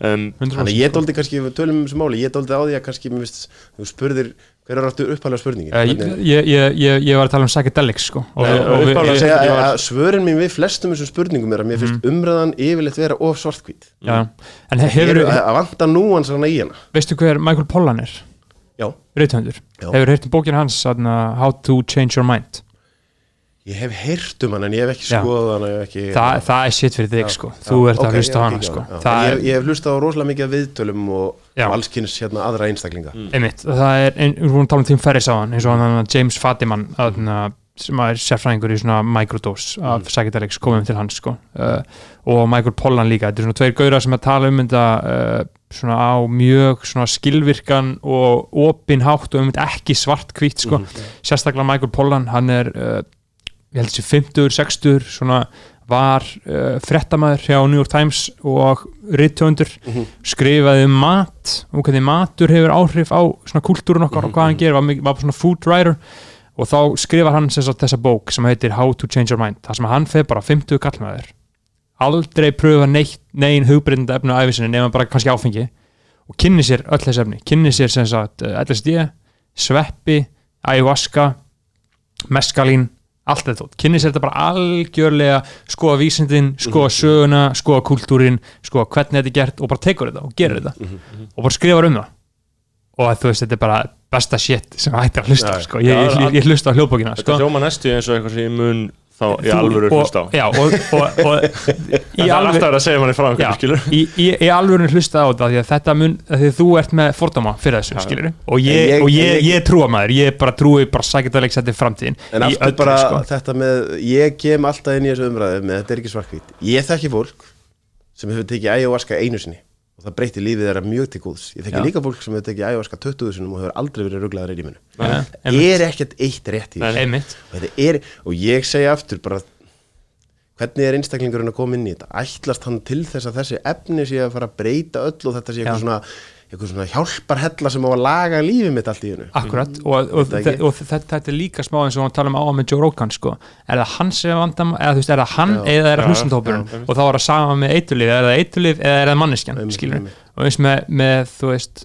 um, 100%, þannig að ég sko. dóldi kannski, við tölum um þessu máli ég dóldi á því að kannski, finnst, þú spurðir hver er áttu upphæðlega spurningin? Eh, ég, ég, ég, ég var að tala um psychedelics sko. Og, og, og, upphaflega Ég við, segja að, að svörin mín við flestum þessum spurningum er að mér finnst umræðan yfirleitt vera of svartkvít að, að vanta núans hana í hana. Veistu hver Michael Pollan er? Já, Já. hefur heyrt um bókinu hans How to Change Your Mind ég hef heyrt um hana en ég hef ekki skoðað hef ekki, Þa, það er shit fyrir þig sko. þú ert ok, að hlusta á kíkja sko. já. það ég, er, ég hef hlustað á rosalega mikið viðtölum og, allskynns hérna aðra einstaklinga. Einmitt, það er, ein, við vorum að tala um Tim Ferriss á hann eins og hann James Fadiman þarna, sem er sérfræðingur í svona microdose af psychedelics komum til hans sko. Uh, og Michael Pollan líka, þetta er svona tveir gauðra sem að tala um þetta uh, svona á mjög svona skilvirkan og opin hátt og um þetta ekki svart-hvít sko, sérstaklega Michael Pollan hann er, uh, ég held þessi 50, 60 svona var uh, frettamæður hjá New York Times og rithöndur skrifaði um mat og hvernig matur hefur áhrif á svona kultúrun okkar og hvað hann gerir, var, var svona food writer og þá skrifar hann sagt þessa bók sem heitir How to Change Your Mind þar sem hann feð bara 50 kallmaður aldrei pröfa neitt, negin hugbreyndandi efni á æfisinni nema bara kannski áfengi og kynni sér öll þessi efni. Kynni sér sem sagt eh, LSD, sveppi ayahuasca meskalín allt þetta, tótt. kynni sér þetta bara algjörlega skoða vísindin, skoða söguna skoða kultúrin, skoða hvernig þetta er gert og bara tekur þetta og gerir þetta og bara skrifar um það og þú veist, þetta er bara besta shit sem hættir að hlusta Já, sko. ég, já, ég, ég hlusta á hljóðbókina Þetta sko. hljóma næstu eins og eitthvað sem ég mun þá í alvöru hlusta á já, og, og, og í Það er alvöru- alltaf að segja manni frá Já, einhverju skilur í, í, í alvörun hlusta á þetta því að þetta mun, því þú ert með fordóma fyrir þessu, Já. skilur og ég, ég- og ég, ég- ég trúa maður, ég bara trúi bara sækjadaleg setið framtíðin En í aftur bara sko. þetta með, ég kem alltaf inn í þessu umræðu með þetta er ekki svarkvít. Ég þekki fólk sem hefur tekið ayahuasca einu sinni og það breytti lífið þeirra mjög til góðs. Ég þekki líka fólk sem hefur tekið ayahuasca 20 sinum og hefur aldrei verið rugglaður í lífinu. Ja, Það er ekkert eitt rétt í þessu. Og, ég segi aftur bara hvernig er einstaklingurinn að koma inn í þetta? Ætlast hann til þess að þessi efni sé að fara að breyta öll og þetta sé eitthvað svona, eitthvað svona hjálparhella sem á að laga lífið mitt allt í hennu? Akkurat, og, og, þetta, ekki. og þetta, þetta er líka smá eins og við talum á með Joe Rogan sko. er það hann sem er vandam eða þú veist, er það hann Já. eða er það hlustandópurinn og þá er það sama með eitulif er það eitulif eða er það manneskjan skilur og eins með, með þú veist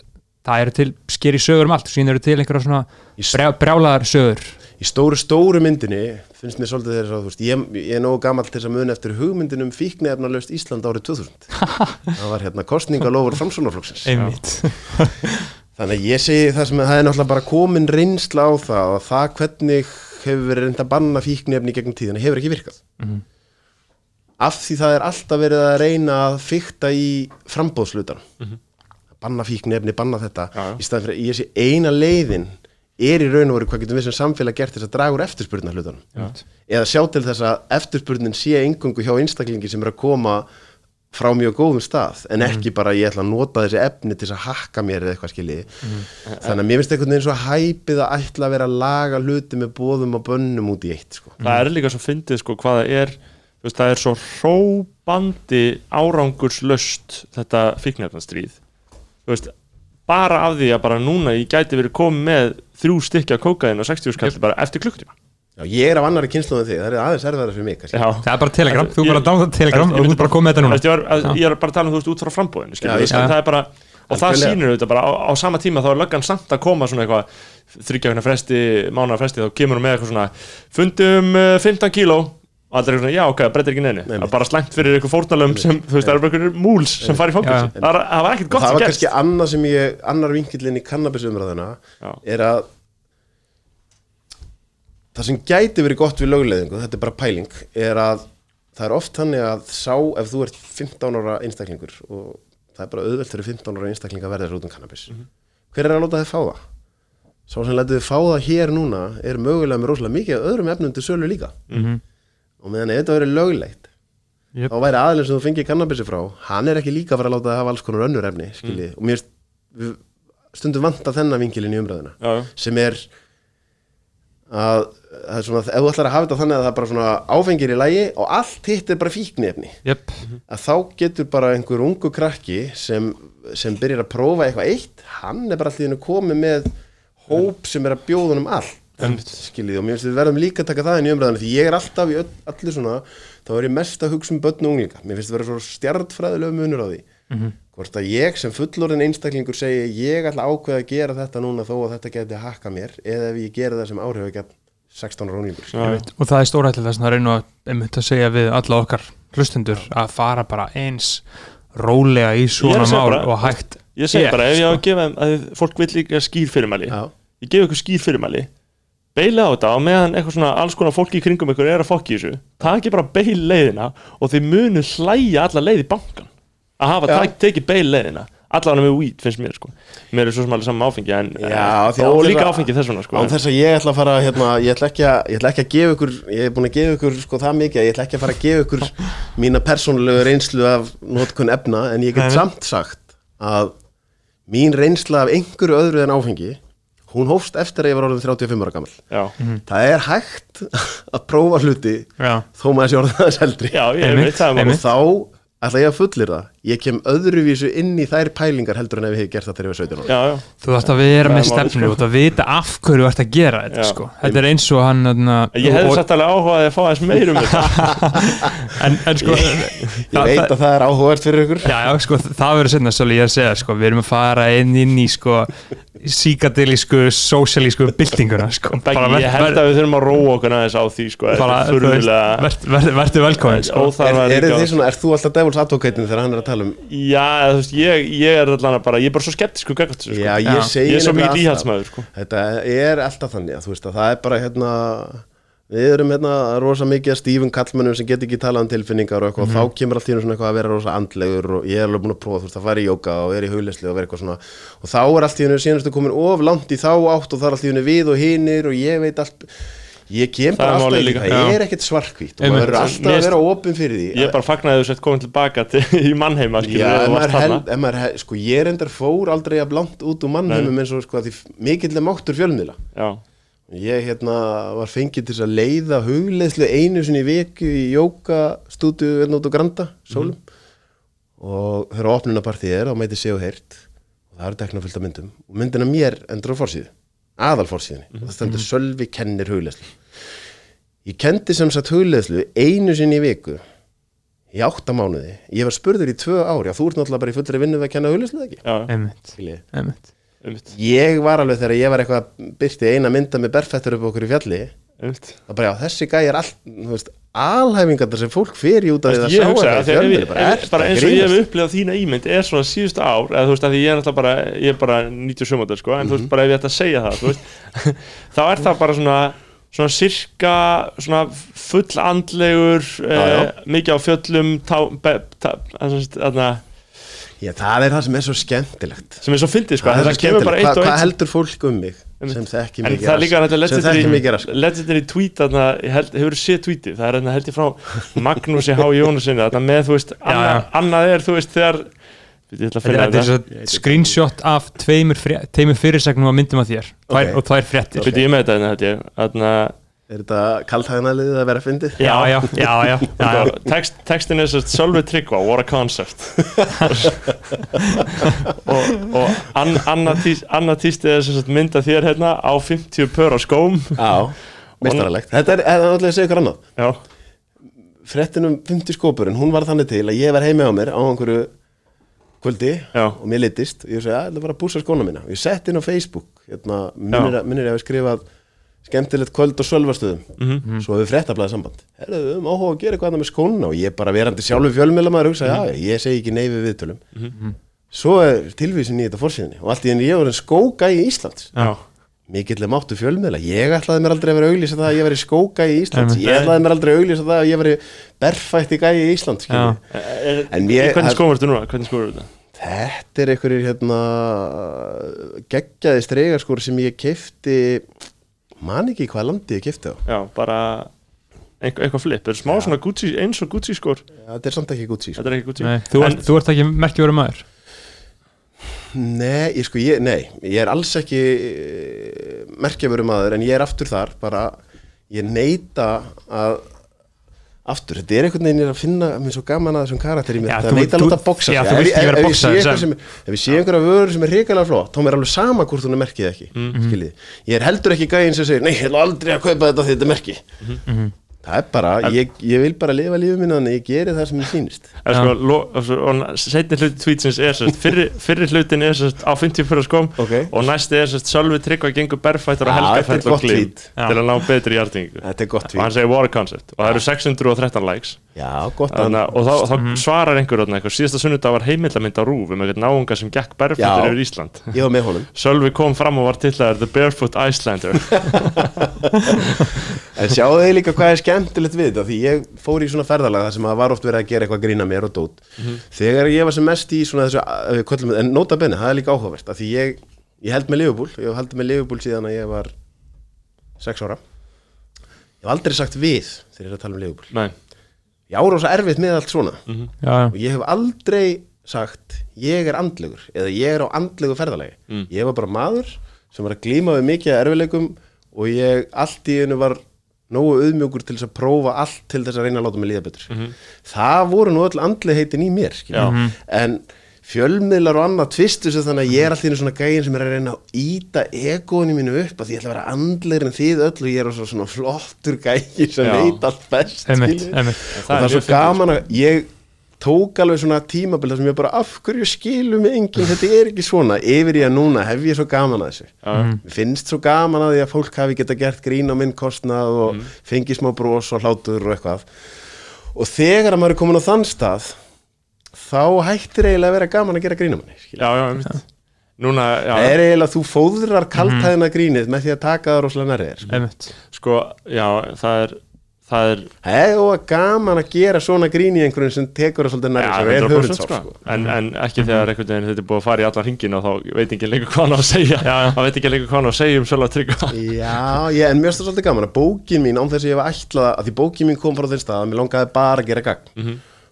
það eru til skeri sögur um allt síðan eru til einhverja svona Í s- brjá, brjálaðar sögur í stóru stóru myndinni finnst mér svolítið svo, þú veist, ég, ég er nógu gamall til þess að muna eftir hugmyndinum fíknefnalaust Ísland árið 2000 það var hérna kostningalofur framsónaflokksins einmitt. Þannig að ég segi það sem að það er náttúrulega bara komin reynsla á það að það hvernig hefur verið reynd að banna fíknefni gegnum tíðina hefur ekki virkað. Mhm. af því það er alltaf verið að reyna að fykta í frambóðslutan banna fíknefni, banna þetta. Já. í staðan fyrir að ég sé eina leiðin er í raun og veru hvað getum við sem samfélag gert þess að draga úr eftirspurnar hlutunum. Eða sjá til þess að eftirspurnin sé engungu hjá einstaklingi sem er að koma frá mjög góðum stað en ekki bara ég ætla að nota þessi efni til að hakka mér eða eitthvað skilji. Þannig að mér finnst einhvern veginn svo hæpið að ætla að vera að laga hluti með bóðum og bönnum út í eitt sko. það er líka svo fyndið sko hvað það er. Þú veist, það er svo hróbandi árangurslaust þetta fíknefnastríð þú veist, bara af því að bara núna ég gæti verið komið með þrjú stykki af kókaðin og 60 skall bara eftir klukktíma Já, ég er af annari kynslu en þig, það er aðeins erfæðar fyrir mig. Já. það er bara telegram, þú Ég- bara download telegram Ég- og þú myndi bara komið þetta Þú núna. Veist, ég, var, að, ég er bara að tala um þú veist út frá frambóðinu er og það Algjörlega. sýnir auðvitað bara á, á sama tíma þá er löggan samt að koma svona eitthvað þryggja hérna fresti, mánuða fresti þá kemur hún með eitthvað svona fundum uh, 15 kíló og allir er svona, já ok, það breytir ekki neinu Nei, það er bara slæmt fyrir eitthvað fórnalöfum sem, þú veist, það eru bara einhverjum múls sem fari í fókus það, það var ekkert gott það sem var gerst kannski annað sem ég, annar vinkillin í kannabisumræðina er að það sem gæti verið gott við lögleðingu, þetta er bara pæling, er að það er oft þannig að sá ef þú ert 15 ára einstaklingur og það er bara auðvelt fyrir 15 ára einstakling að verða þér út um kannabis. Hver er að láta þið fá það? Sá sem lætið þið fá það hér núna er mögulega með rosalega mikið öðrum efnum til sölu líka. Mhm. Og meðan ef þetta verið löglegt Jöp. þá væri aðeins sem þú fengið kannabisi frá hann er ekki líka að fara að láta það hafa alls konar önnur efni skilji, og mér stundum vanta þennan vinkilin í umræðina já, já. sem er að það er svona, ef þú ætlar að hafa þetta þannig að það er bara svona áfengir í lægi og allt hitt er bara fíknefni Jöp. að þá getur bara einhver ungu krakki sem, sem byrjar að prófa eitthvað eitt, hann er bara hennu komið með hóp sem er að bjóða honum allt skiljið og mér finnst við verðum líka að taka það inn í umræðinu því ég er alltaf í öll, allir svona þá er ég mest að hugsa um börn og unglinga. Mér finnst það vera svo stjartfræðilega munur á því. Hvort að ég sem fullorðin einstaklingur segi ég ætla að ákveða að gera þetta núna þó að þetta geti hakka mér eða ef ég gera það sem áhrif ekki 16 unglingur Já, já. og það er stórættilega þess að reyna að, einmitt að segja við alla okkar hlustendur að fara bara eins rólega í svona að mál og hægt ég segi bara, ef ég á sko. að gefa að þið- fólk vil líka skýr fyrirmæli Já, ég gef ykkur skýr fyrirmæli beila á þetta og meðan eitthvað svona alls konar fólki í kringum ykkur er að fokki þessu. Taki bara beil leiðina og þið munu hlæja alla leið í bankan að hafa tak, tekið beil leiðina. Allavega með weed finnst mér sko. Mér er svo sem alveg saman áfengi en, Já, en, og líka að- áfengi þess vegna sko. án þess að ég ætla að fara hérna, ég ætla ekki að, ég ætla ekki að gefa ykkur ég er búin að gefa ykkur sko það mikið ég ætla ekki að fara að gefa ykkur mína persónulegu reynslu af notkun efna en ég get samt sagt að mín reynsla af einhverju öðru en áfengi hún hófst eftir að ég var orðin 35 ára gammal já, það er hægt að prófa hluti já, þó maður sé orðin aðeins eldri já ég Einmitt, veit það og er einmitt. málið. þá ætla ég að fullir það ég kem öðruvísu inn í þær pælingar heldur en ef ég hef gert það þegar ég var 17 ára já, já, þú þarfst að vera Það með er stefnu sko. og að vita af hverju þú ert að gera þetta Já. sko. þetta er eins og hann þarna, ég hefði og- satt alveg áhugaði að fá aðeins meir um þetta en, en sko ég veit að það er áhugavert fyrir ykkur Já, já, sko, það verður setna svolítið ég að segja, sko, við erum að fara inn inn í, sko, síkadilísku, sósialísku byltinguna sko. Ég held að við þurfum að róa okkur aðeins á því sko, er verður ver, ver, velkomin sko. óþarfa Er, er, er þú alltaf devils advocatein þegar hann er að tala um Já, veist, ég, ég er allan að bara, ég er bara svo skeptisku gagvart þessu, sko. Já, ég er svo mikið alltaf- íhaldsmaður, sko. Þetta er alltaf þannig að þú veist að það er bara hérna við erum hérna rosa mikið að stífum kallmennum sem get ekki talað um tilfinningar og eitthvað. Og þá kemur allt í einu svona að vera rosa andlegur og ég er alveg búin að prófa þú veist að fara í jóka og vera í hugleysli og vera eitthvað svona. Og þá er allt í einu síðastu komin of langt í þá átt og það er allt í einu við og hinir og ég veit allt. Ég kem bara alltaf í líka. það, er ekkert svarkvít og maður er alltaf að vera opinn fyrir því. Ég bara fagnaði þú sett komin tilbaka til, í mannheima skilur, Já, þú maður þarna. ef maður held, sko ég endar fór aldrei að blant út úr mannheimum eins og sko að því mikill er máttur fjölmiðla. Já, Ég hérna var fengið til að leiða hugleiðslu einu sinni í viku í jókastúdíu hérna út á Granda, Sólum. Og þegar opnunapartið er á meiti sé og heyrt. Og það eru tekna fullt af myndum. Og myndina mér endur á forsíðu aðal forsíðinni og það stendur Sölvi kennir hugleiðslu. Ég kendi sem sagt hugleiðslu einu sinni í viku í átta mánuði. Ég var spurður í tvö ári að þú ert náttúrulega bara í fullri vinnu við að kenna hugleiðslu eða ekki? Já, einmitt, Skiljið. Umvitt, Ég var alveg þegar ég var eitthvað að byrti eina mynda með berfættur upp okkur í fjalli það bara já, þessi er þú veist, alhæfingar sem fólk í út af því að sjá þetta að í ég- bara, að eins og ég hef upplifað þína ímynd er svona síðustu ár eða þú veist að því ég er náttúrulega bara ég er bara 97 mótel sko en þú Mhm. veist bara ef ég ætti að segja það þú veist þá er það bara svona svona sirka svona full andlegur Já, já. eh, mikið á fjöllum tá, þarna, Já, það er það sem er svo skemmtilegt. Sem er svo fyndið sko það það Hva, hvað heldur fólk um mig sem þekki En mikið það er líka legendary tweet hefur séð tweetið, það er hérna held ég frá Magnúsi H. Jónasinni þarna með, þú veist, annað, annað er, þú veist, þegar að Þetta er screenshot af tveimur, fyrirsegnum á myndum af þér. Og tvær fréttir. Byrju ég með þetta Er þetta kalthæðanaliðið að vera fyndið? já, já, já, já, já, já. text, textin er svo Sölvi Tryggva, what a concept. Og, og an, annað tís, anna tístið er sagt mynda þér hérna á 50 pör á skóm. Já, mistaralegt Þetta er, alltaf að segja ykkur annað. Já, Frettin um 50 skópurinn, hún var þannig til að ég var heimi á mér á einhverju kvöldi Já. og mér litist og ég segi að það var að búsa skóna mína. Og ég sett inn á Facebook hérna, minnir, að- minnir ég að skrifað skemmtilegt kvöld og sölvastöðum Mhm. svo hefur frettablaði samband. Við höfum áhuga að gera eitthvað með skóna og ég bara verandi sjálfur fjölmiðlamaður hugsa, Mhm. já, ég segi ekki nei við viðtölum. Svo er tilvísin í þetta fórsíðinni og allt í enn ég var en skógæi Íslands já, mikill er máttu fjölmiðla. Ég ætlaði mér aldrei að vera auglýsa það að ég veri skógæi í Íslands ég ætlaði mér aldrei að auglýsa það að ég veri berfætti gæi í Íslands. Er- En í ég- hvernig þetta? Þetta er einhverjir hérna geggjaði stregarskór sem ég kefti man ekki hvað landi ég kefti á. Já, bara einhver, eitthvað flip, er smá svona Gucci, eins og Gucci skór þetta er samt ekki Gucci sko. þetta er ekki Gucci. Nei, þú, En- ert, þú ert ekki merkjur maður. Nei, ég sko, ég, nei, ég er alls ekki merkjaförum aður en ég er aftur þar bara, ég neita að aftur, þetta er einhvern veginn ég er að finna mér svo gaman að þessum karakter mér Já, þetta neita að láta þú ef, ég sé ég einhverja vöru sem er hrikalega flott þá er mér alveg sama hvort hún er merkið ekki. Mhm. skiljið, ég er heldur ekki gæinn sem segir nei, ég ætla aldrei að kaupa þetta þetta er merki Mhm. Það er bara, ég, ég vil bara lifa lífið mínu þannig ég geri það sem ég sýnist. En sko, setni hluti tweetsins er sérst, fyrri, fyrri hlutin er sérst á 50 fyrir skóm Ok. og næsti er sérst Sölvi Tryggva gengur berfættur og helgafættur og tweet. til að ná betri hjartingu þetta er gott og hann segir a concept og það eru 613 likes já, gott að Þannig, að- og þá, þá Mhm. svarar einhver þarna eitthvað. Síðasta sunnudag var heimildamind á rúf um eitthvað náunga sem gekk Já. yfir Ísland. ég var með honum. Sölvi kom fram og var tillaður The Barefoot Icelander. En sjáu þið líka hvað er skemmtilegt við þetta? Því ég fór í svona ferðalag þar sem að var oft verið að gera eitthvað grína mér og dót. Þegar ég var sem mest í svona þessu ef við köllum, En nota benni, það er líka áhugavert af Því ég, ég held með Liverpool. Ég hef haldið með Liverpool síðan að ég var sex ára. Ég hef aldrei sagt við þegar ég er að tala um Liverpool. Nei, Ég ára svo erfitt með allt svona. Já, Og ég hef aldrei sagt Ég er andlegur Eða ég er á andlegu ferðalagi. Mm. Ég var bara maður sem var að glíma við mikið af erfileikum Og ég allt í einu var nógu auðmjögur til þess að prófa allt til þess að reyna að láta mig líða betur. Það voru nú öll andlegheitin í mér. Já. en fjölmiðlar og annað tvistu sig þannig að ég er alltaf svona gægin sem er að reyna að íta egóinu mínu upp að því ég ætla að vera andlegri en þið öll og ég er svo svona flottur gægi sem veit allt best Einmitt, skilur. einmitt. og það er svo gaman að ég tók alveg svona tímabil þar sem ég bara af hverju skilum enginn, þetta er ekki svona. Yfir í að núna hef ég svo gaman að þessu. Já, Mér finnst svo gaman að því að fólk hafi geta gert grín á minn kostnað og mm. fengið smá bros og hlátur og eitthvað. Og þegar að maður er komin á þann stað þá hættir eiginlega að vera gaman að gera grín á manni skilur. já, já, einmitt. Núna, já, það er eiginlega að þú fóðrar kaltæðina grínið með því að taka það rosalega nærið þér sko. einmitt. Sko, já, það er það er, og gaman að gera svona grín í einhverjum sem tekur það svolítið já, nærið sem er 100% höfundsál sko. sko. en, en ekki þegar einhvern veginn þetta er búið að fara í allar hringin og þá veit ekki lengur hvað hann á að segja. Hann veit ekki lengur hvað hann á að segja um sjálf að tryggja Já, ég, en mér finnst það svolítið gaman að bókin mín án þess að ég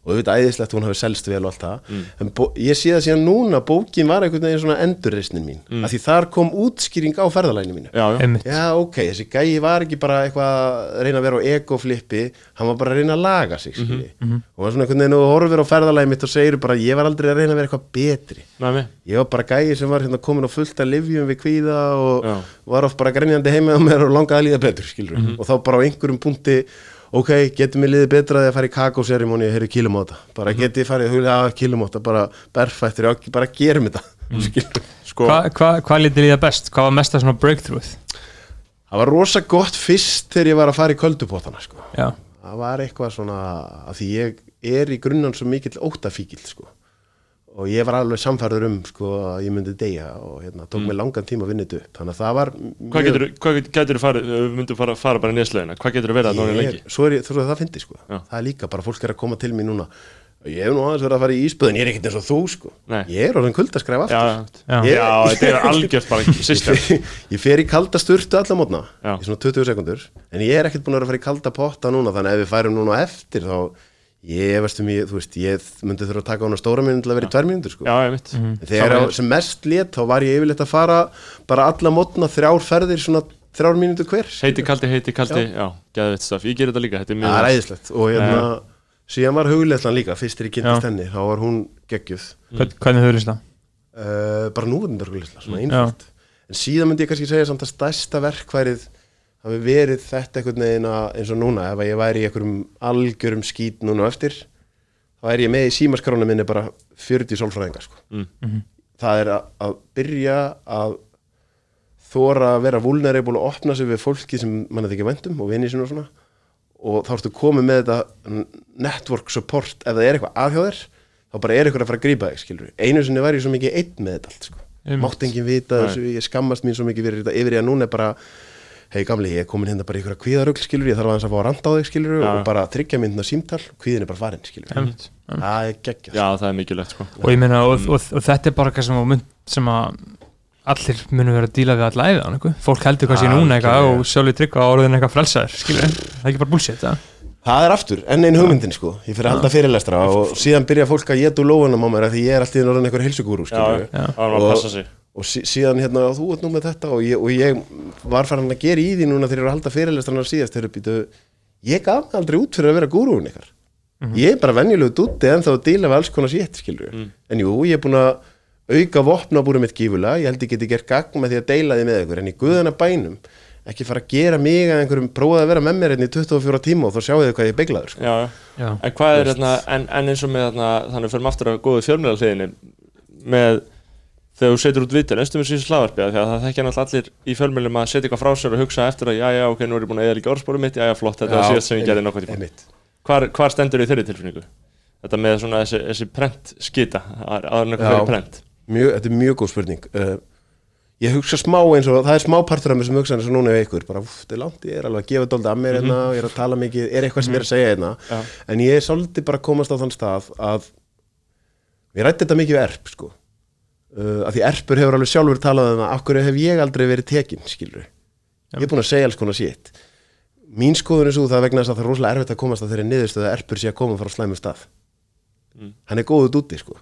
að að að og auðvitað æðislegt hún hafi selst vel og allt það. En bó, ég sé það síðan núna bókin var einhvern veginn svona endurreisnin mín. Mm. að því þar kom útskýring á ferðalæginu mínu. Já, já, Já, ok, þessi gæi var ekki bara eitthvað að reyna að vera á egoflippi hann var bara að reyna að laga sig mm og var svona einhvern veginn og horfir á ferðalægi mitt og segir bara ég var aldrei að reyna að vera eitthvað betri. Næmi Ég var bara gæi sem var hérna komin á fullt af livjum við kvíða og Já. var oft bara grenjandi heima mér og langaði að líða betur, skilur Mhm. og þá bara á einhverjum punkti ok, getur mér liðið betra þegar að fara í kakóserimóni og heyri kilumóta, bara mm -hmm. ég farið að kilumóta, bara berfættir bara gerum þetta, skilur sko, Hvað hva, hva lítið líða best? Hvað var mesta svona breakthroughð? Það var rosa gott fyrst þegar ég var að fara í köldupótana, sko. Já, það var eitthvað svona að því ég er í grunnan svo mikill óttafíkil, sko og ég var alveg samfærður um sko að ég myndi deyja og hérna, tók mig langan tíma að vinna þetta upp. Þannig að það var Mm. hvað getur hvað getur farið, við myndum fara, fara bara nýðslegina hvað getur verið að ég, lengi? svo er ég, svo er það fyndi sko. Já. það er líka bara fólk er að koma til mér núna. Ég hef nú aðeins verið að fara í íspöðin ég er ekkert eins og þú sko. Nei. ég er orðin kuldaskræf já, aftur. Já, Já. já, þetta er algjört bara system. Ég fer í kalda sturtu alla mótna í svona 20 sekundur en ég er ekkert búin að vera að fara í kalda potta núna þannig að ef við færum núna eftir þá ég veist um ég, þú veist, ég myndi þurfa að taka á hana stóra mínútur til að vera í tvær mínútur sko. Já, ég mitt En þegar á, sem mest lét þá var ég yfirleitt að fara bara alla mótna þrjár ferðir svona þrjár mínútur hver. Heiti kaldi, heiti kaldi, já, geðveitt staf ég ger þetta líka, þetta er mjög Það er æðislegt. Og hérna síðan var hugleitlan líka, fyrst þegar ég kynntist Já. henni þá var hún geggjuð. Hvern, hvernig þau það? uh, bara núvendar hugleitla, svona Mm. einfælt en síðan myndi ég kannski segja samt að stærsta verkværið hafi verið þetta einhvern veginn að, eins og núna ef ég væri í einhverjum algjörum skít núna eftir þá er ég með í símaskrána minni bara 40 sálfræðingar sko. Mm. það er að, að byrja að þóra að vera vulnerable og opna sig við fólki sem mann ekki vendum og vinni sinni og svona og þá ertu komið með þetta network support ef það er eitthvað aðhjóðir þá bara er eitthvað að fara að grípa þig skilur einu sinni var ég svo mikið einn með þetta allt sko. Mátt enginn vita þessu, ég skammast mín svo mikið fyrir þetta yfir í að núna er bara hei gamli, ég er komin hérna bara í einhverja kvíðarugl skilur ég þarf aðeins að fá að randa á þig skilur Já. og bara tryggja myndina símtal, kvíðin er bara farin skilur það er geggjast já, það er mikilvægt sko. Og ég meina, og, og, og þetta er bara eitthvað sem, að mun, sem að allir munum vera að díla við alla æfið hann, eitthvað. Fólk heldur hvað sé núna eitthvað og sjálfur tryggva á orðin eitthvað frelsaður, skilur Það er ekki bara bullshit, það. Það er aftur, enn einn hugmyndin sko. Ég fyrir að halda fyrirlestra og síðan byrja fólk að geta úr lóðunum á mér af Því ég er alltaf orðin einhver heilsugúru já, skilur var og sí, síðan hérna, þú ert nú með þetta og ég, og ég var farin að gera í því núna þegar ég er að halda fyrirlestrana síðast þegar býtu, ég gaf mig aldrei út fyrir að vera gúrúin ykkar. Ég er bara venjulegu dútti en þá að díla við alls konar sétt skilur en jú, ég er búin að auka vopnabúri mitt gífulega, ég held ég geti gert gagn með því að deila því með ykkur, en í guðana bænum ekki fara að gera mig að einhverjum prófað að vera með mér hérna í 24 tíma og þá sjáu þið hvað ég beiglaður sko. já, já. Já, en hvað er hérna, en, en eins og með hérna, þannig fyrir aftur að góðu fjölmjöla hliðinni með þegar þú setur út vitur, einstum við síðan slagarpi því að það þekkja náttúrulega allir í fjölmjölum að setja eitthvað frá sér og hugsa eftir að já, já, ok, nú er ég búin að eða líka orðspóru mitt, já, já, flott, þetta var síðast sem ég gerði nokkuð tíma. hvar, hvar stendur í þeirri tilfinningu? Þetta með svona þessi, þessi prent skita aður en eitthvað Já. fyrir prent. Mjög, þetta er mjög góð spurning. Uh, ég hugsa smá eins og það er smá partur af mér sem hugsa eins og núna ef ykkur bara, úff, þetta er langt, ég er alveg að gefa dólda að mér hérna, ég er að tala mikið, er eitthvað sem ég er að segja hérna. Já. en ég er svolítið bara að komast á þann stað að við rætti þetta mikið við erp sko uh, að því erpur hefur alveg sjálfur talað um að hverju hef ég aldrei verið tekin skilur ég er búin að segja alls konar sétt mín skoðun er svo það vegna þess að það er rosalega erfitt að komast að þeirri niðurstöðu að erpur sé að koma frá slæmum stað. Hann er góðut úti sko.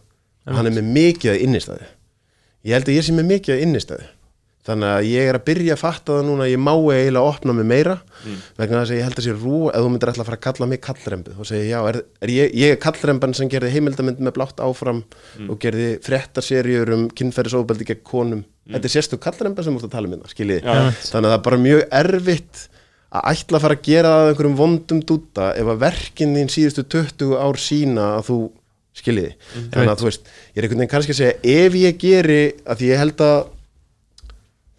Og hann er með mikið að innistæði ég held að ég sé með mikið að innistæði þannig að ég er að byrja að fatta það núna að ég má eiginlega opna mig meira vegna þess að ég held að sé rú ef þú myndir alltaf að fara að kalla mig kallrembu þá segi ég já, er, er ég, ég er kallremban sem gerði heimildamind með blátt áfram og gerði fréttaserjur um kynferðisóbeldi gegn konum. Þetta er sérstu kallremba sem þú ert að tala um hérna skiljið Já. þannig að það er bara mjög erfitt að ætla að fara að gera það að einhverjum vondum dúta ef að verkin þín síðustu 20 ár sína að þú skiljiði, þannig að þú veist ég er einhvern veginn kannski að segja, ef ég geri að því ég held að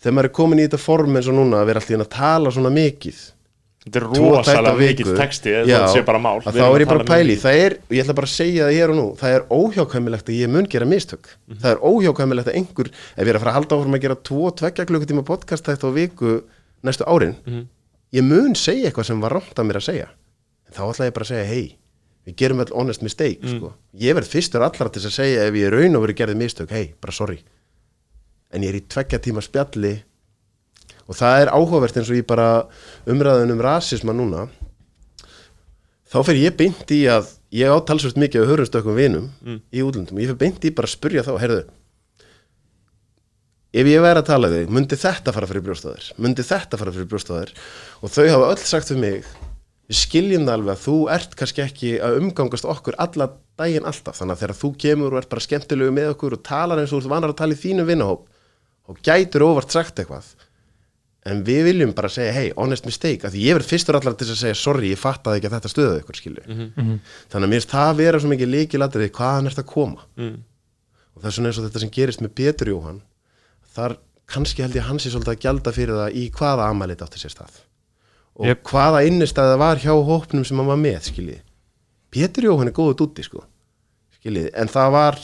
þegar maður er komin í þetta form eins og núna að vera alltaf að tala svona mikið Þetta er rosalega viku, texti já, þá er ég bara að pæli mikið. það er, og ég ætla bara að segja það hér og nú það er óhjákvæmilegt að ég mun gera mistök Mhm. það er óhjákvæmilegt að einhver ef ég er að fara að halda áfram að gera tvo, tveggja klukkutíma podcast þetta á viku næstu árin Mhm. ég mun segja eitthvað sem var rámt að mér að segja en þá ætla ég bara að segja hei við gerum all honest mistake Mm. sko. ég verð fyrstur allra til að segja ef ég raun og verið gerði mistök, hei, bara sorry en ég er í tveggja tíma spjalli. Og það er áhugavert eins og ég bara umræðun um rasisma núna. Þá fer ég beint í að ég á talsvöld mikið af hörumstökkum vinum í útlöndum, ég fer beint í bara að spurja þá heyrðu, ef ég væri að tala þig, myndi þetta fara fyrir brjóstaðir myndi þetta fara fyrir brjóstaðir og þau hafa öll sagt við mig við skiljum það alveg að þú ert kannski ekki að umgangast okkur alla daginn alltaf. Þannig að þegar þú kemur og ert bara skemmtilegu með okkur og talar eins og þú vanar að tala í þínu vinnahóp og gætur óvart sagt eitthvað. En við viljum bara segja hey, honest mistake, af því ég verð fyrstur allar til að segja sorry, ég fattaði ekki að þetta stöðu ykkur skilju þannig að mér finnst það vera svo mikið líkilatrið hvaðan ert að koma. Mm. og það er svona eins og þetta sem gerist með Pétur Jóhann þar kannski held ég hans er svolítið að gjalda fyrir það í hvaða amælit átti sér stað. Og Jep. hvaða innistæða var hjá hópnum sem hann var með skiljið Pétur Jóhann er góðu dúti sko skiljið, en það var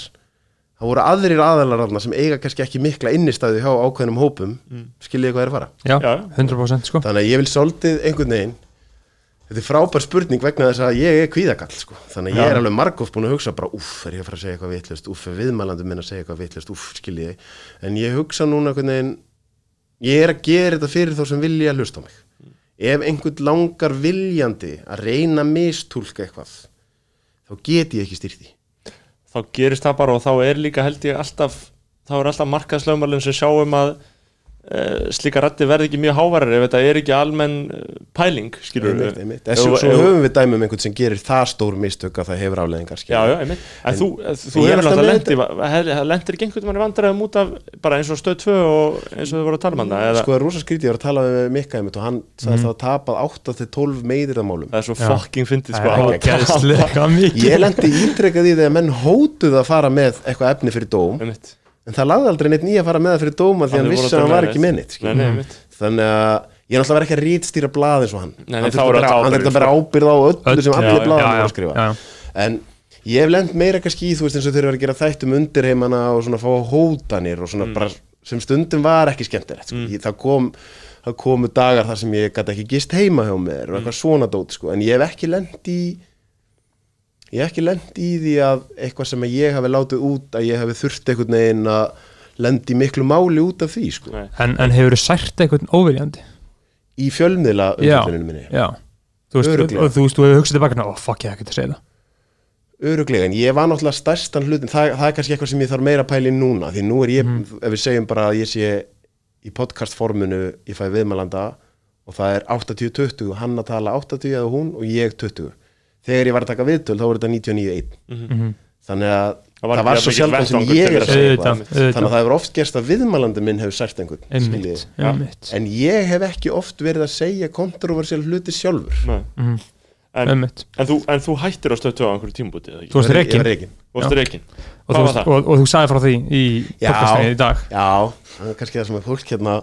það voru aðrir aðalar þarna sem eiga kannski ekki mikla innistæðu hjá ákveðnum hópum. Mm. skiljið hvað er að fara? Já, Já. 100% sko. Þannig að ég vil svolítið einhvern veginn þetta er frábær spurning vegna þess að ég er kvíðakall sko. þannig að ég er alveg margóft búin að hugsa bara uff, er ég að fara að segja eitthvað vitlust uff, er viðmælandi minn að segja eitthvað vitlust uff, skiljiði en ég hugsa núna einhvern veginn ég er að gera þetta fyrir þá sem vilja hlusta á mig. Ef einhvern langar viljandi að reyna að mistúlka eitthvað þá get ég ekki stýrt því þá gerist það bara og þá er líka held ég alltaf þá er alltaf markaðslögmálinn sem sjáum að slíka rætti verði ekki mjög hávarar ef þetta er ekki almenn uh, pæling skilur. En svo, höfum við dæmi um einhvern sem gerir það stór mistök að það hefur afleðingar Já, já, einmitt. En, þú, þú ég er hefur náttúrulega lendir ekki einhvern veginn vandræðum út af bara eins og stöð 2 og eins og þau voru að tala um hann eða sko það er rosa skrítið, ég var að tala við Mikka einmitt og hann sagðist það að tapað 8-12 meiðirðamálum það er svo fucking fyndið sko. Það ég lendi ítrekkað í þegar menn hótuð að fara með eitthvað efni fyrir dóm. Einmitt. En það lagði aldrei neitt nýja að fara með það fyrir dóma því hann vissi að hann var ekki einmitt. þannig að ég er náttúrulega verið ekki að rítstýra blað eins og hann Nei, hann þurfti að ábyrgð, bera ábyrð á öllu sem allir blaðan voru að skrifa en ég hef lend meira kannski í þú veist eins og þeir eru að gera þættum undirheimana og svona fá hótanir og svona Mm. bara sem stundum var ekki skemmtilegt sko. Ég- það kom það komu dagar þar sem ég gæti ekki gist heima hjá mér og Mm. eitthvað svona dót sko. en ég hef ekki lent í ég hef ekki lent í því að eitthvað sem ég hafi látið út að ég hafi þurft einhvern veginn að lendi miklu máli út af því sko. Nei. en, en hefur þú sært eitthvað óviljandi? Í fjölmiðla umfjölduninu minni. Já. Þú veist, og þú veist, þú hefur hugsað tilbaka ó, fuck, ég hef ekki að segja það. Öruglega, en ég var náttúrulega stærstan hlutin, það, það er kannski eitthvað sem ég þarf meira að pæla í núna, því nú er ég, ef við segjum bara að ég sé í podcastforminu, ég fæ viðmælanda og það er 80-20, hann að tala 80 eða hún og ég 20. Þegar ég var að taka viðtöl þá voru þetta 99-1. Mhm. Þannig að Það það var var, ekki svo sjaldan sem ég er að segja að- eitthvað. Þannig að það hefur oft gerst að viðmælandi minn hefur sært einhvern. einmitt, einmitt, En ég hef ekki oft verið að segja kontroversiál hluti sjálfur. Nei. Mhm. en, en, þú, en þú hættir á stöð 2 á einhverju tímabúti eða Þú ekki? varst var reikin og, var það? og, þú sagði frá því í podcastinu í dag Já, það er kannski það sem að fólk hérna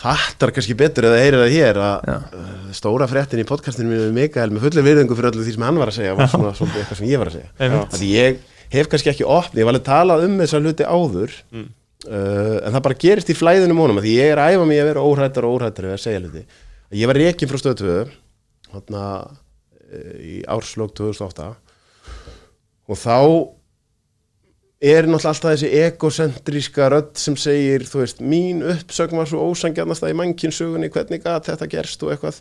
fattar kannski betur eða heyrir það hér að Já. uh, stóra fréttin í podcastinu mínu við Mikael með fullir virðingu fyrir öllu því sem hann var að segja var svona svolítið eitthvað sem ég var að segja. Því ég hef kannski ekki opni, ég var alveg talað um þessa hluti áður Mm. uh, en það bara gerist í flæðinu mónum því ég er að æfa mig að vera óhrættar og óhrættar við að segja hluti. Ég var rekin frá stöðu 2 hérna uh, í árslók 2008 og þá er náttúrulega alltaf þessi egocentríska rödd sem segir, þú veist, mín uppsögn var svo ósangjarnast að í mannkinsögunni hvernig gat þetta gerst? og eitthvað.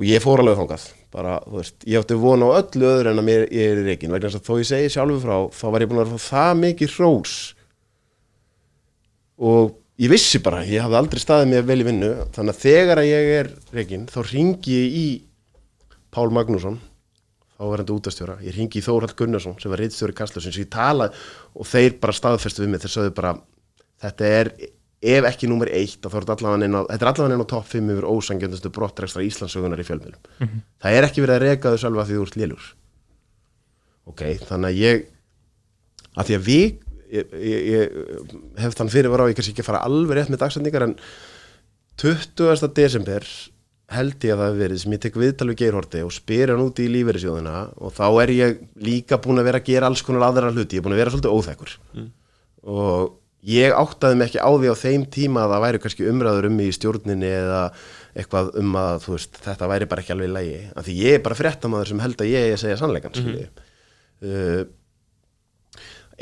Og ég fór alveg þangað, bara, þú veist ég átti von á öllu öðru en að mér er í reikin vegna þess að þó ég segi sjálfur frá þá var ég búin að fá það mikið hrós. Og ég vissi bara, ég hafði aldrei staðið mér vel í vinnu, þannig að þegar að ég er reikin, þá ringi ég í Pál Magnússon hann útastjóra, ég ringi í Þórhald Gunnarsson sem var reitstjóri Kastljósins ég talaði og þeir bara staðfestu við mig. Þeir sögðu bara, þetta er ef ekki númer eitt, þá er þetta allavega inn á topp 5 yfir ósangjöndustu brottrekstra Íslandsögunar í fjölmjölum það er ekki verið að reka þau sjálfa því þú ert lélur. Ok, þannig að ég að því að við ég, ég, ég hef þann fyrir var á ég kannski ekki fara alveg rétt með dagsendingar en 20. desember held ég að það hef verið sem ég tek viðtal við Geirhorti og spyr hann út í lífeyrissjóðina og þá er ég líka búin að vera að gera alls konar aðra hluti, ég er búin að vera svolítið óþekkur. Og ég áttaði mig ekki á því á þeim tíma að það væri kannski umræður um mig í stjórninni eða eitthvað um að veist, þetta væri bara ekki alveg lægi af því ég er bara fréttamaður sem held að ég að segja sannleikan mm uh,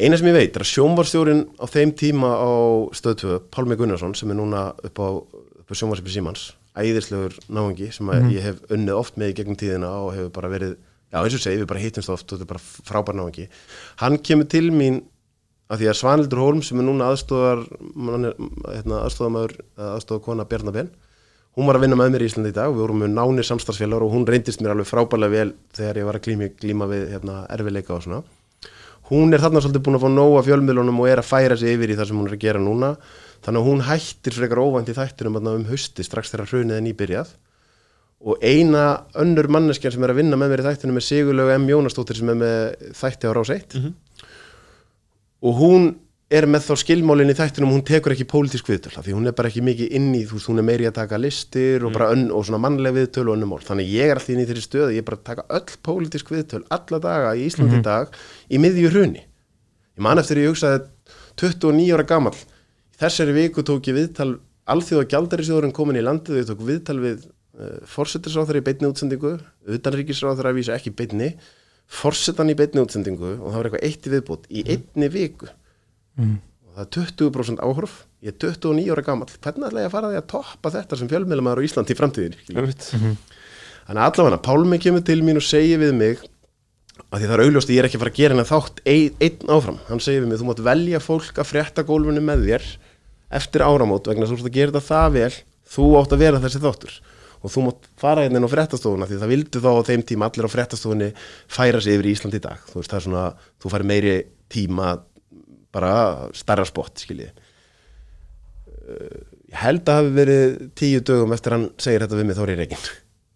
eina sem ég veit er að sjónvarstjórin á þeim tíma á stöð 2, Pálmi Gunnarsson sem er núna upp á, á sjónvarsippi Símans æðislegur náungi sem að ég hef unnið oft með í gegnum tíðina og hefur bara verið já eins og segi, við bara hittumst oft og þetta er bara frábær náungi. Hann kemur til mín af því að Svanildur Hólm sem er núna aðstofar hérna, aðstofamöður aðstofar kona Bjarnabenn hún var að vinna með mér í Íslandi í dag við vorum með nánir samstagsfélagur og hún reyndist mér alveg frábærlega vel þegar ég var að glíma, glíma við hérna, erfileika og svona. Hún er þarna svolítið búin að fá nóga fjölmiðlunum og er að færa sig yfir í það sem hún er að gera núna þannig að hún hættir frekar óvænt í þættinum um hausti strax þegar hrunið er nýbyrjað. Og eina önnur manneskjan sem er að vinna með mér í þættinum er Sigurlaug M. Jónastóttir sem er með þætti á rás 1 og hún er með þá skilmálinn í þættinum hún tekur ekki pólitísk viðtöl af því hún er bara ekki mikið inn í þú veist hún er meiri að taka listir og, bara ön, og svona mannleg viðtöl og önnum mál. Þannig ég er alltaf inn í þeirri stöðu ég er bara að taka öll pólitísk viðtöl alla daga í Íslandi í dag í miðju hruni. Ég man eftir ég hugsaði 29 ára gamall þessari viku tók ég viðtal alþjóða gjaldarisjóðurinn komin í landið og ég tók viðtal við uh, forsetisráþur í beinni útsendingu utanríkisráþur að vísa ekki beinni forsetan í beinni útsendingu og það var eitthvað eitt í viðbútt í einni viku. Og það er 20% áhorf. Ég er 29 ára gamall. Hvernig ætla ég að fara því að toppa þetta sem fjölmiðlumæður á Íslandi í framtíðin Einmitt. þannig að allavega Pálmi kemur til mín og segir við mig að því það er augljóst að ég er ekki að fara að gera hennar þátt ein, einn áfram. Hann segir við mig þú mátt velja fólk að frétta gólfinu með þér eftir áramót vegna þú ert að gera þetta það vel þú átt að vera þessi þáttur. Og þú mátt fara hérna inn á fréttastofuna því það vildu þá á þeim tíma allir á fréttastofunni færa sig yfir í Ísland í dag. Þú veist það er svona, þú færi meiri tíma bara starra spott skiljið ég held að hafi verið tíu dögum eftir hann segir þetta við mig Þóri Reykján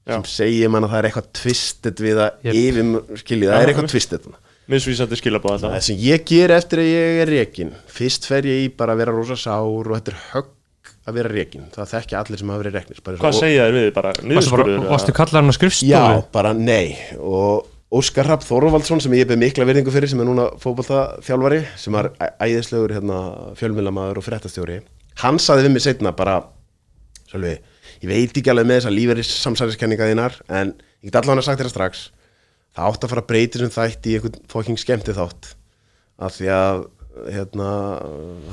Já. sem segir mann að það er eitthvað tvistet við að yfir, skiljið, það er eitthvað tvistet misvísandi skilabóð það alltaf sem ég ger eftir að ég er Reykján fyrst fer ég í bara að vera rosa sár og þetta er högg að vera Reykján það þekkja allir sem hafa verið reknir bara eins og- hvað segja þér við þig? bara niðurskurður varstu kallar hann á skrifstofu? Já, bara nei og Óskar Rapp Þorvaldsson sem ég beð mikla verðingu fyrir sem er núna fótballtaþjálfari sem æ- æðislegur hérna, fjölmjölamæður og fréttastjóri hann saði við mig setna bara Sölvi, ég veit ekki alveg með þessar líferis samsæriskenninga það átt að fara að breyti sem þætti í einhvern fóking skemmti þátt af því að hérna,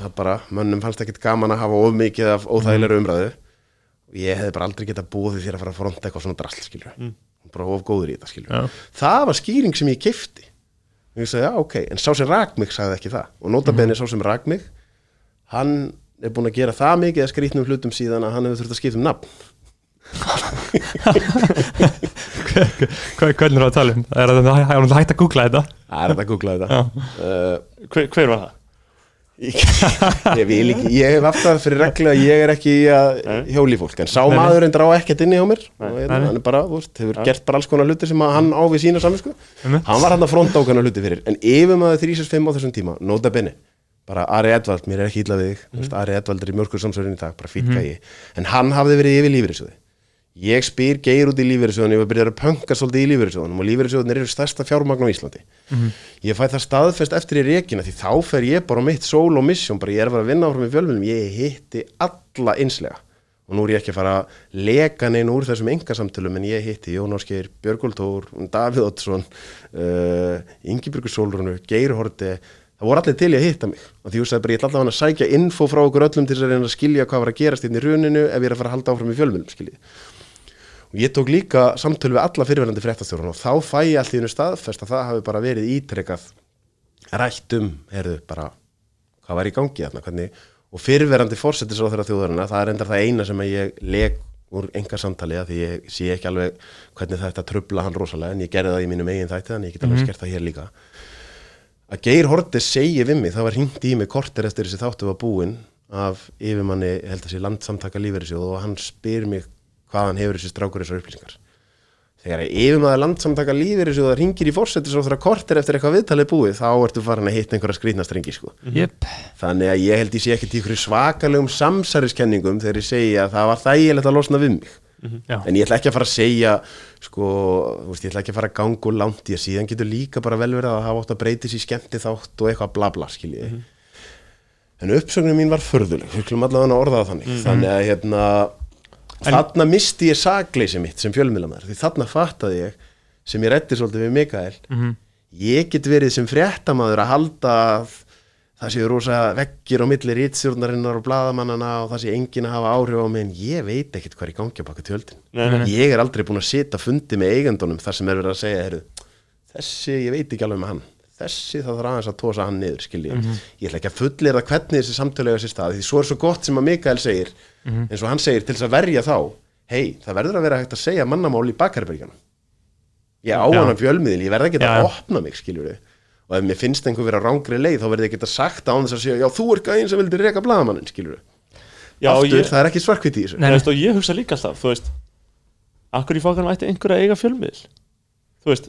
það bara, mönnum fannst ekkit gaman að hafa of mikið af óþægilegur umræðu. Og ég hefði bara aldrei getað búið þér að fara að fronta eitthvað svona drall skilur mm. bara of góður í þetta skilur Já. það var skýring sem ég kifti og ég sagði, já ok, en sá sem rak mig sagði ekki það. Og notabenni sá sem rak mig hann er búin að gera það mikið að skrýtnum hlutum síðan að hann hefur þurft að skipta um nafn Hvernig er það að tala um? Er að það að hægt að googla þetta það er þetta að googla þetta uh, hver, hver var það? ég, ég vil ekki, ég hef haft það fyrir reglu að ég er ekki í að hjóli fólk en sá Nei, nei. maður en drá ekkert inni hjá mér og Nei, hérna, nei. hann er bara, þú veist, hefur gert bara alls konar hluti sem að hann á við sína saminsku hann var hann að fronta ákveðna hluti fyrir en yfir maður 365 á þessum tíma, nota benni bara Ari Edvald, mér er ekki illa við þig mm. Ari Edvald er í mjörgur samsverðin í dag, bara fýtt gæi en hann hafði verið yfir lífeyrissjóði ég spyr geir út í lífeyrissjóðan ég var byrjað að pönka svolítið í lífeyrissjóðanum og lífeyrissjóðan eru stærsta fjármagn á Íslandi. Ég fæ það staðfest eftir í rekina því þá fer ég bara mitt solo mission bara ég er að fara að vinna áfram í fjölmjölum ég hitti alla einslega. Og nú er ég ekki að fara að leka neina úr þessum engasamtölum en ég hitti Jón Ásgeir, Björgól Tór, Davíð Oddsson uh, Ingibjörgur Sólrunu, Geir Horti það voru allir til í að hitta mig. Og því ég bara ég ætla allavega að sækja info frá okkur öllum til þess að reyna að skilja hvað var að gerast inn í runinu ef ég er að fara að halda áfram í fjölmjölum og ég tók líka samtöl við alla fyrirverandi fréttastjórun og þá fæ ég allt í einu staðfest að það hafi bara verið ítrekkað rætt um, heyrðu, bara hvað var í gangi þarna, hvernig og fyrirverandi fórsetis á þeirra þjóðarina það er endar það eina sem ég leg úr enga samtali að því ég sé ekki alveg hvernig þetta trubla hann rosalega en ég gerði það í mínum eigin þætti þannig ég get alveg skert það hér líka. Að Geir Hortes segi við mig, það var hringt í mig korter eftir þessi þáttu var búinn af yfirmanni, held að sé landsamtaka lífeyrissjóð og hann spyr mig hvaðan hefur þessi strákur þessar upplýsingar. Þegar yfirmaður landsamtaka lífir þessu og það ringir í fórsetis og það kortir eftir eitthvað viðtalið búið þá ertu farin að hitta einhverja skrýtnastrengi sko. Jep, þannig að ég held ég sé ekkert í svakalegum samsæriskenningum þegar ég segja að það var þægilegt að losna við mig. Já, en ég ætla ekki að fara að segja sko, veist, ég ætla ekki að fara að ganga og langt í að síðan getur líka bara vel verið að hafa átt að breytis í skemmti þátt og eitthvað bla bla skiljiði Mhm. en uppsögnum mín var förðuleg hérna þarna misti ég sakleysi mitt sem fjölmiðlamæður því þarna fattaði ég sem ég reddi svolítið við Mikael Mhm. ég get verið sem fréttamaður að halda að það séu rosa veggir á milli rítstjórnarinnar og bladamannana og það sé enginn að hafa áhrif á mig en ég veit ekkert hvað er í gangi á baka tjöldin. Ég er aldrei búin að sita fundi með eigandunum þar sem er verið að segja heru, þessi, ég veit ekki alveg með hann þessi það þarf aðeins að tósa hann niður skilji ég ætla ekki að fullera hvernig þessi samtölu á sér stað því svo er svo gott sem að Mikael segir eins og hann segir til þess að verja þá. Hei, það verður að vera hægt að segja mannamál í bakarbergjana ég á hann fjölmiðil, ég verð ekki að já. opna mig skiljur við og ef mér finnst einhver vera rángri leið þá verður ég geta sagt án þess að segja já, þú er gæðin sem vildi við Já, aftur, ég, það er ekki svarkviti í þessu. Nei, veist, og ég hugsa líka alltaf, þú veist Akkur í fókanum ætti einhver að eiga fjölmiðl Þú veist,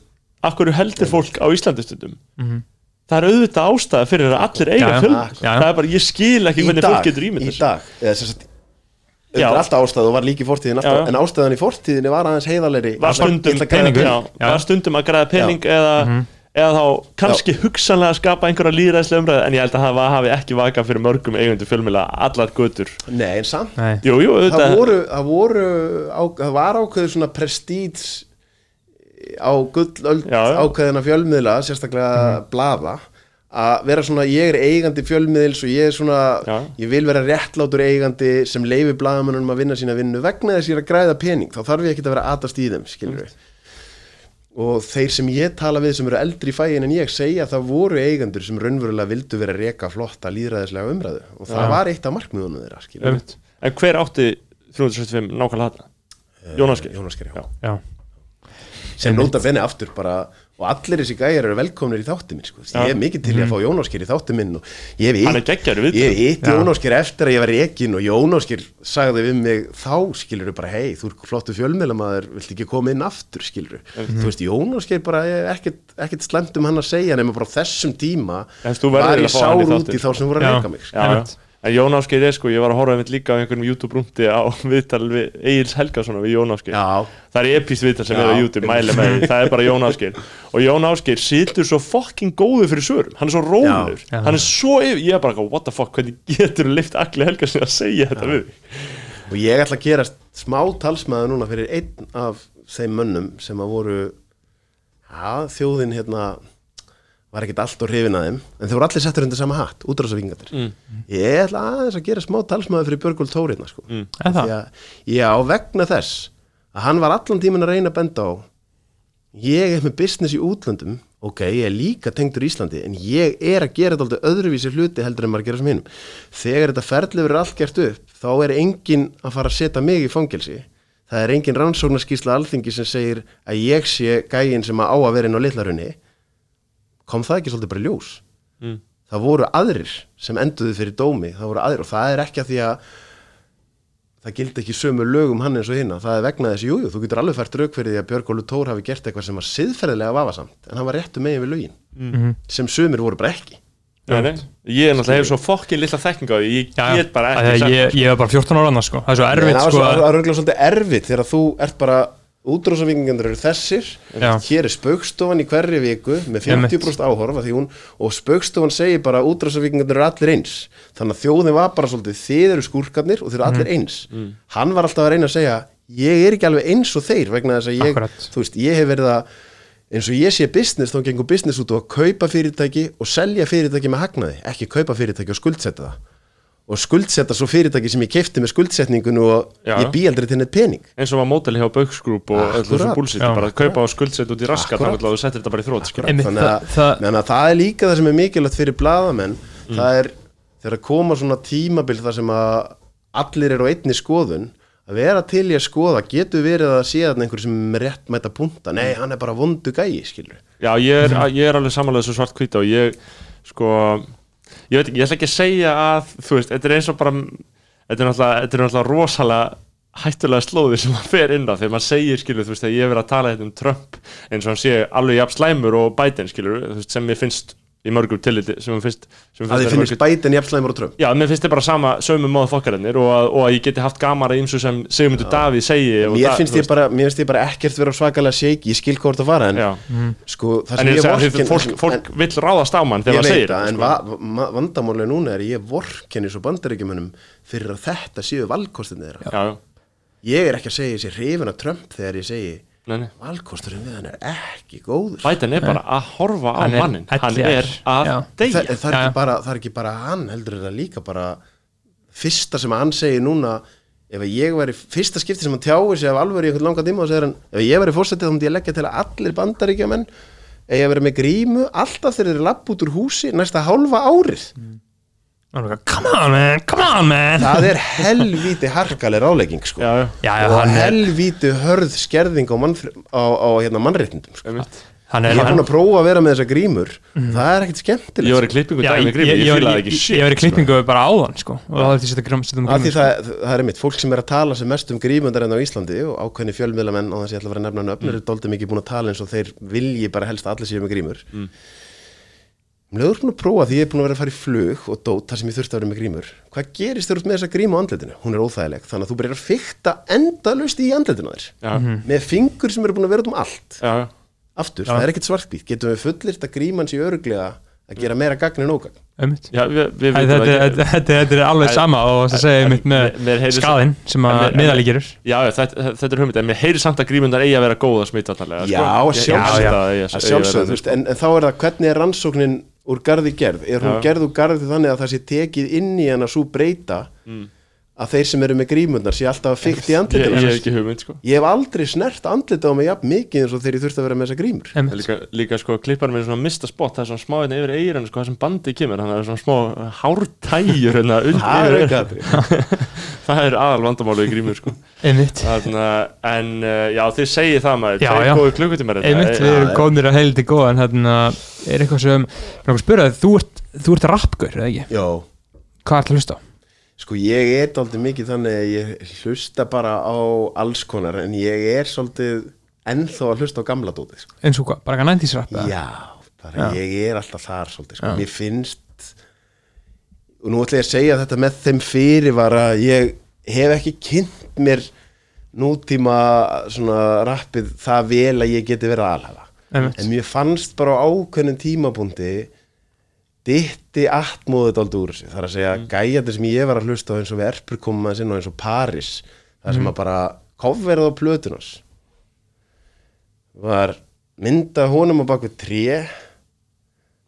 akkur heldur fólk á Íslandi stundum Mhm. Það er auðvitað ástæða fyrir að allir eiga Já, já. Já, já. Það er bara, ég skil ekki í hvernig dag, fólk getur ímynd í dag eða sem sagt Já. auðvitað er alltaf ástæð og var líki í fortíðin alltaf, Já, já. en ástæðan í fortíðinni var aðeins heiðalegri Var stundum, já, Já. var stundum að græða pening eða, eða þá kannski hugsanlega að skapa einhverja líðræðslega umræði en ég held að það hafi ekki vakað fyrir mörgum eigundu fjölmiðla allar götur nei, en samt það voru, það voru á, það var ákveður svona prestíts á gullöld ákveðina fjölmiðla sérstaklega blaða að vera svona, ég er eigandi fjölmiðils og ég er svona, Já. ég vil vera réttlátur eigandi sem leifi blaðamennunum að vinna sína vinnu vegna þess að ég er að græða pening þá þarf ég ekki að vera aðast í þeim, skilur við og þeir sem ég tala við sem eru eldri í fæin en ég segja að það voru eigendur sem raunverulega vildu vera að reka flotta líðræðislega umræðu og það Já. var eitt af markmiðunum þeirra, skilur við. En hver átti 375 nákvæmlega þetta? Jónas Geir. Jónas Geir, já. Sem nota benni aftur bara og allir þessi gæjar eru velkomnir í þátti minn sko. ég er mikið til í að fá Jónáskir í þátti minn og ég hef Hann er hitt- geggjaður í viðtölum. ég hef hitt Já. Jónáskir eftir að ég var rekin og Jónáskir sagði við mig þá skilur bara hei, þú er flottu fjölmiðlamaður vilt ekki koma inn aftur skilur þú veist, Jónáskir bara er ekkert, ekkert slemt um hann að segja nema bara þessum tíma þú var að ég í sár út í þá sem voru að reyka mig sko. En Jón Ásgeir er sko, ég var að horfa einmitt líka á einhverjum YouTube-rúndi á viðtal við Egils Helgason við Jón Ásgeir já, Það er epíst viðtal sem er á YouTube, mæli með því, það er bara Jón Ásgeir Og Jón Ásgeir situr svo fucking góðu fyrir svörum, hann er svo róður. Hann er svo yfir, ég er bara, eitthvað, what the fuck, hvernig getur þú lift Agli Helgason að segja þetta við og ég ætla að gera smá talsmaður núna fyrir einn af þeim mönnum sem að voru já, þjóðin hérna var ekkert allt og hrifin að þeim en þeir voru allir settur undir sama hatt, útrásavíkingatir mm. ég ætla aðeins að gera smá talsmaður fyrir Björgól Tórina sko. mm. Að, já, vegna þess að hann var allan tíminn að reyna að benda á ég er með business í útlöndum ok, ég er líka tengdur Íslandi en ég er að gera þetta öðruvísi hluti heldur en maður gera sem hinum þegar þetta ferli verður allt gert upp þá er enginn að fara að setja mig í fangelsi það er engin rannsóknarskísla alþingi sem segir að ég sé gægin sem að á að vera inn á litlarunni kom það ekki svolítið bara ljós Mm. það voru aðrir sem enduðu fyrir dómi það voru aðrir og það er ekki að því að það gildi ekki sömu lögum hann eins og hinna, það er vegna þess, jújú, þú getur alveg fært rauk fyrir því að Björg Ólu Tór hafi gert eitthvað sem var siðferðilega vafasamt, en hann var réttu megin við lögin, Mhm. sem sömur voru bara ekki Nei, nei. Ég er náttúrulega hefur svo fokkin litla þekking á því, ég já, get bara ekki ég, það, ég var bara 14 ára annars sko Það er svo erfitt það sko er örgulega svolítið erfitt þegar þú ert bara útrósavíkingandur eru þessir. Já. hér er spaukstofan í hverri viku með 50% áhorf að því hún, og spaukstofan segir bara útrósavíkingandur eru allir eins. Þannig að þjóðin var bara svolítið þið eru skúrkarnir og þið eru allir eins. Hann var alltaf að reyna að segja ég er ekki alveg eins og þeir vegna þess að ég, Akkurat. þú veist, ég hef verið að eins og ég sé business þá gengur business út á að kaupa fyrirtæki og selja fyrirtæki með hagnaði, ekki kaupa fyrirtæki og skuldsetta það og skuldsetta svo fyrirtæki sem ég kefti með skuldsetningun og Já. ég bý aldrei til neitt pening. Eins og var mótali hjá Böks Group og öllu Akkurat. búlsitt, bara að kaupa á skuldsett út í raskat þannig að þú settir þetta bara í þrótt þannig það, að, það, þannig að það er líka það sem er mikilvægt fyrir bladamenn það er þegar að koma svona tímabil þar sem að allir eru á einni skoðun að vera til í að skoða getur verið að sé þarna einhver sem er rétt mæta punta. Nei, hann er bara vondu gæi, skilur Já, ég er, ég er alveg samanlega svo svart hvita og ég, sko, ég veit ekki, ég ætla ekki að segja að, þú veist, þetta er eins og bara, þetta er náttúrulega, er rosalega hættulega slóði sem hann fer inn á. Þegar maður segir skilur, þú veist, að ég hef verið að tala hérna um Trump eins og hann sé alveg jafn slæmur og Biden skilur, þú veist, sem mér finnst í mörgum tilliti, sem mér finnst að þið vera finnst bætin jafnslæmur og trömm Já, mér finnst þið bara sama sömu móða fokkarinnir og, að- og að ég geti haft gamara ímsu sem Sigmundur Davíð segi og mér finnst ég bara, mér finnst ég bara ekkert vera svakalega shake, ég skil ert að fara en Já, sko, það en sem ég ég vorken fólk, fólk vill ráðast á mann þegar maður segir það, en þetta, sko. va ma- vandamálið núna er að ég vorkenni svo bandaríkjumunum fyrir að þetta séu valkostinni þeirra. Já, já, ég er ekki að segja þessi hrifin að Trump þegar ég segi valkosturinn við hann er ekki góður. Biden er bara að horfa á Hann er mannin Hann er að deyja. Það, það, er bara, það er ekki bara hann heldur er það líka bara fyrsta sem hann segir núna ef að ég væri, fyrsta skipti sem hann tjáir sig af alveg í einhvern langan tíma og segir hann ef ég væri fórsetið þá myndi ég leggja til að allir bandaríkjamenn eigi að vera með grímu alltaf þegar þeir eru lapp út úr húsi næsta hálfa árið. Eitthvað, come on man, come on man. Það er helvíti harkaleg rálegging sko. Já, já, Já, og hann er, helvíti hörð skerðing á, mannfri, á, á hérna, mannréttindum sko. hann ég er er búin að prófa að vera með þessa grímur. Það er ekkert skemmtilegt Ég var í klippingu Já, daginn ég, með grími, ég, ég ég, fílaði ég, ekki ég, shit ég var í sko. klippingu bara áðan sko og um Af því grímu það, það er einmitt, fólk sem er að tala sem mest um grímundar enn á Íslandi og ákveðni fjölmiðlamenn á þess að ég ætla að vera nefna nöfn eru doldið mikið búin að tala eins og þeir vilji bara helst að allir séu með grímur mm. Mjögur búin að prófa því ég er búin að vera að fara í flug og dót þar sem ég þurfti að vera með grímur. Hvað gerist þér út með þessa grímu á andletinu? Hún er óþægileg, þannig að þú byrjar að fykta endalaust í andletinu þér. Já, með fingur sem eru búin að vera út um allt. Já, já. Aftur, það er ekkert svartbít, getum við fullirt að gríman sé öruglega að gera meira gagn en ógagn. Já, Þetta, er alveg sama og það segja með mér- mér skadinn sem en að mér- miðalík gerur Já, já, þetta, þetta er hugmynd, en mér heyri samt að grímundar eigi að vera góða smittallega Já, að sjálfsögðu, að að sjálfsögðu úr garði gerð, er hún Já. gerð úr garði þannig að það sé tekið inn í hana svo breyta að þeir sem eru með grímundar sé alltaf að fykta í Ég, andlitinu ég hef ekki hugmynd, sko ég hef aldrei snert andlita á mig jafn mikið eins og þegar ég þurfti að vera með þessa grímur Það er. Líka, líka sko, klippar mér svona mista spott það er svona smá hérna yfir eirinn, sko, það sem bandi kemur þannig að það er svona smá hártæjur hérna, undir- það er það er aðal vandamálu í grímur sko. Einmitt. Þarna, en uh, já, þið segið það maður Já, tveir já. góðu. Einmitt, við Eh, erum góðnir að heildi góða en hérna er eitthvað sem að þú ert, þú ert rappgur, eða ekki? já, Hvað ert að hlusta á? Sko ég er aldrei mikið þannig að ég hlusta bara á alls konar en ég er svolítið ennþá að hlusta á gamla dótið sko. Eins og hvað, bara 90s rap? eða? Já, bara Já. ég er alltaf þar svolítið, sko. Já. mér finnst og nú ætla ég að segja þetta með þeim fyrirvara ég hef ekki kynnt mér nútíma svona rappið það vel að ég geti verið að alhafa Einmitt. en mér fannst bara á ákveðnum tímapunkti ditti atmóðið aldrei úr þessu. Þar að segja mm. gæjandi sem ég var að hlusta á eins og við erpur komum að sinna og eins og Paris þar sem að bara kofverða á plötunars var mynda honum á bakvið tré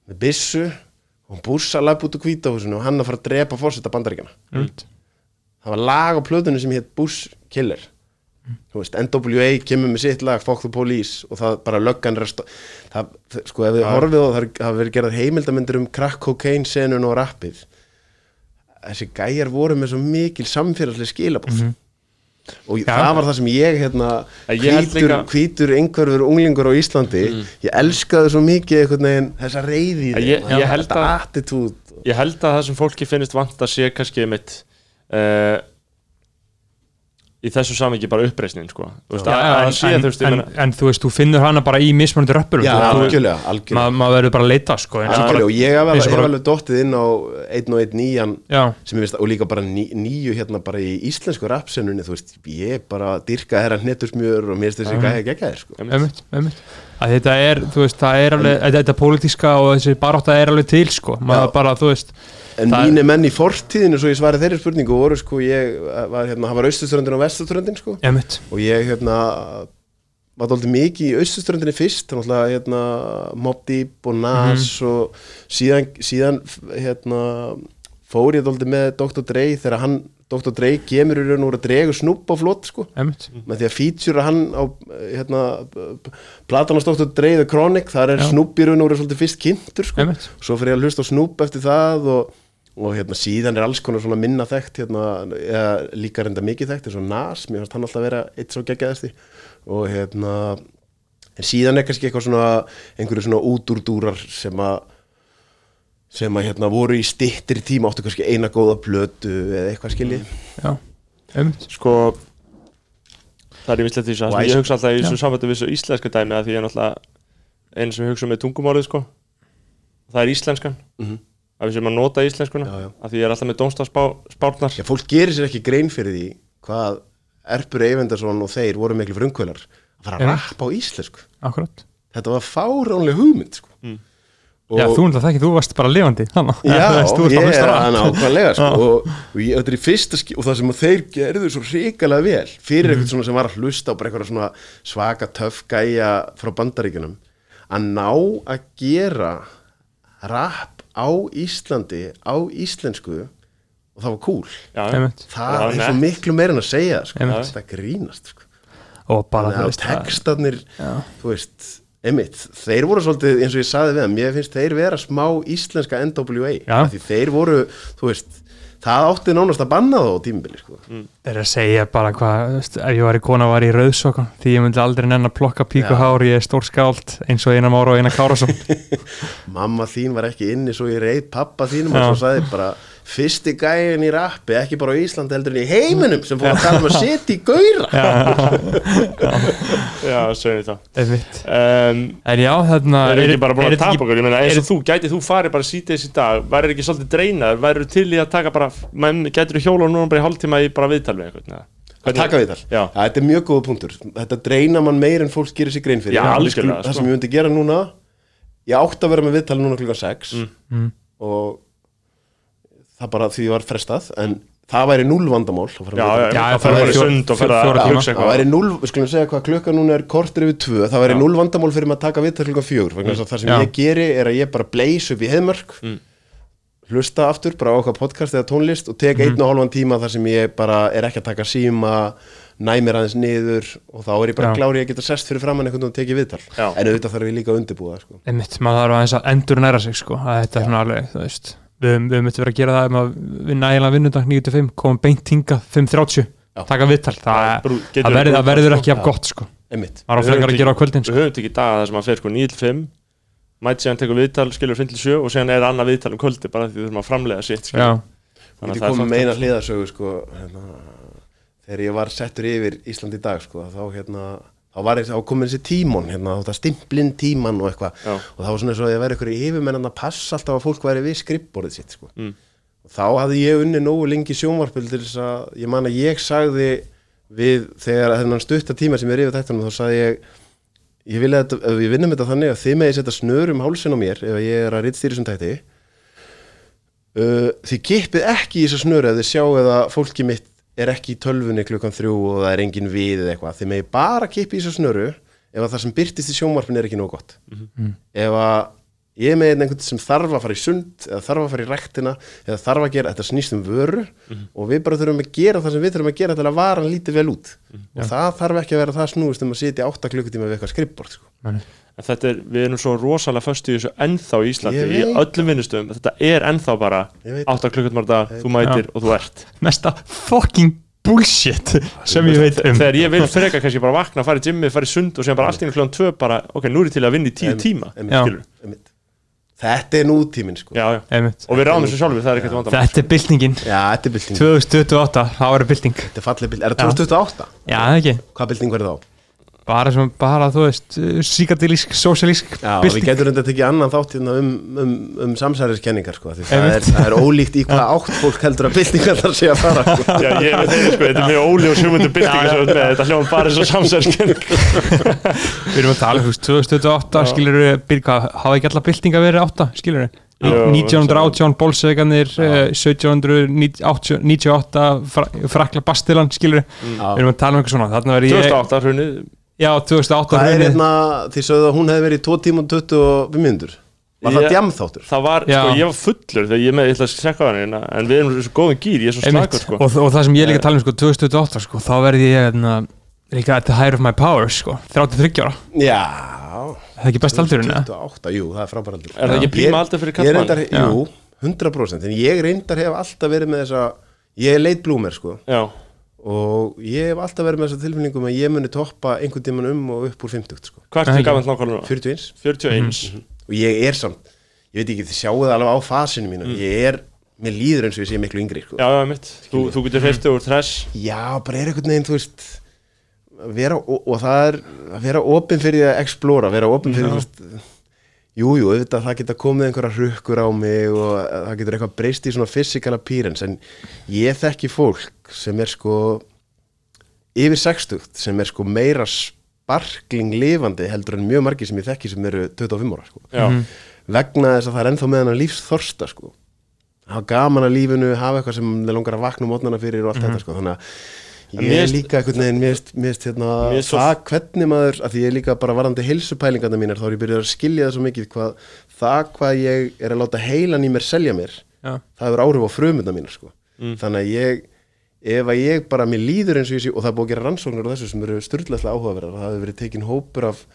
með byssu og hún bússa lapp út úr hvítahúsinu og hann að fara að drepa fórseta bandaríkjana Einmitt. það var lag á plötunni sem hétt Bush Killer þú veist, NWA kemur með sitt lag Fuck the Police og það bara löggan það, sko ef við horfið og það verið gerað heimildamindur um crack cocaine senun og rappið. Þessi gæjar voru með svo mikil samfélagslega skilabóð og Já. það var það sem ég hérna, hvítur, hvítur einhverfur unglingur á Íslandi ég elskaði svo mikið einhvern veginn þessa reyði þetta attitude ég held að það sem fólki finnist vant að sé kannski mitt uh, í þessu samingi bara uppreisnin sko. Að, en, að en, þú veist, ég en, þú veist, þú finnur hana bara í mismunandi ma- maður verður bara að leita sko, Algjörlega, bara, og ég hef alveg, alveg dottið inn á einn og einn nýjan já, sem ég veist, og líka bara ný, nýju hérna bara í íslensku rapsennunni, þú veist, ég bara dyrka herra hnetursmjör og mér finnst þessi gæði geggjæðir, sko. einmitt, einmitt að þetta er, þú veist, það er alveg þetta, þetta pólitíska og þessi barátta er alveg til sko, maður Já. bara, þú veist En mínir menn í fortíðinu, svo ég svari þeirri spurningu, voru sko, ég var hérna, það var austuströndin og vestuströndin, sko, einmitt, og ég hérna var dálítið mikið í austuströndinni fyrst, þannig að hérna Mobb Deep og Nas og síðan, síðan hérna fór ég dálítið með Dr. Dre þegar hann, Dr. Dre kemur í raun og úr að dregu snúpp á flott, sko einmitt með því að feature hann á hérna, platan á Dr. Dre The Chronic þar er. Snoop í raun og úr svolítið fyrst kynntur sko. Einmitt. svo fyrir að hlusta á Snoop eftir það og, og hérna, síðan er alls konar svona minna þekkt hérna, eða, líka reynda mikið þekkt eins og Nas, mér fannst hann alltaf vera eitt svo geggjaðasti og hérna en síðan er kannski eitthvað svona einhverju svona útúrdúrar sem að sem að hérna voru í stittir tíma áttu kannski eina góða plötu eða eitthvað skilji. Já, einmitt. Sko það er ímislegt því Og að ég hugsa alltaf í þessu samvættu við þessu íslenska dæmi að því ég er náttúrulega einu sem ég hugsa með tungumálið sko. Það er íslenskan. Mhm. að við séum að nota íslenskuna Já, já. að því ég er alltaf með dómstafspárnar Já, fólk gerir sér ekki grein fyrir því hvað Erpur Eyvindarsson og þeir voru miklu frumkvölar að fara að rappa á íslensku. Akkurat. Þetta var fáránleg hugmynd sko. Mm. og, Já, þú náttúrulega það ekki, þú varst bara lifandi þannig Já, veist, ég er hann ákvæmlega sko, og, og ég, þetta í fyrsta skip og það sem þeir gerðu svo hrikalega vel fyrir Mhm. eitthvað sem var að hlusta á bara eitthvað svaka töff gæja frá bandaríkjunum að ná að gera rap á Íslandi á íslensku og það var cool já, það er svo miklu meira en að segja það, sko. Þetta grínast sko. og bara, Þannig þú að veist, það- textarnir þú veist, einmitt þeir voru svolítið, eins og ég saði við hann mér finnst þeir vera smá íslenska NWA Já. af því þeir voru, þú veist það átti nánast að banna þá tímubili sko. þeir eru að segja bara hvað, þú veist, ef ég var í kona var í rauðsokkan því ég myndi aldrei nenn að plokka píkuhár ég er stór skáld eins og einar Mára og einar Kárasson mamma þín var ekki inni svo ég reyð pappa þínum Já. og svo saði bara fyrsti gæin í rappi, ekki bara á Íslandi heldur en í heiminum sem fór að tala um að setja í gauðra já, segjum við það. Um, en já, þarna Það er ekki bara búin að tapa okkur, ég meina eins er- og þú, gætið þú farið bara síðdeis í dag, væri ekki svolítið dreinaður, væri til í að taka bara, þú hjóla núna bara í hálftíma í bara viðtal við einhvern eða? að taka við þar, Já. þetta er mjög góða punktur. Þetta dreina mann meir en fólk gerir sér grein fyrir. Já, það sko. sem ég myndi gera núna ég átti að vera með viðtali núna klukkan 6 Mm. og það bara því var frestað en það væri null vandamál að fara Já, já. Já, það væri sund og fyrir að hugsa það væri eitthvað null, við skulum segja hvað klukkan núna er kortur yfir tvö, það væri null vandamál fyrir maður að taka viðtal klukkan fjögur vegna þess að það sem Já. ég geri er að ég bara bleis upp í heimörk Mm. hlusta aftur bara á okkar podcast eða tónlist og tek einn og hálfan tíma þar sem ég bara er ekki að taka síma næmir aðeins niður og þá er ég bara Já. klári að geta sest fyrir framann einhvern veginn og tekið viðtal en auðvitað þarf ég líka að undirbúa sko. einmitt, maður þarf aðeins að endur næra sig sko, að þetta er svona alveg, þú veist við höfum- við myndum vera að gera það um að vinna eiginlega vinnundag 9-5, komum beint hinga 5.30, Já. taka viðtal það, það, verður, verið það verður brúkast, ekki sko. af gott sko einmitt maður á Við frekar að gera á kvöldin Við sko. höfum tekið daga þar sem að fer sko 9 til 5 mæti síðan tekur viðtal, skilur 5 til 7 og síðan er annað viðtal um kvöldi bara því við þurfum að framlega sitt skilur. Ég að það er koma fakt- með eina hliðarsögu sko, hérna, þegar ég var settur yfir Ísland í dag sko, þá, hérna, þá var ég, þá komin þessi tímon hérna, þetta stimplinn tíman og eitthvað og það var svona eins og að ég væri ykkur í yfirmennan að passa alltaf að fólk væri við skrippborðið sitt sko. Mm. og þá hafði ég unni nógu lengi sjónvarpil til þess að ég man að ég sagði við þegar þennan stutta tíma sem ég er yfir þetta þá sagði ég ég vil að við vinnum þetta þannig að þið með ég setja snör um hálsin á mér ef ég er að rittstýri sem tætti uh, þið kippið ekki í þessu snöru ef þið sjáu eða fólki mitt er ekki í tölvunni klukkan þrjú og það er engin við eða eitthvað, þið megi bara kippa í þessu snöru ef að það sem byrtist í sjónvarpin er ekki nóg gott. Ef að ég með einhvern sem þarf að fara í sund eða þarf að fara í rektina eða þarf að gera, þetta snýst um vöru og við bara þurfum að gera það sem við þurfum að gera til að vara hann lítið vel út. Og það þarf ekki að vera það snúist um að sitja átta klukkutíma við eitthvað skrippbort sko. En þetta er, við erum svo rosalega föstu í þessu ennþá í Íslandi, í öllum vinnustöðum. Þetta er ennþá bara Ég veit. 8 klukkutum á dag, þú mætir og þú ert. Mesta fucking bullshit sem ég veit um. Þegar ég vil freka kannski bara vakna, fara í gymmi, fara í sund og síðan bara allt í klukkan 2 bara, ok, nú er ég til að vinna í 10 Einmitt, tíma þetta er nútíminn sko. já, já, og við ráðum þessu sjálfur, það er ekkert vandamál. Þetta er byltingin. Já, þetta er bylting 2028, þá er bylting. Þetta er fallið bylting, er það 2028? já, það ekki, hvað bylting verður þá? Bara, sem, bara þú veist síkardilísk, sósialísk við getum reynda að tekja annan þátt hérna um, um, um samsæriskenningar sko, því það er, það er ólíkt í hvað átt fólk heldur að byltingar þar sé að fara sko. Já, ég veit þeirri sko, þetta er mjög óli og við erum með, þetta hljóðum bara eins og samsæðiskenning við erum að tala, þú veist, 2028 skilur við, hvað, hafa ekki alla byltinga verið 8, skilur við Jú, 1918 bolseganir 1798 fra, frakla bastilan skilur við, við erum að tala um eitthvað svona þarna verið ég, 2008 hrunið, já 2008 Hvað er hérna, þið sögðu að hún hefði verið í 2 tíma og 25 mínútur Var það djamþáttur? það var, Já. sko, ég var fullur þegar ég með, ég ætla að sekka hann hérna, en við erum svo góðum gýr, ég er svo slagur sko og, og það sem ég líka að tala um sko, 2028 sko, þá verði ég hérna, líka at the height of my powers sko, 33 ára, Já það er ekki best aldurinn eða? 28, jú, það er frábær aldur Er það ekki príma aldur fyrir Ég kallmann? reyndar, Já. jú, 100% En ég reyndar hef alltaf verið með þessa Ég er leit blúmer, sko Já, Og ég hef alltaf verið með þessa tilfinningum að ég muni toppa einhvern tíman um og upp úr 50, sko. Hvað Nei, er gaman nákvæmlega? Núna? 41 41 Og ég er samt, ég veit ekki, þið sjáu það alveg á fasinu mínu. Ég er, mér líður eins og ég sé miklu yngri, sko. Já, já, mitt, þú, þú getur hreiftu úr þess Já, bara er einhvern veginn, þú veist vera, og, og það er að vera opinn fyrir að explora, vera opinn fyrir þú veist, jú, jú, það geta komið einhverja rukkur á mig og það getur eitthvað breyst í svona physical appearance en ég þekki fólk sem er sko yfir 60 sem er sko meira sparkling lifandi heldur en mjög margir sem ég þekki sem eru 25 ára sko. já, vegna þess að það er ennþá með hennar lífsþorsta sko. hafa gaman að lífinu hafa eitthvað sem þeir langar að vakna um mótnana fyrir og allt þetta sko. þannig að ég er líka einhvern veginn mér finnst hérna, svo- það hvernig maður að því ég er líka bara varandi heilsupælingarna mínar þá er ég byrjað að skilja það svo mikið hvað, það hvað ég er að láta heilan í mér selja mér Já. það hefur áhrif á frumunda mínar sko. Mm. þannig að ég ef að ég bara, mér líður eins og ég sé og það er búið að gera rannsóknir á þessu sem eru styrlaðslega áhugaverðar það hefur verið tekin hópur af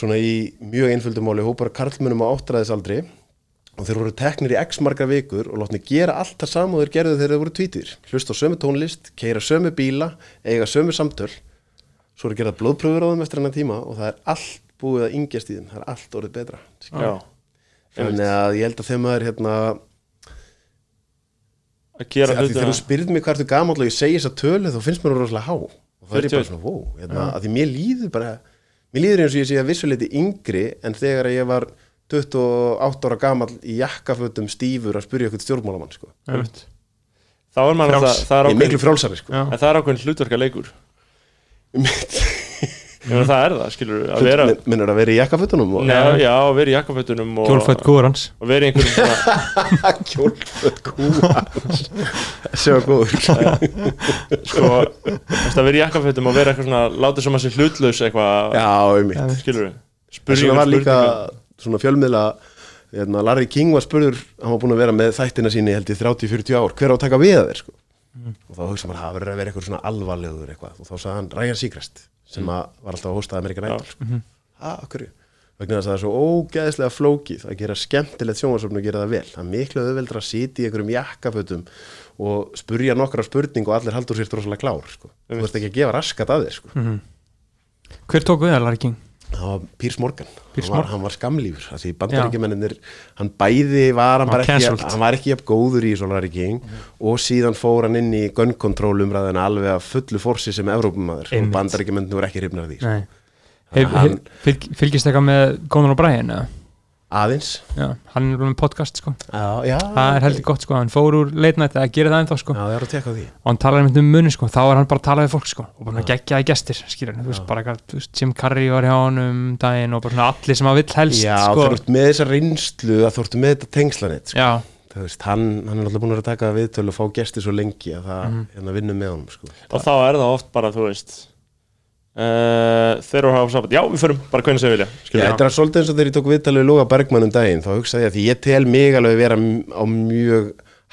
svona í mjög einföldum máli hópur af karlmönnum á áttræðisaldri og þeir voru teknir í x margar vikur og látni gera allt það saman og þeir gerðu þegar þeir voru tvítir. Hlust á sömu tónlist, keira sömu bíla eiga sömu samtöl. Svo eru gerað blóðpröfur á þeim eftir hennar tíma og það er allt búið að yngjast í þeim. Það er allt orðið betra að ég held að þeim maður hérna að gera því þegar þú hlutina spyrð mig hvað ertu gamall og ég segi þessa tölu þá finnst mér rosalega há. Og það er bara 41. svona, wow, hérna, að því mér líður bara mér líður eins og ég sé að vissuleiti yngri en þegar ég var 28 ára gamall í jakkafötum stífur að spyrja eitthvað stjórnmálamann sko. Þá er maður Frjáls. alltaf það er er miklu frálsari sko. Já. en það er ákveðin hlutverka leikur það er það, skilur að vera Min- minnur að vera í jakkafötunum og Nei, já, að vera í jakkafötunum og, Kjólfætt kúur hans og vera í einhverjum svona kjólföt kúa sjá góður. Sko, að vera í jakkafötum og vera eitthvað svona láta sem að sé hlutlaus eitthvað já, einmitt. skilur vegna var líka svona fjölmiðla hérna, Larry King var spurður hann var búin að vera með þættina síni held ég 30-40 ár hver á að taka við að þér sko? og þá hugsa maður að það verður að vera eitthvað svona alvarlegur eitthvað og þá sagði hann Ryan Seacrest sem að var alltaf að hósta Amerikan. Idol sko. ha, okkur vegna þess að það er svo ógeðslega flókið að gera skemmtilegt sjónvarsöfn og gera það vel það er miklu auðveldur að sitja í einhverjum jakkafötum og spurja nokkra spurning og allir haldur sér rosalega klár sko. þú ert ekki að gefa raskat að þér sko. Hver tók við það, Larry King? Það var Pírs Morgan, Piers hann, var, Morgan. hann var skamlífur af því bandaríkjumennir, hann bæði var hann, Hann ekki, hann var ekki góður í Solari King og síðan fór hann inn í gun control umræðina alveg að fullu forsi sem Evrópumæður og Einmitt. bandaríkjumennir voru ekki hrifnar af því sko. Hef, hef, fylg, Fylgist eitthvað með Conan O'Brien? eða? Aðeins Já, hann er með podcast sko. Já, já, Það er heldur gott sko, hann fór úr late night eða gerir það ennþá sko. Já, það er að tekka á því. Og hann talar einmitt um munni sko, þá er hann bara að tala við fólk sko og bara geggjaði gestir, skilur þú veist, bara eitthvað, þú veist, Jim Carrey var hjá hann um daginn og bara svona allir sem að vill helst já, sko, þú ert með þessa reynslu að þú ert með þetta tengslanett sko. já, Þú veist, hann, hann er alltaf búin að vera að taka viðtölu og fá gesti svo lengi að það Mhm. hérna vinnur með honum sko. og þá er það oft bara, þú veist uh, þeir eru að hafa saman já, við förum, bara hvernig sem við vilja skilur þetta er svolítið eins og þegar ég tók viðtalið við Lóga Bergmann um daginn, þá hugsaði ég að því ég tel mig alveg vera m- á mjög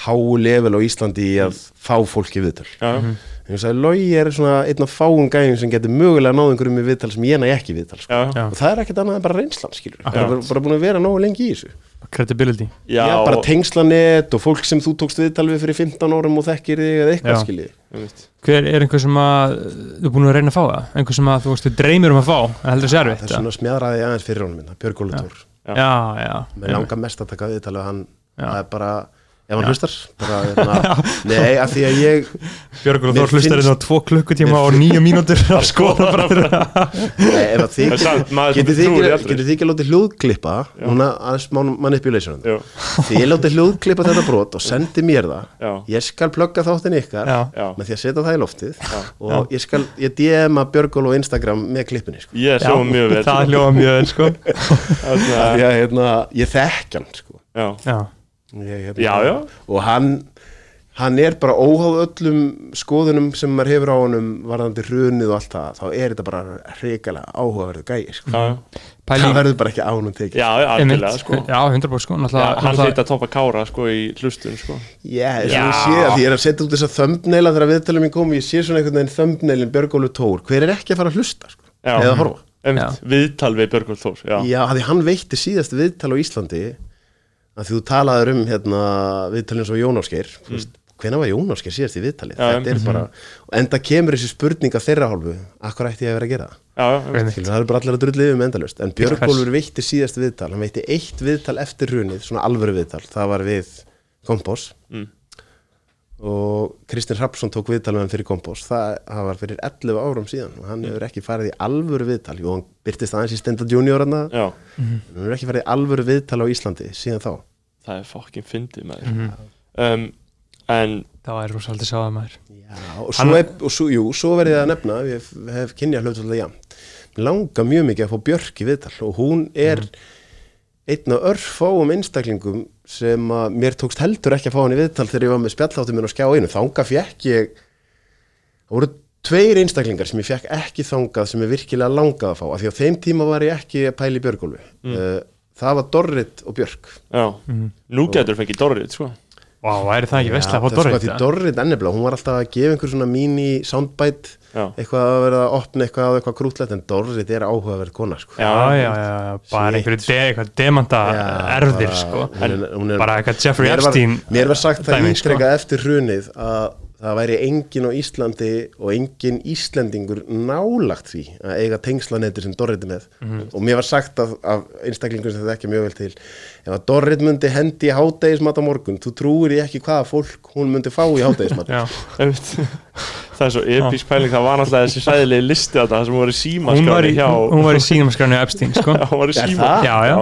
háu level á Íslandi í að fá fólki viðtal. já, já, En ég sagði, Lógi er svona einn af fáum gæjum sem getur mögulega náð einhverjum í viðtal sem ég næ ekki í viðtal. Sko. já, Og það er ekkert annað en bara reynslan, skilur. Það er bara, bara búin að vera nógu lengi í þessu. credibility já, Já, bara og- tengslanet og fólk sem þú tókst viðtal við fyrir 15 árum og þekkir þig eða eitthvað, Já. skiljið. einmitt. hver er einhver sem að þú er búin að reyna að fá það, einhver sem að þú veist, þú dreymir um að fá, en heldur Það erfitt er svona smjaðraði Já. já, já, Já. ef hann hlustar, hérna, nei, af því að ég, Björgur og Þór hlustar inn á tvo klukkutíma og nýju mínútur að skoða bara Nei, ef að þið ekki- aldrei. getið þið ekki að láta hljóðklippa núna aðeins man- manipulation Jú, þið láta hljóðklippa þetta brot og sendi mér það. Já, ég skal plugga þáttin ykkar Já. já, með því að setja það í loftið og ég skal, ég DM að Björgól og Instagram með klippinni sko. ég er svo mjög vel það hljóða mjög vel sko. Því hérna, ég þekk hann sko. já, já, ég, hérna, já, já, og hann hann er bara óháð öllum skoðunum sem maður hefur á honum varðandi hrunið og allt það þá er þetta bara hrikalega áhugaverðu gæi sko. já, já, það verður bara ekki á honum tekið já, algjörlega sko. já, 100% sko Já, náttúrulega, hann hlýtt að toppa kára sko í hlustun sko. Já, þess Já. að ég sé að því ég er að setja út þessa thumbnaila þegar viðtalið mín kom, ég sé svona einhvern veginn thumbnailin Björgólu Tór, hver er ekki að fara að hlusta sko? Já. eða að horfa viðtal við Björgvöld Þór já, Já, að því hann veitti síðast viðtal á Íslandi að þú talaður um hérna, viðtalið eins og Jón Ásgeir mm. hvenær var Jón Ásgeir síðast í viðtalið Já, þetta er bara, og enda kemur þessi spurninga þeirra hálfu, akkur ætti ég að vera að gera það. Skilur, það er bara allir að drullið um endalust en? Björgólfur veitti síðast viðtal hann veitti eitt viðtal eftir hrunið svona alvöru viðtal, það var við Kompos Mm. Og Kristinn Hrapsson tók viðtal með hann fyrir kompós það, það var fyrir 11 árum síðan og hann hefur ekki farið í alvöru viðtal. Jú, hann byrtist aðeins í Stenda Junior hann Já, hann hefur ekki farið í alvöru viðtal á Íslandi síðan þá. Það er fokkin fyndið með um, En það var rosalega að sjá það maður. Já, og svo, er, og svo, jú, svo verið að nefna ég hef, hef kynja hlut svolítið jafn Mér langar mjög mikið að fá Björk í viðtal og hún er einn af örfáum einstaklingum sem að mér tókst heldur ekki að fá hann í viðtal þegar ég var með spjalláttum minn á skjá einu. Þanga fekk ég það voru tveir einstaklingar sem ég fekk ekki þangað sem ég virkilega langað að fá af því á þeim tíma var ég ekki að pæla í Björgólfi. Mm. það var Dorrit og Björk. Já, nú getur fengið Dorrit sko. Vá, væri það ekki vestlega að fá það er sko Dorrit að því Dorrit ennibla, hún var alltaf að gefa einhver svona mini soundbite. Eitthvað að vera að opna eitthvað á eitthvað krútlegt en Dorrit er áhugaverð kona sko. Já, já, já, já, bara einhverju de, eitthvað erfðir bara- sko bara eitthvað Jeffrey mér var, Epstein mér var sagt það sko. ítrekka eftir hrunið að það væri engin á Íslandi og engin Íslendingur nálagt því að eiga tengslanetti sem Dorrit er með Mhm. og mér var sagt af, af einstaklingur sem þetta ekki mjög vel til ef að Dorrit myndi hendi í hádegismat á morgun þú trúir ég ekki hvaða fólk hún myndi fá í hádegismat. Já, Einmitt. Það er svo episk pæling Það var náttúrulega þessi sæðilegi listi á þetta sem voru í hún var í, símaskráni hjá hún var í sínumaskránu Epstein sko. Já, hún var í síma það? Já, já,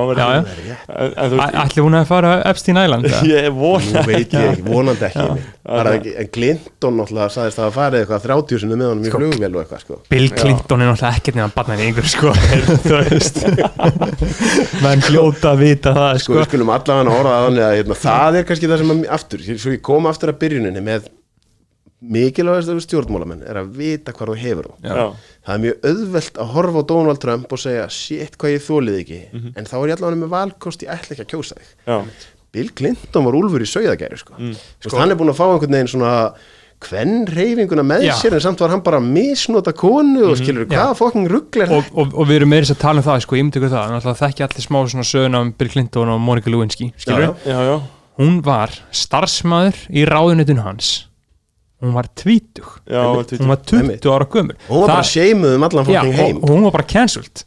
hún að fara á Epstein Island eða? ég Nú vona veit ég ekki, vonandi ekki en Clinton náttúrulega sagðist að það farið eitthvað 30 sinni með honum í flugvél og eitthvað sko. Bill Clinton er náttúrulega ekkert nefn að banna henni yngur sko. Þú veist. Menn hljóta að vita það sko, við skulum allavega orða að þannig að hérna, það er kannski það sem að, aftur, svo ég kom aftur að byrjuninni með mikilvægast af stjórnmálamenn er að vita hvað þú hefur Já, það er mjög auðvelt að horfa á Donald Trump og segja shit hvað ég þólið ekki. En þá er ég allavega með valkost ég ætla ekki að kjósa þig. Já, Bill Clinton var úlfur í sauðagæri sko. sko, hann er búin að fá einhvern veginn svona hvern reyfinguna með Já. sér en samt var hann bara að misnota konu og skilur, Já. hvaða fokking rugl er og, og, og við erum meira þess að tala um það sko, ég myndi ykkur það, náttúrulega þekki allir smá svona söguna um Bill Clinton og Monica Lewinsky skilur, Já, já, já hún var starfsmæður í ráðunitun hans hún var tvítug. Hún var 20 Einmitt. ára gömur hún var bara seimuð um allan og, heim. hún var bara cancelled.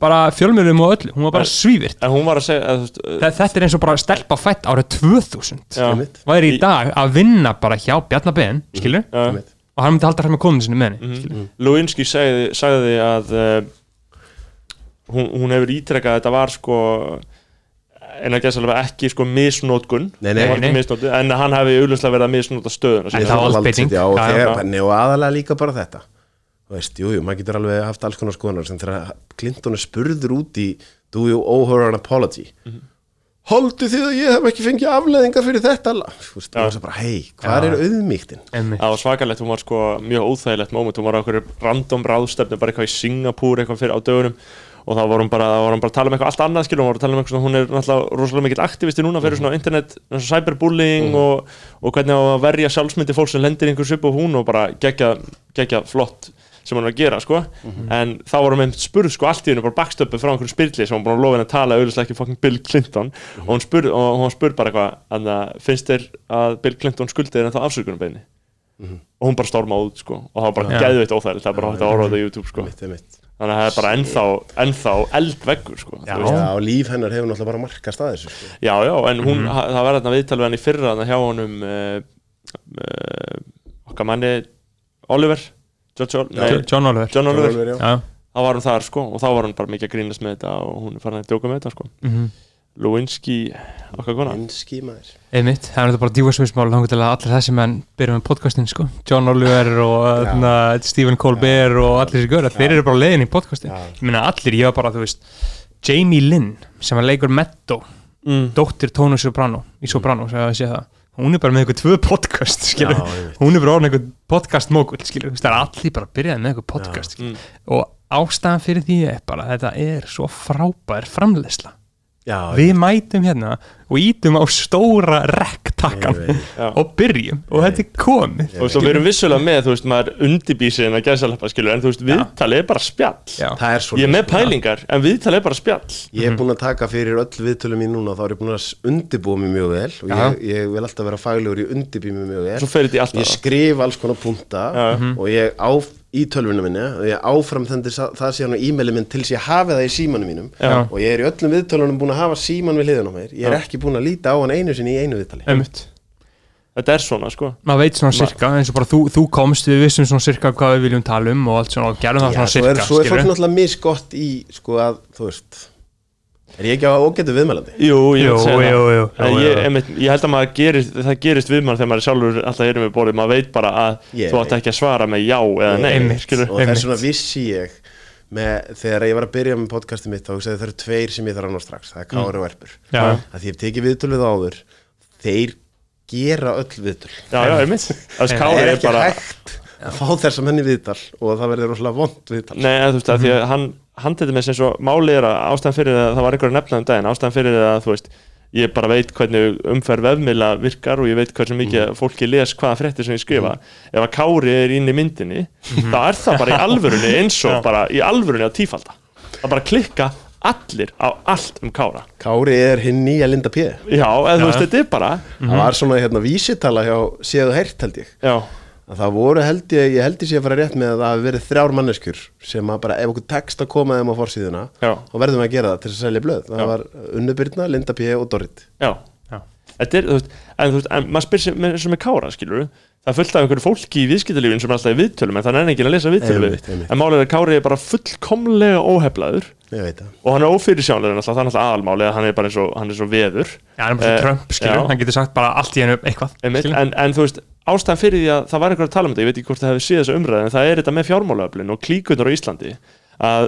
Bara fjölmjölum og öllu, hún var bara svívirt En hún var að segja að, þú veist, Þa- þetta er eins og bara stelpa fætt árið 2000 Já, Einmitt. væri í dag að vinna bara hjá Bjarnabenn skilur, já. Einmitt. og hann myndi halda hræð með konun sinni með henni skilur. Lewinsky sagði, sagði að uh, hún, hún hefur ítrekkað að þetta var sko en að gæsa ekki sko misnótkun var en hann hefði auðvitað verið að misnóta stöðuna En það var já, og, aðalega líka bara þetta. Þú veist, jú, jú, maður getur alveg haft alls konar skoðanar sem þegar Clinton er spurður út í do you owe her an apology? Mhm. holdu þið að ég hef ekki fengið afleðingar fyrir þetta? Þú veist, það er bara, hei, hvað er auðmíktin Einmitt. Það var svakalegt, hún var sko mjög óþægilegt moment, hún var á einhverju random ráðstefnu bara eitthvað í Singapúr eitthvað fyrir á dögunum og þá var hún bara, var hún bara að tala um eitthvað allt annað hún var að tala um eitthvað, svona- hún er náttúrulega rosalega mikill aktivisti núna fyrir svona internet og cyberbullying og, og hvernig að verja sjálfsmyndi fólk sem lendir í einhver svip og hún og bara gegja, gegja flott sem hún er að gera sko. En þá var hún með spurð sko allt í hennu bara bakstöpu frá einhverjum spyrli sem hún bara lofa henni að tala auðvitað ekki fucking Bill Clinton. Og hún spurð, og hún spurð bara eitthvað að finnst þér að Bill Clinton skuldi þér en þá afsökunum beini og hún bara storma út sko og það var bara Já. geðveitt óþægilegt það er bara hægt að orða þetta á YouTube sko. Mitt, mitt. Þannig að það er bara ennþá, ennþá eldveggur sko Já. Já, og líf hennar hefur náttúrulega bara markast að þessu sko. já, já, en hún, Mhm. ha- það var þarna viðtal við hann í fyrra þarna hjá honum uh, uh, okkar manni Oliver George nei, John Oliver John Oliver, Oliver, já. Já. þá var hann þar sko og þá var hann bara mikið að grínast með þetta og hún er farin að djóka með þetta sko Mhm. Lewinsky, okkar kona. Enski maður. Einmitt, það er bara þannig til að allir þessi menn byrja með podcastin sko. John Oliver og þarna, Stephen Colbert og allir þessi göra þeir eru bara leiðin í podcastin Já. ég meina allir, ég var bara, þú veist Jamie Lynn, sem var leikur Metto mm. dóttir Tony Soprano í Soprano, sem ég að sé það. Hún er bara með eitthvað tvö podcast. Já, hún er bara orðin eitthvað podcast skilur. það er allir bara að byrja með eitthvað podcast Mm. og ástæðan fyrir því er bara þetta er svo frábær framleysla Já, við mætum hérna og ítum á stóra rektakkan. Já. og byrjum. Og þetta er komið. Og svo við erum vissulega með, þú veist, maður undibísið en að gæsa skilur, en þú veist, viðtalið er bara spjall. Já. það er svo ég er með pælingar, en viðtalið er bara spjall. Ég er búinn að taka fyrir öll viðtölum mín núna þá er ég búinn að undibúa mig mjög vel og ég, ég vil alltaf vera faglegur í undibúa mig mjög vel. Svo fer þetta í allt ég skrif alls konar punta Já. og ég á í tölvunum minni og ég áfram þendir það síðan á e-mailin minn til þess ég hafi það í símanum mínum. Já. og ég er í öllum viðtölunum búin að hafa síman við hliðan á mér. Ég er ekki búin að líta á hann einu sinni í einu viðtali Einmitt. þetta er svona sko maður veit svona Ma- sirka eins og bara þú, þú komst við vissum svona sirka hvað við viljum tala um og allt svona og gerðum það Já, svona svo er, sirka svo er fólk skilurðu. náttúrulega misgott í sko að, þú veist er ég ekki á ógetu viðmælandi? Jú, ég Jú, vil segja jú, það jú, En jú, ég, jú. einmitt, ég held að maður gerist, það gerist við mann þegar maður er sjálfur alltaf erum við borðið, maður veit bara að Ég þú átt veit. ekki að svara með já eða nei, Einmitt. skilur og þess vegna vissi ég með, þegar ég var að byrja með podcastið mitt þá hugsaði það eru tveir sem ég þarf að ná strax það er Kári og Erpur. Að því ég tekið viðtöluð áður þeir gera öll viðtöl. Það er ekki bara hægt að fá þess að henni viðtal og það verður rosalega vond viðtal. Nei, að, þú veist, að því að hann handið með sem svo máli er að ástæðan fyrir það, það var einhver að nefna um daginn, ástæðan fyrir að þú veist ég bara veit hvernig umferð vefmiðla virkar og ég veit hversu mikið fólki les hvaða fréttir sem ég skrifa. Ef að Kári er inn í myndinni þá er það bara í alvörunni eins og bara í alvörunni á tífalda. Það bara klikka allir á allt um Kára. Kári er hinn nýja Linda P. Já, eða þú veist, þetta er bara það var svona hérna vísitala hjá séðu heyrt held ég. Já, að það voru held ég, ég held ég sé að fara rétt með að það hafi verið þrjár manneskjur sem að bara ef okkur tekst að koma þeim á forsíðuna Já. þá verðum við að gera það til þess að selja blöð. Það Já. var Unnubyrna, Linda P og Dorrit. Já, Já. Þetta er, þú veist, en þú veist, en maður spyr eins og með Kára, skilur það er fullt af einhverju fólki í viðskiptalífin sem er alltaf í viðtölum en það er enginn að lesa viðtölum en málið er að Kári er bara fullkomlega óheflaður og hann er ófyrirsjánlega það er náttúrulega aðalmálið að hann er bara eins og, hann er svo veður. Já, hann er bara Eh, svo Trump, skilur, já. hann getur sagt bara allt í hennu eitthvað en, en þú veist, ástæðan fyrir því að það var einhver að tala um þetta, ég veit ekki hvort það hefur séð þessu umræð en það er þetta með fjármálaöflin og klíkunar á Íslandi að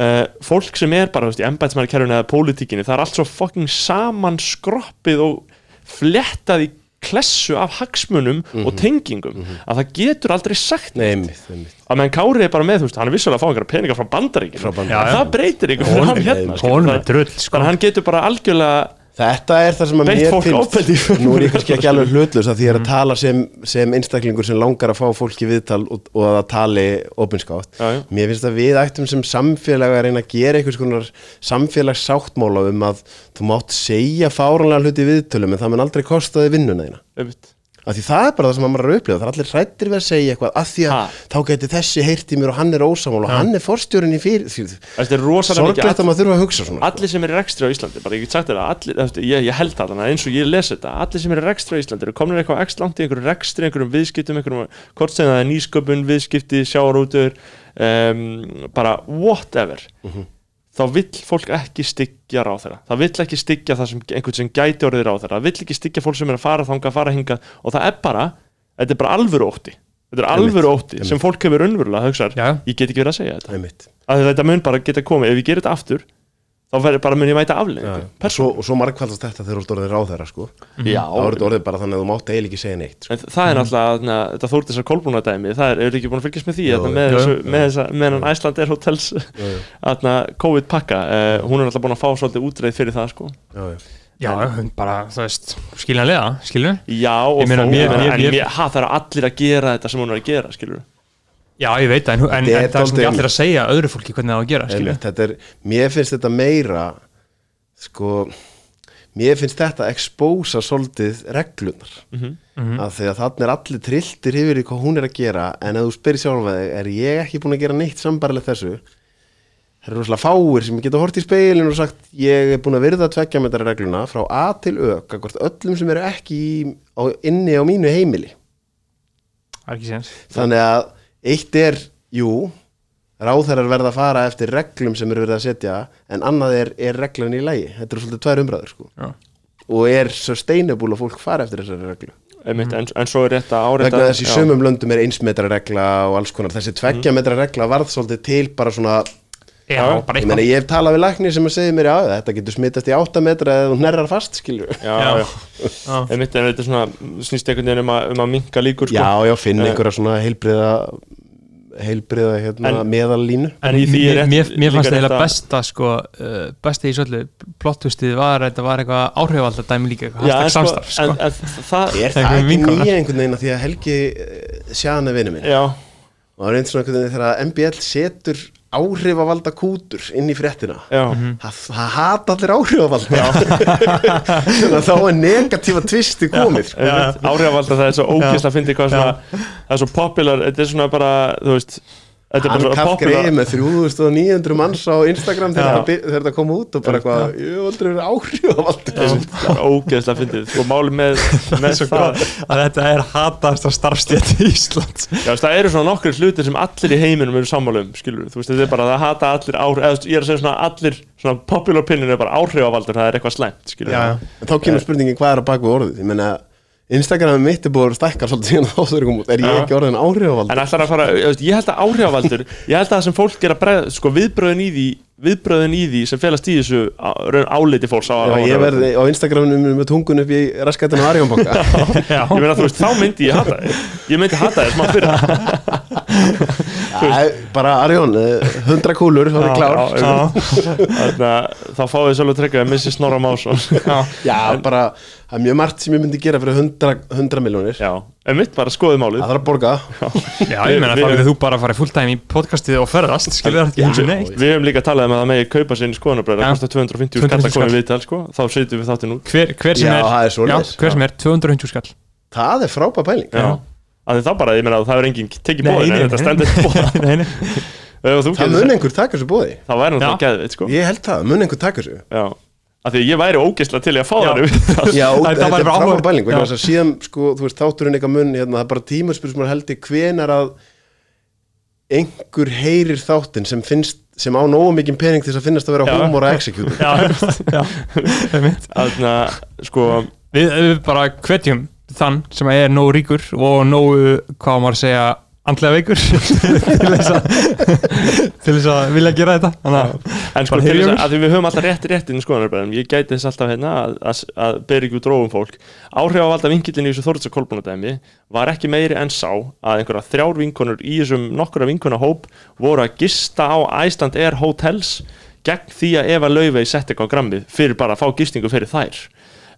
uh, fólk sem er bara, þú veist, í embætsmæri eða pólitíkinni, það er allt svo fucking saman skroppið og flettað í klessu af hagsmunum og tengingum að það getur aldrei sagt Nei, neitt. einmitt, einmitt. að meðan Kári er bara með, þú veist, hann er vissulega að fá einhverja peninga frá bandaríkinu, Frá það breytir ykkur fyrir hann hérna drull, sko. þannig að hann getur bara algjörlega Þetta er það sem að Beitt mér finnst Nú er ég kannski ekki alveg hlutlust að því ég er að tala sem, sem einstaklingur sem langar að fá fólki viðtal og, og að tali opinskátt. Mér finnst að við ættum sem samfélag að reyna að gera einhvers konar samfélagssáttmála um að þú mátt segja fáranlega hluti viðtölum en það mun aldrei kosta þig vinnuna þína einmitt. Af því það er bara það sem maður er að upplifa, það er allir hrættir við að segja eitthvað af því að Ha. þá geti þessi heyrt í mér og hann er ósamál og hann er forstjórin í fyrir þetta er rosalega mikið að maður þurfa að hugsa svona allir sem eru í rekstri á Íslandi bara ég get sagt að allir, eftir, ég, ég held það eins og ég les þetta, allir sem eru í rekstri á Íslandi eru komin eitthvað x langt í einhverjum rekstri, einhverjum viðskiptum einhverjum, hvort sem það er nýsköpun, viðskipti sjáarútur um, bara whatever þá vill fólk ekki styggja ráð þeirra það vill ekki styggja það sem einhvern sem gæti orðið ráð þeirra, það vill ekki styggja fólk sem er að fara þanga, fara hinga og það er bara þetta er bara alvöru ótti. Þetta er alvöru ótti sem fólk hefur Já. ég get ekki verið að segja þetta. Að þetta mun bara geta komið, ef ég gerir þetta aftur þá verður bara mun ég mæta afleðingu og svo, og svo margfaldast þetta þegar þú ert orðið ráðherra sko. Já, þá er þetta orðið bara þannig að þú mátt eiginlega ekki segja neitt sko. en það er náttúrulega na, þetta þórt þessar kolbúnadæmi, það er, eru ekki búin að fylgjast með því þarna með, jú, þessu, jú. með, þessa, með hann Æsland er hotels COVID pakka uh, hún er náttúrulega búin að fá svolítið útreið fyrir það sko. já, já. Já, hún bara, það veist, skiljanlega, skilur já og þó, en, en það eru allir að gera þetta sem hún er að gera skilur Já, ég veit það, en, en, Þetta en það er sem ekki allir að segja öðru fólki hvernig það á að gera, þetta er, mér finnst þetta meira sko mér finnst þetta expósa svolítið reglunar Mhm. að því að þannig er allir trilltir yfir í hvað hún er að gera en ef þú spyrir sjálfa þig er ég ekki búin að gera neitt sambarlegt þessu? Það eru rosalega fáir sem geta hort í speilin og sagt ég er búin að virða tveggja metra regluna frá A til Ö öllum sem eru ekki í, á, inni á mínu heimili. Það er ekki séns. Þannig að eitt er, jú ráðherrar verða að fara eftir reglum sem eru verið að setja en annað er, er reglan í lægi þetta eru svolítið tvær umræður sko. Og er sustainable að fólk fara eftir þessari reglu. Einmitt, en, en svo er rétt að áreita vegna þess í sumum löndum er einsmetra regla og alls konar, þessi tveggja metra regla varð svolítið til bara svona Já, ég, eitthvað ég hef talað við lækni sem að segja mér já, þetta getur smittast í átta metra eða þú hnerrar fast. Einmitt, en þetta svona snýst einhvern veginn um að, um að minka líkur sko. já, já, finn Eh. einhverja svona heilbriða heilbriða hérna, En- meðallínu en í því er mér, mér, fannst eiginlega að- besta sko, uh, besta í svolítið plottustið var að þetta var eitthvað áhrifvalda dæmi líka eitthvað Já, en hashtag sko, samstarf sko. en, en það er Það er það ekki vinkonar. nýja einhvern veginn að því að Helgi uh, sjána vinnu minn já, og það er einhvern veginn þegar MBL setur áhrifavalda kútur inn í fréttina. Já, það, það hata allir áhrifavalda. Þannig að þá er negatífa tvisti komið áhrifvalda það er svo ógeðslega að fyndi hvað svona það er svo popular, þetta er svona bara þú veist, Hann popular greið með 3900 manns á Instagram þegar þetta kom út og bara eitthvað, ég hef aldrei verið áhrif Það er ógeðslega fyndið. Og máli með, með það að þetta er hataðast að starfstjætt í Íslands Já, það eru svona nokkri hlutir sem allir í heiminum eru sammála um, skilur þú veist, þetta er bara að hata allir áhrif, eða ég er að segja svona allir, svona popular opinion er bara áhrifavaldur, það er eitthvað slæmt, skilur Já, þá kemur spurningin hvað er að baka við orðið? Ég meina, Instagramið mitt er búið að stækka svolítið síðan þáttur kom út Er ég ekki orðin áhrifavald? En ætlar að fara, ég held að áhrifavaldur ég held að það sem fólk er að breð, sko, viðbröðin í því viðbröðin í því sem felast í þessu raun áliti fólks á Já, ég áhrifavaldur. verði á Instagraminu með tungun upp í raskættinu á Arjónbanka Já, Ég meina, þú veist, þá myndi ég hata þig Ég myndi hata þig smá fyrir Bara Arjón, eh, 100 kúlur, þá er klár. þá fáið þið svolítið tryggja að missi Snorra Másson Já, bara, það er mjög margt sem ég myndi gera fyrir 100, 100 miljónir Já, en mitt bara skoðið málið. Það þarf að borga. Já ég þá getur þú bara að fara fulltime í podcastið og ferðast skilur það ekki neitt. Við hefum líka talað um að það megi kaupa sér í skoðanabræður Já. það kostar 250 skall 250 að koma í skall. viðtal sko. þá setjum við þáttinn út. Hver, hver sem Já, er, það er svoleiðis. já, hver sem er 250 skall. Það er frábæð pæling Já. Því þá bara, ég meina að það er enginn tekið bóðin nei, en þetta stendur til bóða Það mun einhver taka þessu bóði þá væri Já. það geðveit sko. Ég held það, mun einhver taka þessu Já, af því að ég væri ógeðsla til í að fá Já. það Já, Það- það þetta væri er bara frábæð Já. að síðan, sko, þú veist, þátturinn eitthvað mun hérna, það er bara tímaspyrir sem er held í hvenar að einhver heyrir þáttinn sem finnst sem á nógu mikið pening til þess að finnast að vera Já. humor að execute já, já, einmitt. Sko, þann sem er nógu ríkur og nógu, hvað maður að segja andlega veikur til þess að til þess að vilja gera þetta. Að en sko, til þess að, við höfum alltaf rétt réttin í skoðanabræðum, ég gæti þess alltaf hérna að, að, að bera ekki út drófum fólk. Áhrifavalda vinkillin í þessu Þorðs og Kolbúnadæmi var ekki meiri en sá að einhverja þrjár vinkonur í þessum nokkura vinkona hóp voru að gista á Iceland Air Hotels gegn því að Eva Laufey setti eitthvað á grammið fyrir bara að fá gistingu fyrir þær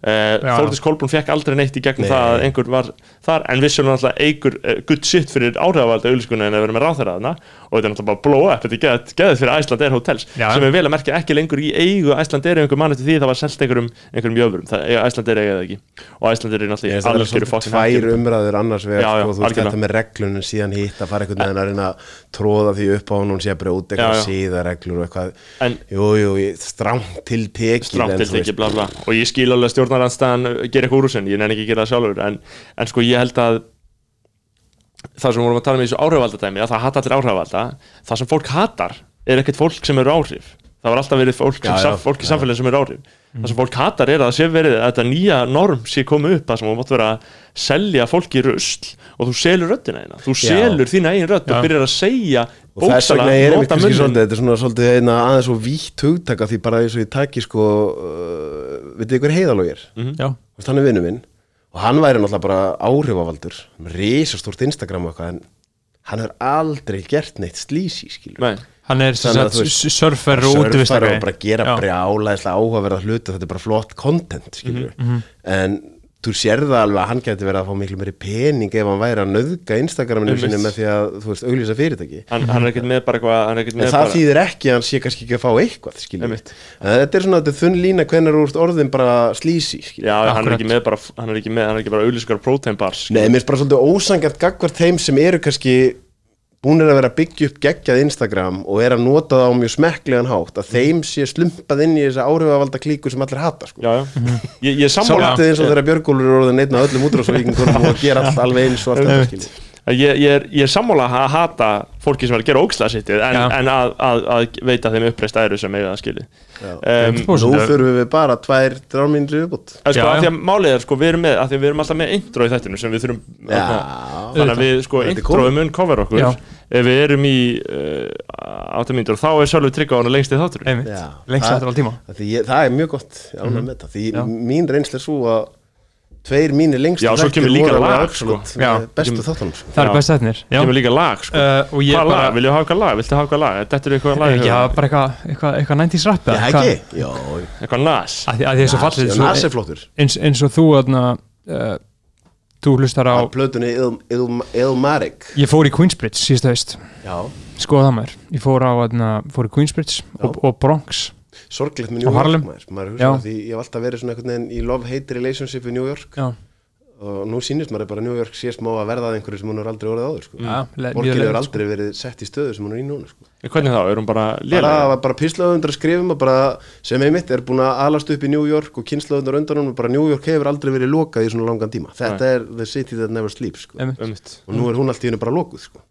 Uh, Já. Þórdís Kolbrún fekk aldrei neitt í gegnum Nei. það að einhver var þar en vissulega náttúrulega eigur uh, good shit fyrir áhrifavalda auðlýskunni en að vera með ráþæraðna og þetta er náttúrulega bara blow up, þetta er geðið geð fyrir Iceland Air Hotels Já. sem er vel að merkja ekki lengur í eigu Iceland Air einhver mann eftir því að það var selt einhverjum, einhverjum jöfurum, það, eiga- Iceland Air eiga það ekki. Og Iceland Air er náttúrulega veist, það er algjöru tvær umræður annars vegar já, sko, þú veist þetta með reglunum síðan hitt að fara einhvern veginn að reyna að tróða því upp á hún hún sé að brjóta eitthvað síðareglur og eitthvað. En- jú, jú, ég- strangt til tekið stjórnarandstæðan gera eitthvað úr úr sinni, ég nenni ekki að gera það sjálfur. En, en sko ég held að það sem við vorum að tala um í þessu áhrifaldadæmi að það hata allir áhrifalda það sem fólk hatar er ekkert fólk sem eru áhrif. Það var alltaf verið fólk, Já, sem, já, fólk í já. samfélagin sem eru áhrif það sem fólk hatar er að það sé verið að þetta nýja norm sé komið upp það sem þú mátt vera að selja fólki rusl og þú selur röddina eina þú Já. selur þína eigin rödd Já. og byrjar að segja og þess vegna er einmitt nota kannski svolítið þetta er svona svolítið einna aðeins svo vítt hugtaka því bara eins og ég taki sko uh, vitið ykkur heiðalógir já, hann er vinnu minn og hann væri náttúrulega bara áhrifavaldur risastórt Instagram og eitthvað en hann hefur aldrei gert neitt slísi skilur Nei. Hann er surfer og surfar útivistakari og bara gera Já. brjálæðislega áhugaverða hluti þetta er bara flott content skilur Mhm, en þú sér það alveg að hann geti verið að fá miklu meiri pening ef hann væri að nöðga Instagraminu sinni með því að þú veist auglýsa fyrirtæki. Hann, hann er ekkert með bara eitthvað er en það bara þýðir ekki að hann sé kannski ekki að fá eitthvað þetta er svona þetta þunn lína hvenær úr orðin bara slísi Já, hann er ekki með bara, hann er ekki með, hann er ekki bara auðlýskar protein bars Nei, mér finnst bara svolítið ósangjart gagvart þeim sem eru kannski búinir að vera að byggja upp geggjað Instagram og er að nota það á mjög smekklegan hátt að þeim sé slumpað inn í þessa áhrifavalda klíku sem allir hata sko. Já, já, ég, ég sammála. Svolítið eins og þegar Björgólfur er orðin einn af öllum útrásvíkingunum og gera allt alveg eins og allt þetta skilji ég, ég, er, ég er sammála að hata fólki sem er að gera ókslega sittið en, en að, að, að veita þeim uppreist æru sem eiga það skilið. Um, Nú þurfum við bara tvær drármínri að sko, því að málið er sko, við erum með, að við erum alltaf með intro í þættinu sem við þurfum Já, þannig að við sko Þetta intro komið. mun cover okkur. Já. ef við erum í uh, áttamíndur þá er sjálfur tryggja á hana lengst í þáttur lengst Það- aftur á tíma. það er mjög gott ánægð Mhm. með þetta því mín reynsla er svo að tveir mínir lengstu Já, svo kemur líka lag, sko. Já. bestu þáttunum sko. það Já. er best þettinir kemur líka lag sko. uh, og ég hvað bara lag, vilju hafa eitthvað lag, viltu hafa eitthvað lag? Þetta er eitthvað lag hafa bara eitthvað eitthvað, eitthvað 90s rap eða Já, ekki? Já, eitthvað nas. Að því er svo fallið Já, svo, Nas er flottur. eins, eins og þú aðna, uh, þú hlustar á á plötunni Il- Il- Ilmarik ég fór í Queensbridge síðust haust. Já, skoða það mér, ég fór á aðna, fór í Queensbridge og, og Bronx sorglegt með Og New Harlem. York maður, maður hugsa því ég hef alltaf verið svona einhvern veginn í love-hate relationship við New York já, og nú sýnist maður bara New York sé smá að verða að einhverju sem hún er aldrei orðið áður sko. Mjög Borgin hefur aldrei verið sett í stöðu sem hún er í núna sko. En Hvernig þá? Er hún bara bara, lélega? bara píslaðundar að skrifum og bara, sem einmitt er búin að alast upp í New York og kynslaðundar undan hún bara New York hefur aldrei verið lokað í svona langan tíma þetta er the city that never sleeps sko. Og nú er hún allt í hennu bara lokuð sko.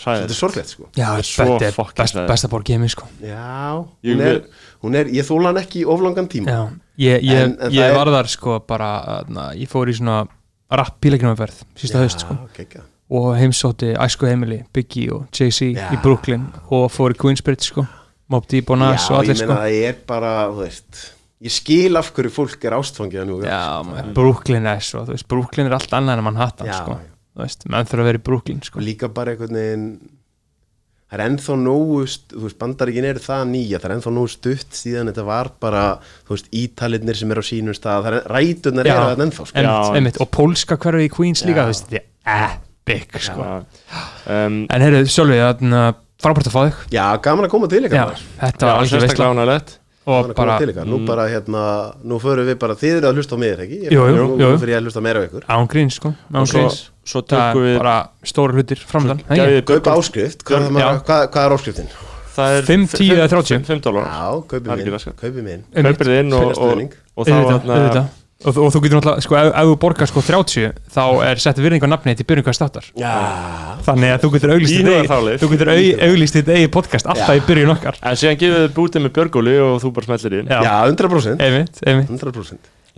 Þetta er sorglegt sko. Já, er þetta er best, hræðilegt. besta borg heimi sko já, Ég hún er, hún er ég þóla hann ekki í oflangan tíma Já, ég, ég, En- en ég það er- var þar sko bara, na, ég fór í svona rapp bíleiknumaferð sísta haust sko geggjað. og heimsótti Æsku Emily, Biggie og Jay-Z Já. í Brooklyn og fór í Queensbridge sko Mob Deep og Nas já, og allir ég sko meina það er bara þú veist, ég skil af hverju fólk er ástfangið að York Já, sko. Brooklyn er svo, þú veist, Brooklyn er allt annað en Manhattan Já, sko, já. Veist, menn þurfa að vera í Brooklyn sko. Líka bara einhvern veginn það er ennþá nógu þú veist, bandaríkin eru það nýja það er ennþá nógu stutt síðan þetta var bara þú veist, ítalinnir sem eru á sínum stað það er rætunar eru það ennþá sko. Já. einmitt, og pólska hverfi í Queens líka, þú veist, þetta er epic sko. um, en heyrðu, sjálfið, þarna frábært að fá þig. Já, gaman að koma til ykkar þetta var alveg og gaman að koma bara til ykkar, nú bara hérna nú förum við bara, þið eru að hlusta á mig, er ekki? Ég- Jú, jú, jú. nú svo, tökum við bara stóra hlutir framöndan Gæði kaupa áskrift, hvað, er, hvað, hvað er áskriftin? Það er Fimm, tíu eða þrjátíu? 5 dólar já, kaupi Það ekki minn, raskat. kaupi minn. Kaupir þið inn og, og, og auðvitað. og, þú- og þú getur náttúrulega, sko, ef, ef þú borgar sko 30 þá er sett virðing á nafni þetta í byrjun hvað státtar já, þannig að þú getur auglýst þitt eigi- podcast alltaf Já. í byrjun okkar. En síðan gefið þið bútið með Björgóli og þú bara smellir inn Já. já, 100% einmitt, einmitt. 100%